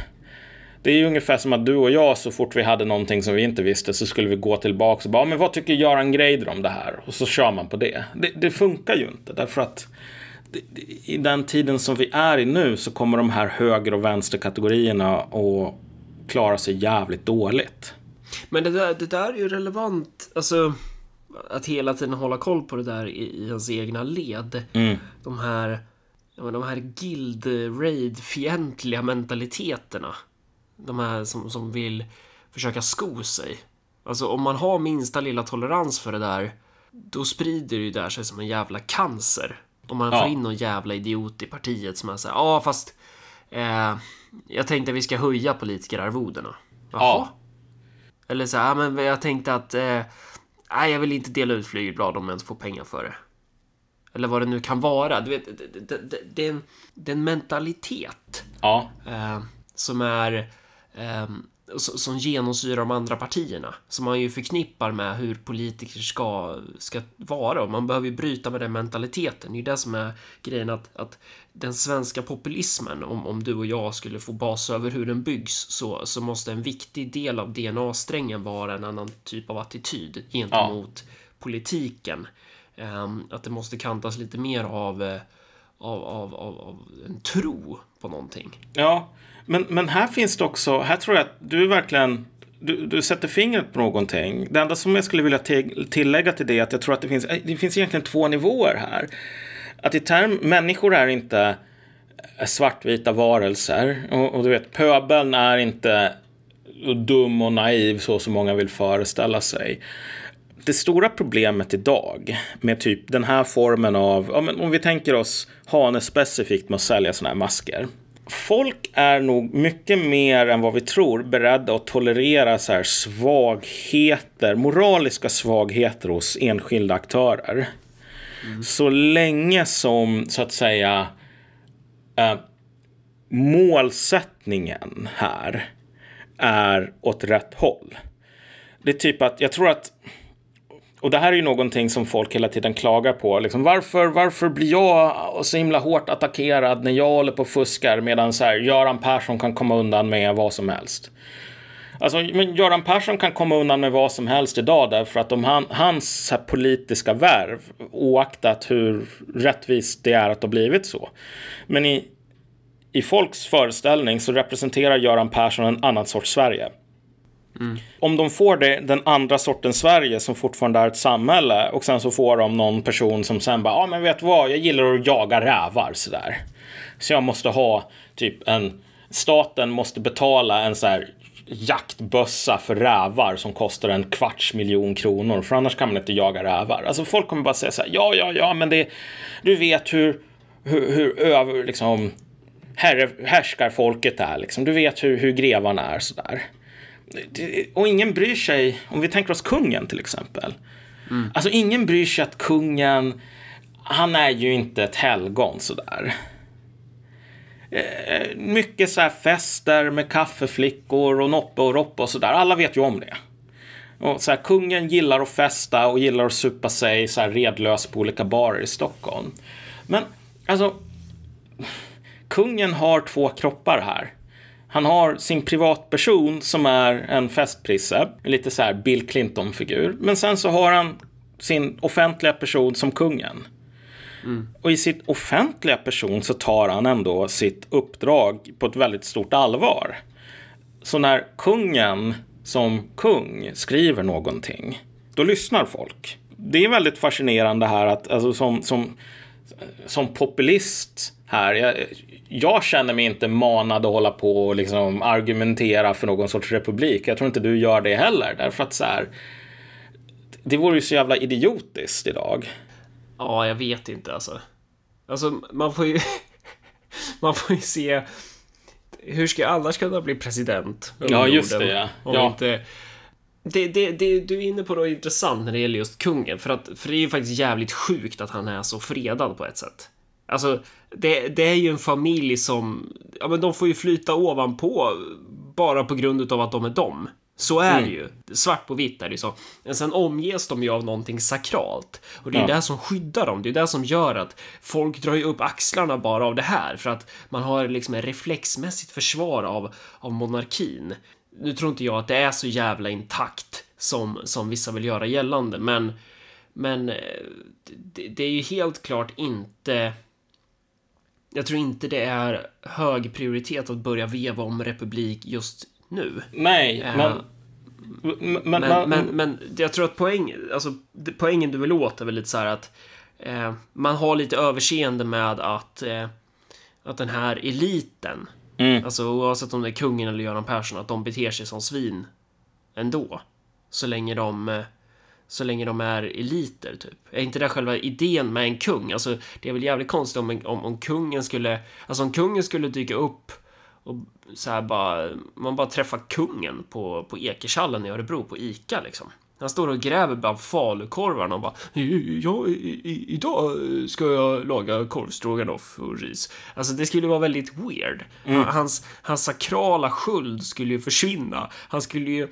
B: Det är ju ungefär som att du och jag, så fort vi hade någonting som vi inte visste, så skulle vi gå tillbaka och bara, men vad tycker Göran Greider om det här? Och så kör man på det. Det, det funkar ju inte, därför att i den tiden som vi är i nu så kommer de här höger och vänsterkategorierna att klara sig jävligt dåligt.
A: Men det där, det där är ju relevant, alltså att hela tiden hålla koll på det där i, i ens egna led. Mm. De här, de här guild raid fientliga mentaliteterna. De här som, som vill försöka sko sig. Alltså om man har minsta lilla tolerans för det där, då sprider det ju där sig som en jävla cancer. Om man ja. får in någon jävla idiot i partiet som är såhär, ja fast eh, jag tänkte att vi ska höja politikerarvodena. Jaha. Ja. Eller så här, men jag tänkte att eh, nej, jag vill inte dela ut flygblad om jag inte får pengar för det. Eller vad det nu kan vara. Du vet, det, det, det, det är, en, är en mentalitet. Ja. Eh, som är eh, som genomsyrar de andra partierna. Som man ju förknippar med hur politiker ska, ska vara. Och man behöver ju bryta med den mentaliteten. Det är ju det som är grejen att, att den svenska populismen, om, om du och jag skulle få bas över hur den byggs, så, så måste en viktig del av DNA-strängen vara en annan typ av attityd gentemot ja. politiken. Um, att det måste kantas lite mer av, eh, av, av, av, av en tro på någonting.
B: Ja, men, men här finns det också, här tror jag att du verkligen du, du sätter fingret på någonting. Det enda som jag skulle vilja tillägga till det är att jag tror att det finns, eh, det finns egentligen två nivåer här. Att i term, människor är inte eh, svartvita varelser. Och, och du vet, pöbeln är inte dum och naiv så som många vill föreställa sig. Det stora problemet idag med typ den här formen av, om vi tänker oss Hane specifikt med att sälja sådana här masker folk är nog mycket mer än vad vi tror beredda att tolerera så här svagheter, moraliska svagheter hos enskilda aktörer. Mm. Så länge som, så att säga, äh, målsättningen här är åt rätt håll. Det är typ att jag tror att och det här är ju någonting som folk hela tiden klagar på. Liksom, varför, varför blir jag så himla hårt attackerad när jag håller på och fuskar medan så här, Göran Persson kan komma undan med vad som helst? Alltså, men Göran Persson kan komma undan med vad som helst idag därför att om han, hans här, politiska värv, oaktat hur rättvist det är att det har blivit så. Men i, i folks föreställning så representerar Göran Persson en annan sorts Sverige. Mm. Om de får det, den andra sortens Sverige som fortfarande är ett samhälle och sen så får de någon person som sen bara, ja ah, men vet du vad, jag gillar att jaga rävar sådär. Så jag måste ha typ en, staten måste betala en så här jaktbössa för rävar som kostar en kvarts miljon kronor för annars kan man inte jaga rävar. Alltså folk kommer bara säga så här, ja, ja, ja, men det, du vet hur, hur, hur över, liksom, herre, härskar folket är liksom. Du vet hur, hur grevarna är sådär och ingen bryr sig, om vi tänker oss kungen till exempel. Mm. Alltså ingen bryr sig att kungen, han är ju inte ett helgon sådär. Eh, mycket så här fester med kaffeflickor och noppe och roppe och sådär. Alla vet ju om det. Och så här, kungen gillar att festa och gillar att supa sig så här redlös på olika barer i Stockholm. Men alltså, kungen har två kroppar här. Han har sin privatperson som är en festprisse, lite så här Bill Clinton-figur. Men sen så har han sin offentliga person som kungen. Mm. Och i sitt offentliga person så tar han ändå sitt uppdrag på ett väldigt stort allvar. Så när kungen som kung skriver någonting, då lyssnar folk. Det är väldigt fascinerande här att alltså, som, som, som populist här. Jag, jag känner mig inte manad att hålla på och liksom argumentera för någon sorts republik. Jag tror inte du gör det heller. Därför att så här, det vore ju så jävla idiotiskt idag.
A: Ja, jag vet inte alltså. Alltså, man får ju... man får ju se... Hur ska jag annars kunna bli president?
B: Ja, just det ja. ja.
A: Inte... Det, det, det, du är inne på något intressant när det gäller just kungen. För, att, för det är ju faktiskt jävligt sjukt att han är så fredad på ett sätt. Alltså, det, det är ju en familj som, ja men de får ju flyta ovanpå bara på grund av att de är dem. Så är mm. det ju. Svart på vitt är det ju så. Men sen omges de ju av någonting sakralt. Och det är ja. det som skyddar dem. Det är det som gör att folk drar ju upp axlarna bara av det här. För att man har liksom ett reflexmässigt försvar av, av monarkin. Nu tror inte jag att det är så jävla intakt som, som vissa vill göra gällande, men men eh, det, det är ju helt klart inte jag tror inte det är hög prioritet att börja veva om republik just nu.
B: Nej, uh, men,
A: men, men, men, men, men, jag tror att poäng, alltså, poängen du vill åt är väl lite så här att uh, man har lite överseende med att, uh, att den här eliten, mm. alltså oavsett om det är kungen eller Göran Persson, att de beter sig som svin ändå. Så länge de så länge de är eliter, typ. Är inte det själva idén med en kung? Alltså, det är väl jävligt konstigt om, om, om kungen skulle... Alltså, om kungen skulle dyka upp och så här bara... Man bara träffar kungen på, på Ekershallen i Örebro, på Ica, liksom. Han står och gräver bland falukorvarna och bara Ja, idag ska jag laga korvstroganoff och ris. Alltså det skulle vara väldigt weird. Mm. Hans, hans sakrala sköld skulle ju försvinna. Han skulle ju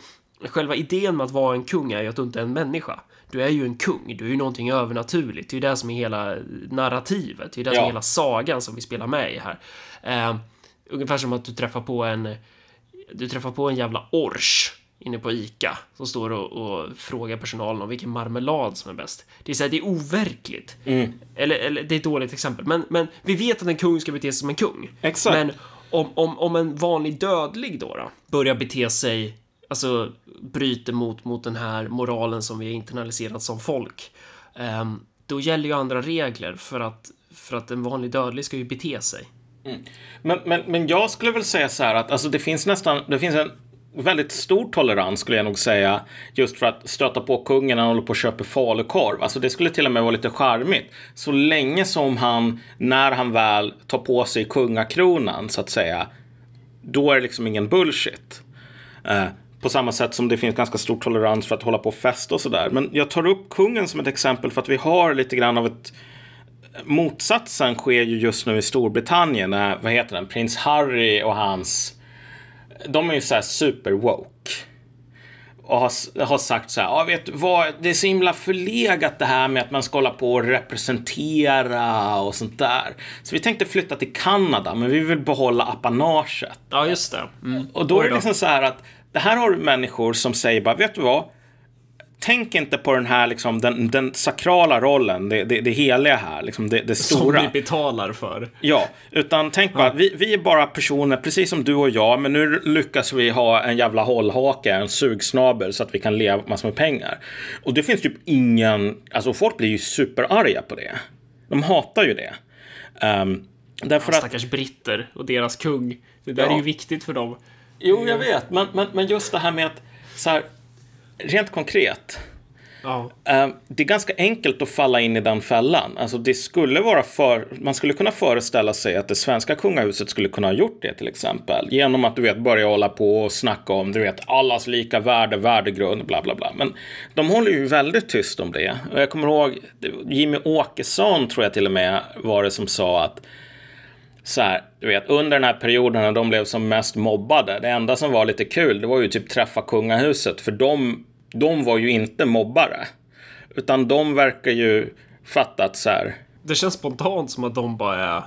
A: Själva idén med att vara en kung är ju att du inte är en människa. Du är ju en kung, du är ju någonting övernaturligt. Det är ju det som är hela narrativet, det är det ja. som är hela sagan som vi spelar med i här. Uh, ungefär som att du träffar på en... Du träffar på en jävla ors inne på ICA som står och, och frågar personalen om vilken marmelad som är bäst. Det är så här, det är overkligt. Mm. Eller, eller, det är ett dåligt exempel, men, men vi vet att en kung ska bete sig som en kung.
B: Exakt.
A: Men om, om, om en vanlig dödlig då, då börjar bete sig alltså bryter mot, mot den här moralen som vi har internaliserat som folk, um, då gäller ju andra regler för att, för att en vanlig dödlig ska ju bete sig.
B: Mm. Men, men, men jag skulle väl säga så här att alltså det finns nästan, det finns en väldigt stor tolerans skulle jag nog säga. Just för att stöta på kungen när han håller på och köper falukorv. Alltså det skulle till och med vara lite charmigt. Så länge som han, när han väl tar på sig kungakronan så att säga. Då är det liksom ingen bullshit. Eh, på samma sätt som det finns ganska stor tolerans för att hålla på och festa och sådär. Men jag tar upp kungen som ett exempel för att vi har lite grann av ett motsatsen sker ju just nu i Storbritannien. När, vad heter den? Prins Harry och hans... De är ju så här super woke. Och har, har sagt så här, ja vet vad, det är så himla förlegat det här med att man ska hålla på och representera och sånt där. Så vi tänkte flytta till Kanada, men vi vill behålla apanaget.
A: Ja, just det. Mm.
B: Och då är det liksom så här att det här har du människor som säger bara, vet du vad? Tänk inte på den här, liksom, den, den sakrala rollen, det, det, det heliga här, liksom, det, det stora.
A: Som vi betalar för.
B: Ja, utan tänk bara, vi, vi är bara personer, precis som du och jag, men nu lyckas vi ha en jävla hållhake, en sugsnabel, så att vi kan leva massor med pengar. Och det finns typ ingen, alltså folk blir ju superarga på det. De hatar ju det. Um,
A: därför ja, stackars att, britter och deras kung. Det där ja. är ju viktigt för dem.
B: Jo, jag vet. Men, men, men just det här med att så här, rent konkret. Ja. Eh, det är ganska enkelt att falla in i den fällan. Alltså det skulle vara för, man skulle kunna föreställa sig att det svenska kungahuset skulle kunna ha gjort det till exempel. Genom att du vet börja hålla på och snacka om du vet allas lika värde, värdegrund, bla bla bla. Men de håller ju väldigt tyst om det. Och jag kommer ihåg Jimmy Åkesson tror jag till och med var det som sa att så här, du vet, under den här perioden när de blev som mest mobbade, det enda som var lite kul, det var ju typ träffa kungahuset, för de, de var ju inte mobbare. Utan de verkar ju fattat så här.
A: Det känns spontant som att de bara är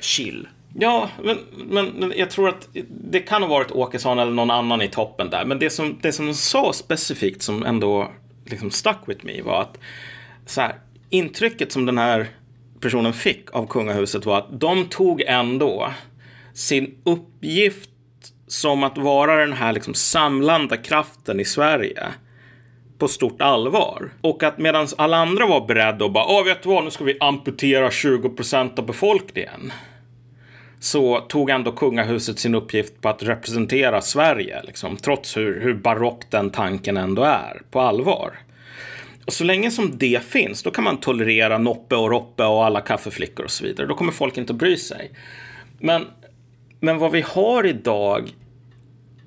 A: chill.
B: Ja, men, men jag tror att det kan ha varit Åkesson eller någon annan i toppen där. Men det som, det som de sa specifikt som ändå liksom stuck with me var att så här, intrycket som den här personen fick av kungahuset var att de tog ändå sin uppgift som att vara den här liksom samlande kraften i Sverige på stort allvar. Och att medan alla andra var beredda och bara, ja vet du vad, nu ska vi amputera 20 procent av befolkningen. Så tog ändå kungahuset sin uppgift på att representera Sverige, liksom, trots hur, hur barock den tanken ändå är, på allvar. Och så länge som det finns, då kan man tolerera Noppe och Roppe och alla kaffeflickor och så vidare. Då kommer folk inte att bry sig. Men, men vad vi har idag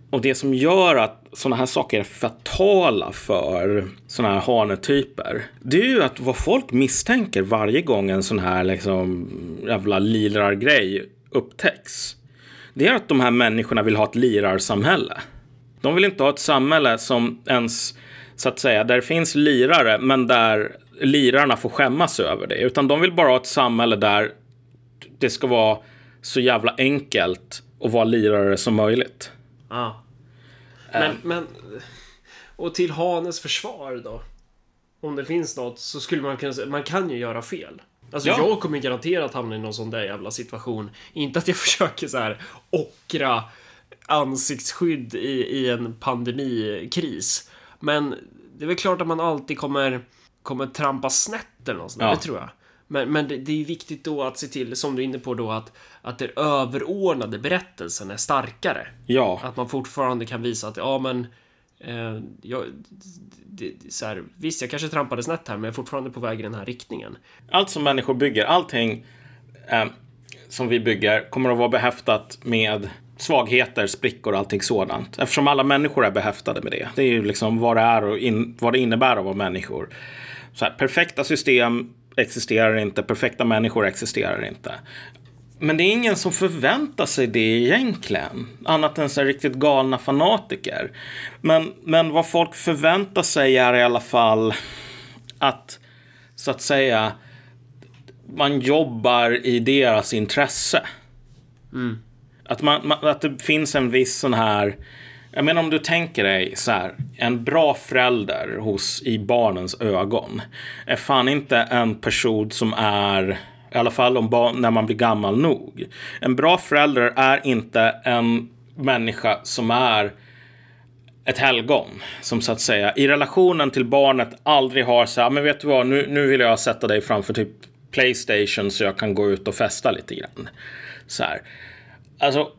B: och det som gör att sådana här saker är fatala för sådana här hanetyper. Det är ju att vad folk misstänker varje gång en sån här liksom jävla lirargrej upptäcks. Det är att de här människorna vill ha ett lirarsamhälle. De vill inte ha ett samhälle som ens så att säga, där det finns lirare, men där lirarna får skämmas över det. Utan de vill bara ha ett samhälle där det ska vara så jävla enkelt att vara lirare som möjligt.
A: Ah. Men, uh. men, och till Hanes försvar då? Om det finns något så skulle man kunna säga, man kan ju göra fel. Alltså ja. jag kommer garanterat hamna i någon sån där jävla situation. Inte att jag försöker så här ockra ansiktsskydd i, i en pandemikris. Men det är väl klart att man alltid kommer, kommer trampa snett eller något ja. det tror jag. Men, men det, det, är viktigt då att se till, som du är inne på då, att, att den överordnade berättelsen är starkare.
B: Ja.
A: Att man fortfarande kan visa att, ja men, eh, jag, det, så här, visst, jag kanske trampade snett här, men jag är fortfarande på väg i den här riktningen.
B: Allt som människor bygger, allting eh, som vi bygger kommer att vara behäftat med svagheter, sprickor och allting sådant. Eftersom alla människor är behäftade med det. Det är ju liksom vad det är och in, vad det innebär att vara människor. Så här, perfekta system existerar inte, perfekta människor existerar inte. Men det är ingen som förväntar sig det egentligen. Annat än så riktigt galna fanatiker. Men, men vad folk förväntar sig är i alla fall att, så att säga, man jobbar i deras intresse.
A: Mm.
B: Att, man, att det finns en viss sån här... Jag menar om du tänker dig så här, en bra förälder hos, i barnens ögon är fan inte en person som är, i alla fall om barn, när man blir gammal nog. En bra förälder är inte en människa som är ett helgon. Som så att säga i relationen till barnet aldrig har så här, ah, men vet du vad, nu, nu vill jag sätta dig framför typ Playstation så jag kan gå ut och festa lite grann. Så här. Alltså,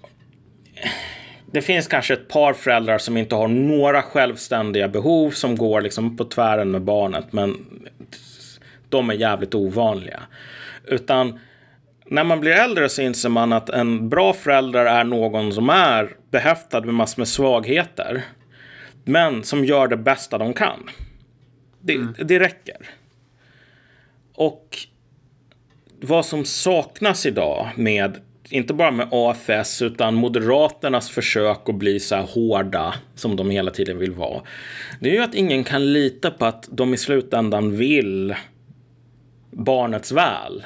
B: det finns kanske ett par föräldrar som inte har några självständiga behov som går liksom på tvären med barnet. Men de är jävligt ovanliga. Utan när man blir äldre så inser man att en bra förälder är någon som är behäftad med massor med svagheter. Men som gör det bästa de kan. Det, mm. det räcker. Och vad som saknas idag med inte bara med AFS utan Moderaternas försök att bli så här hårda som de hela tiden vill vara. Det är ju att ingen kan lita på att de i slutändan vill barnets väl.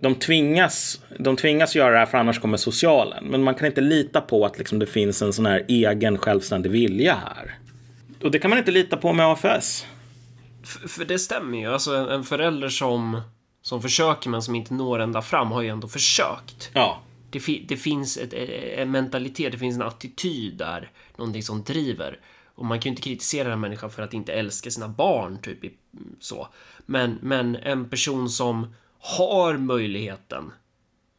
B: De tvingas, de tvingas göra det här för annars kommer socialen. Men man kan inte lita på att liksom det finns en sån här egen självständig vilja här. Och det kan man inte lita på med AFS.
A: För, för det stämmer ju. Alltså en, en förälder som, som försöker men som inte når ända fram har ju ändå försökt.
B: Ja.
A: Det, fi, det finns ett, en mentalitet, det finns en attityd där. Någonting som driver. Och man kan ju inte kritisera en människa för att inte älska sina barn, typ så. Men, men en person som har möjligheten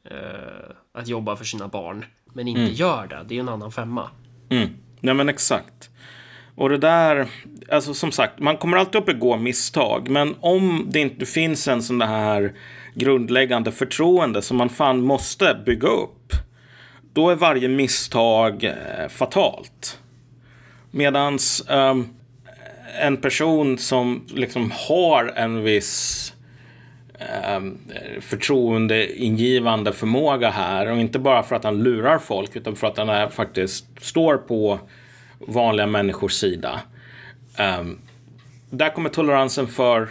A: eh, att jobba för sina barn, men inte mm. gör det, det är ju en annan femma.
B: Mm. Ja, men exakt. Och det där, alltså som sagt, man kommer alltid att begå misstag, men om det inte finns en sån här grundläggande förtroende som man fan måste bygga upp, då är varje misstag eh, fatalt. Medans um, en person som liksom har en viss um, förtroendeingivande förmåga här och inte bara för att han lurar folk utan för att han är, faktiskt står på vanliga människors sida. Um, där kommer toleransen för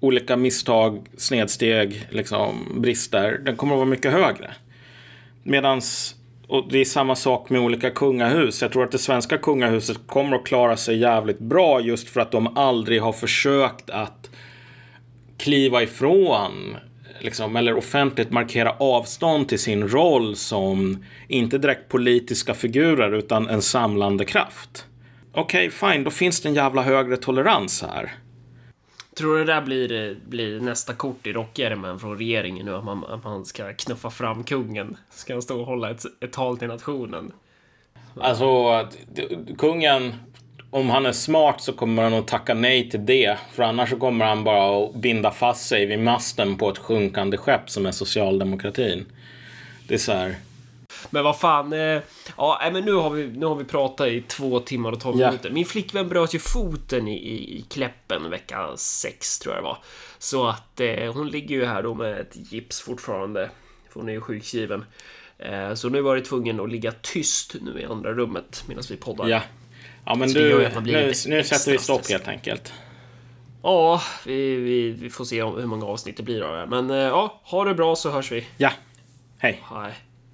B: olika misstag, snedsteg, liksom, brister, den kommer att vara mycket högre. Medans, och det är samma sak med olika kungahus. Jag tror att det svenska kungahuset kommer att klara sig jävligt bra just för att de aldrig har försökt att kliva ifrån liksom, eller offentligt markera avstånd till sin roll som inte direkt politiska figurer utan en samlande kraft. Okej, okay, fine, då finns det en jävla högre tolerans här.
A: Tror du det där blir, blir nästa kort i rockärmen från regeringen nu? Att man, att man ska knuffa fram kungen? Ska han stå och hålla ett, ett tal till nationen?
B: Alltså, kungen, om han är smart så kommer han att tacka nej till det. För annars så kommer han bara att binda fast sig vid masten på ett sjunkande skepp som är socialdemokratin. Det är så här.
A: Men vad fan. Eh, ja, men nu har, vi, nu har vi pratat i två timmar och tolv yeah. minuter. Min flickvän bröt ju foten i, i, i Kläppen vecka sex tror jag det var. Så att eh, hon ligger ju här då med ett gips fortfarande. För hon är ju sjukskriven. Eh, så nu var det tvungen att ligga tyst nu i andra rummet medan vi poddar.
B: Ja, ja men du, nu, nu sätter vi stopp helt enkelt.
A: Ja, vi, vi, vi får se hur många avsnitt det blir av det. Men eh, ja, ha det bra så hörs vi.
B: Ja, hej.
A: Hej.